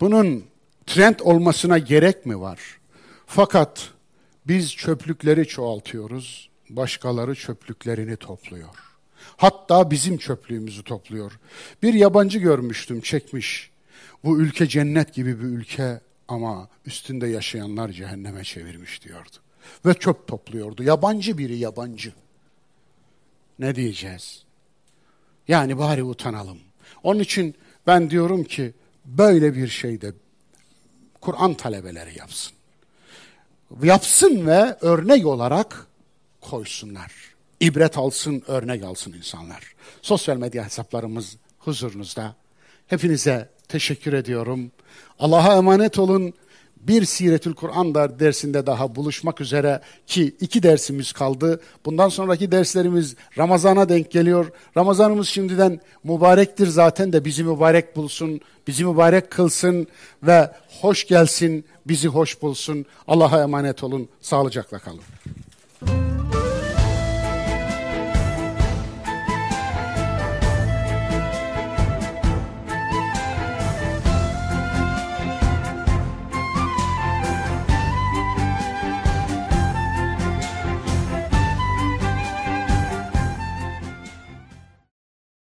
Bunun trend olmasına gerek mi var? Fakat biz çöplükleri çoğaltıyoruz, başkaları çöplüklerini topluyor. Hatta bizim çöplüğümüzü topluyor. Bir yabancı görmüştüm, çekmiş. Bu ülke cennet gibi bir ülke ama üstünde yaşayanlar cehenneme çevirmiş diyordu. Ve çöp topluyordu. Yabancı biri yabancı. Ne diyeceğiz? Yani bari utanalım. Onun için ben diyorum ki böyle bir şeyde Kur'an talebeleri yapsın. Yapsın ve örnek olarak koysunlar. İbret alsın, örnek alsın insanlar. Sosyal medya hesaplarımız huzurunuzda. Hepinize teşekkür ediyorum. Allah'a emanet olun. Bir Siretül Kur'an dersinde daha buluşmak üzere ki iki dersimiz kaldı. Bundan sonraki derslerimiz Ramazan'a denk geliyor. Ramazanımız şimdiden mübarektir zaten de bizi mübarek bulsun, bizi mübarek kılsın ve hoş gelsin, bizi hoş bulsun. Allah'a emanet olun, sağlıcakla kalın.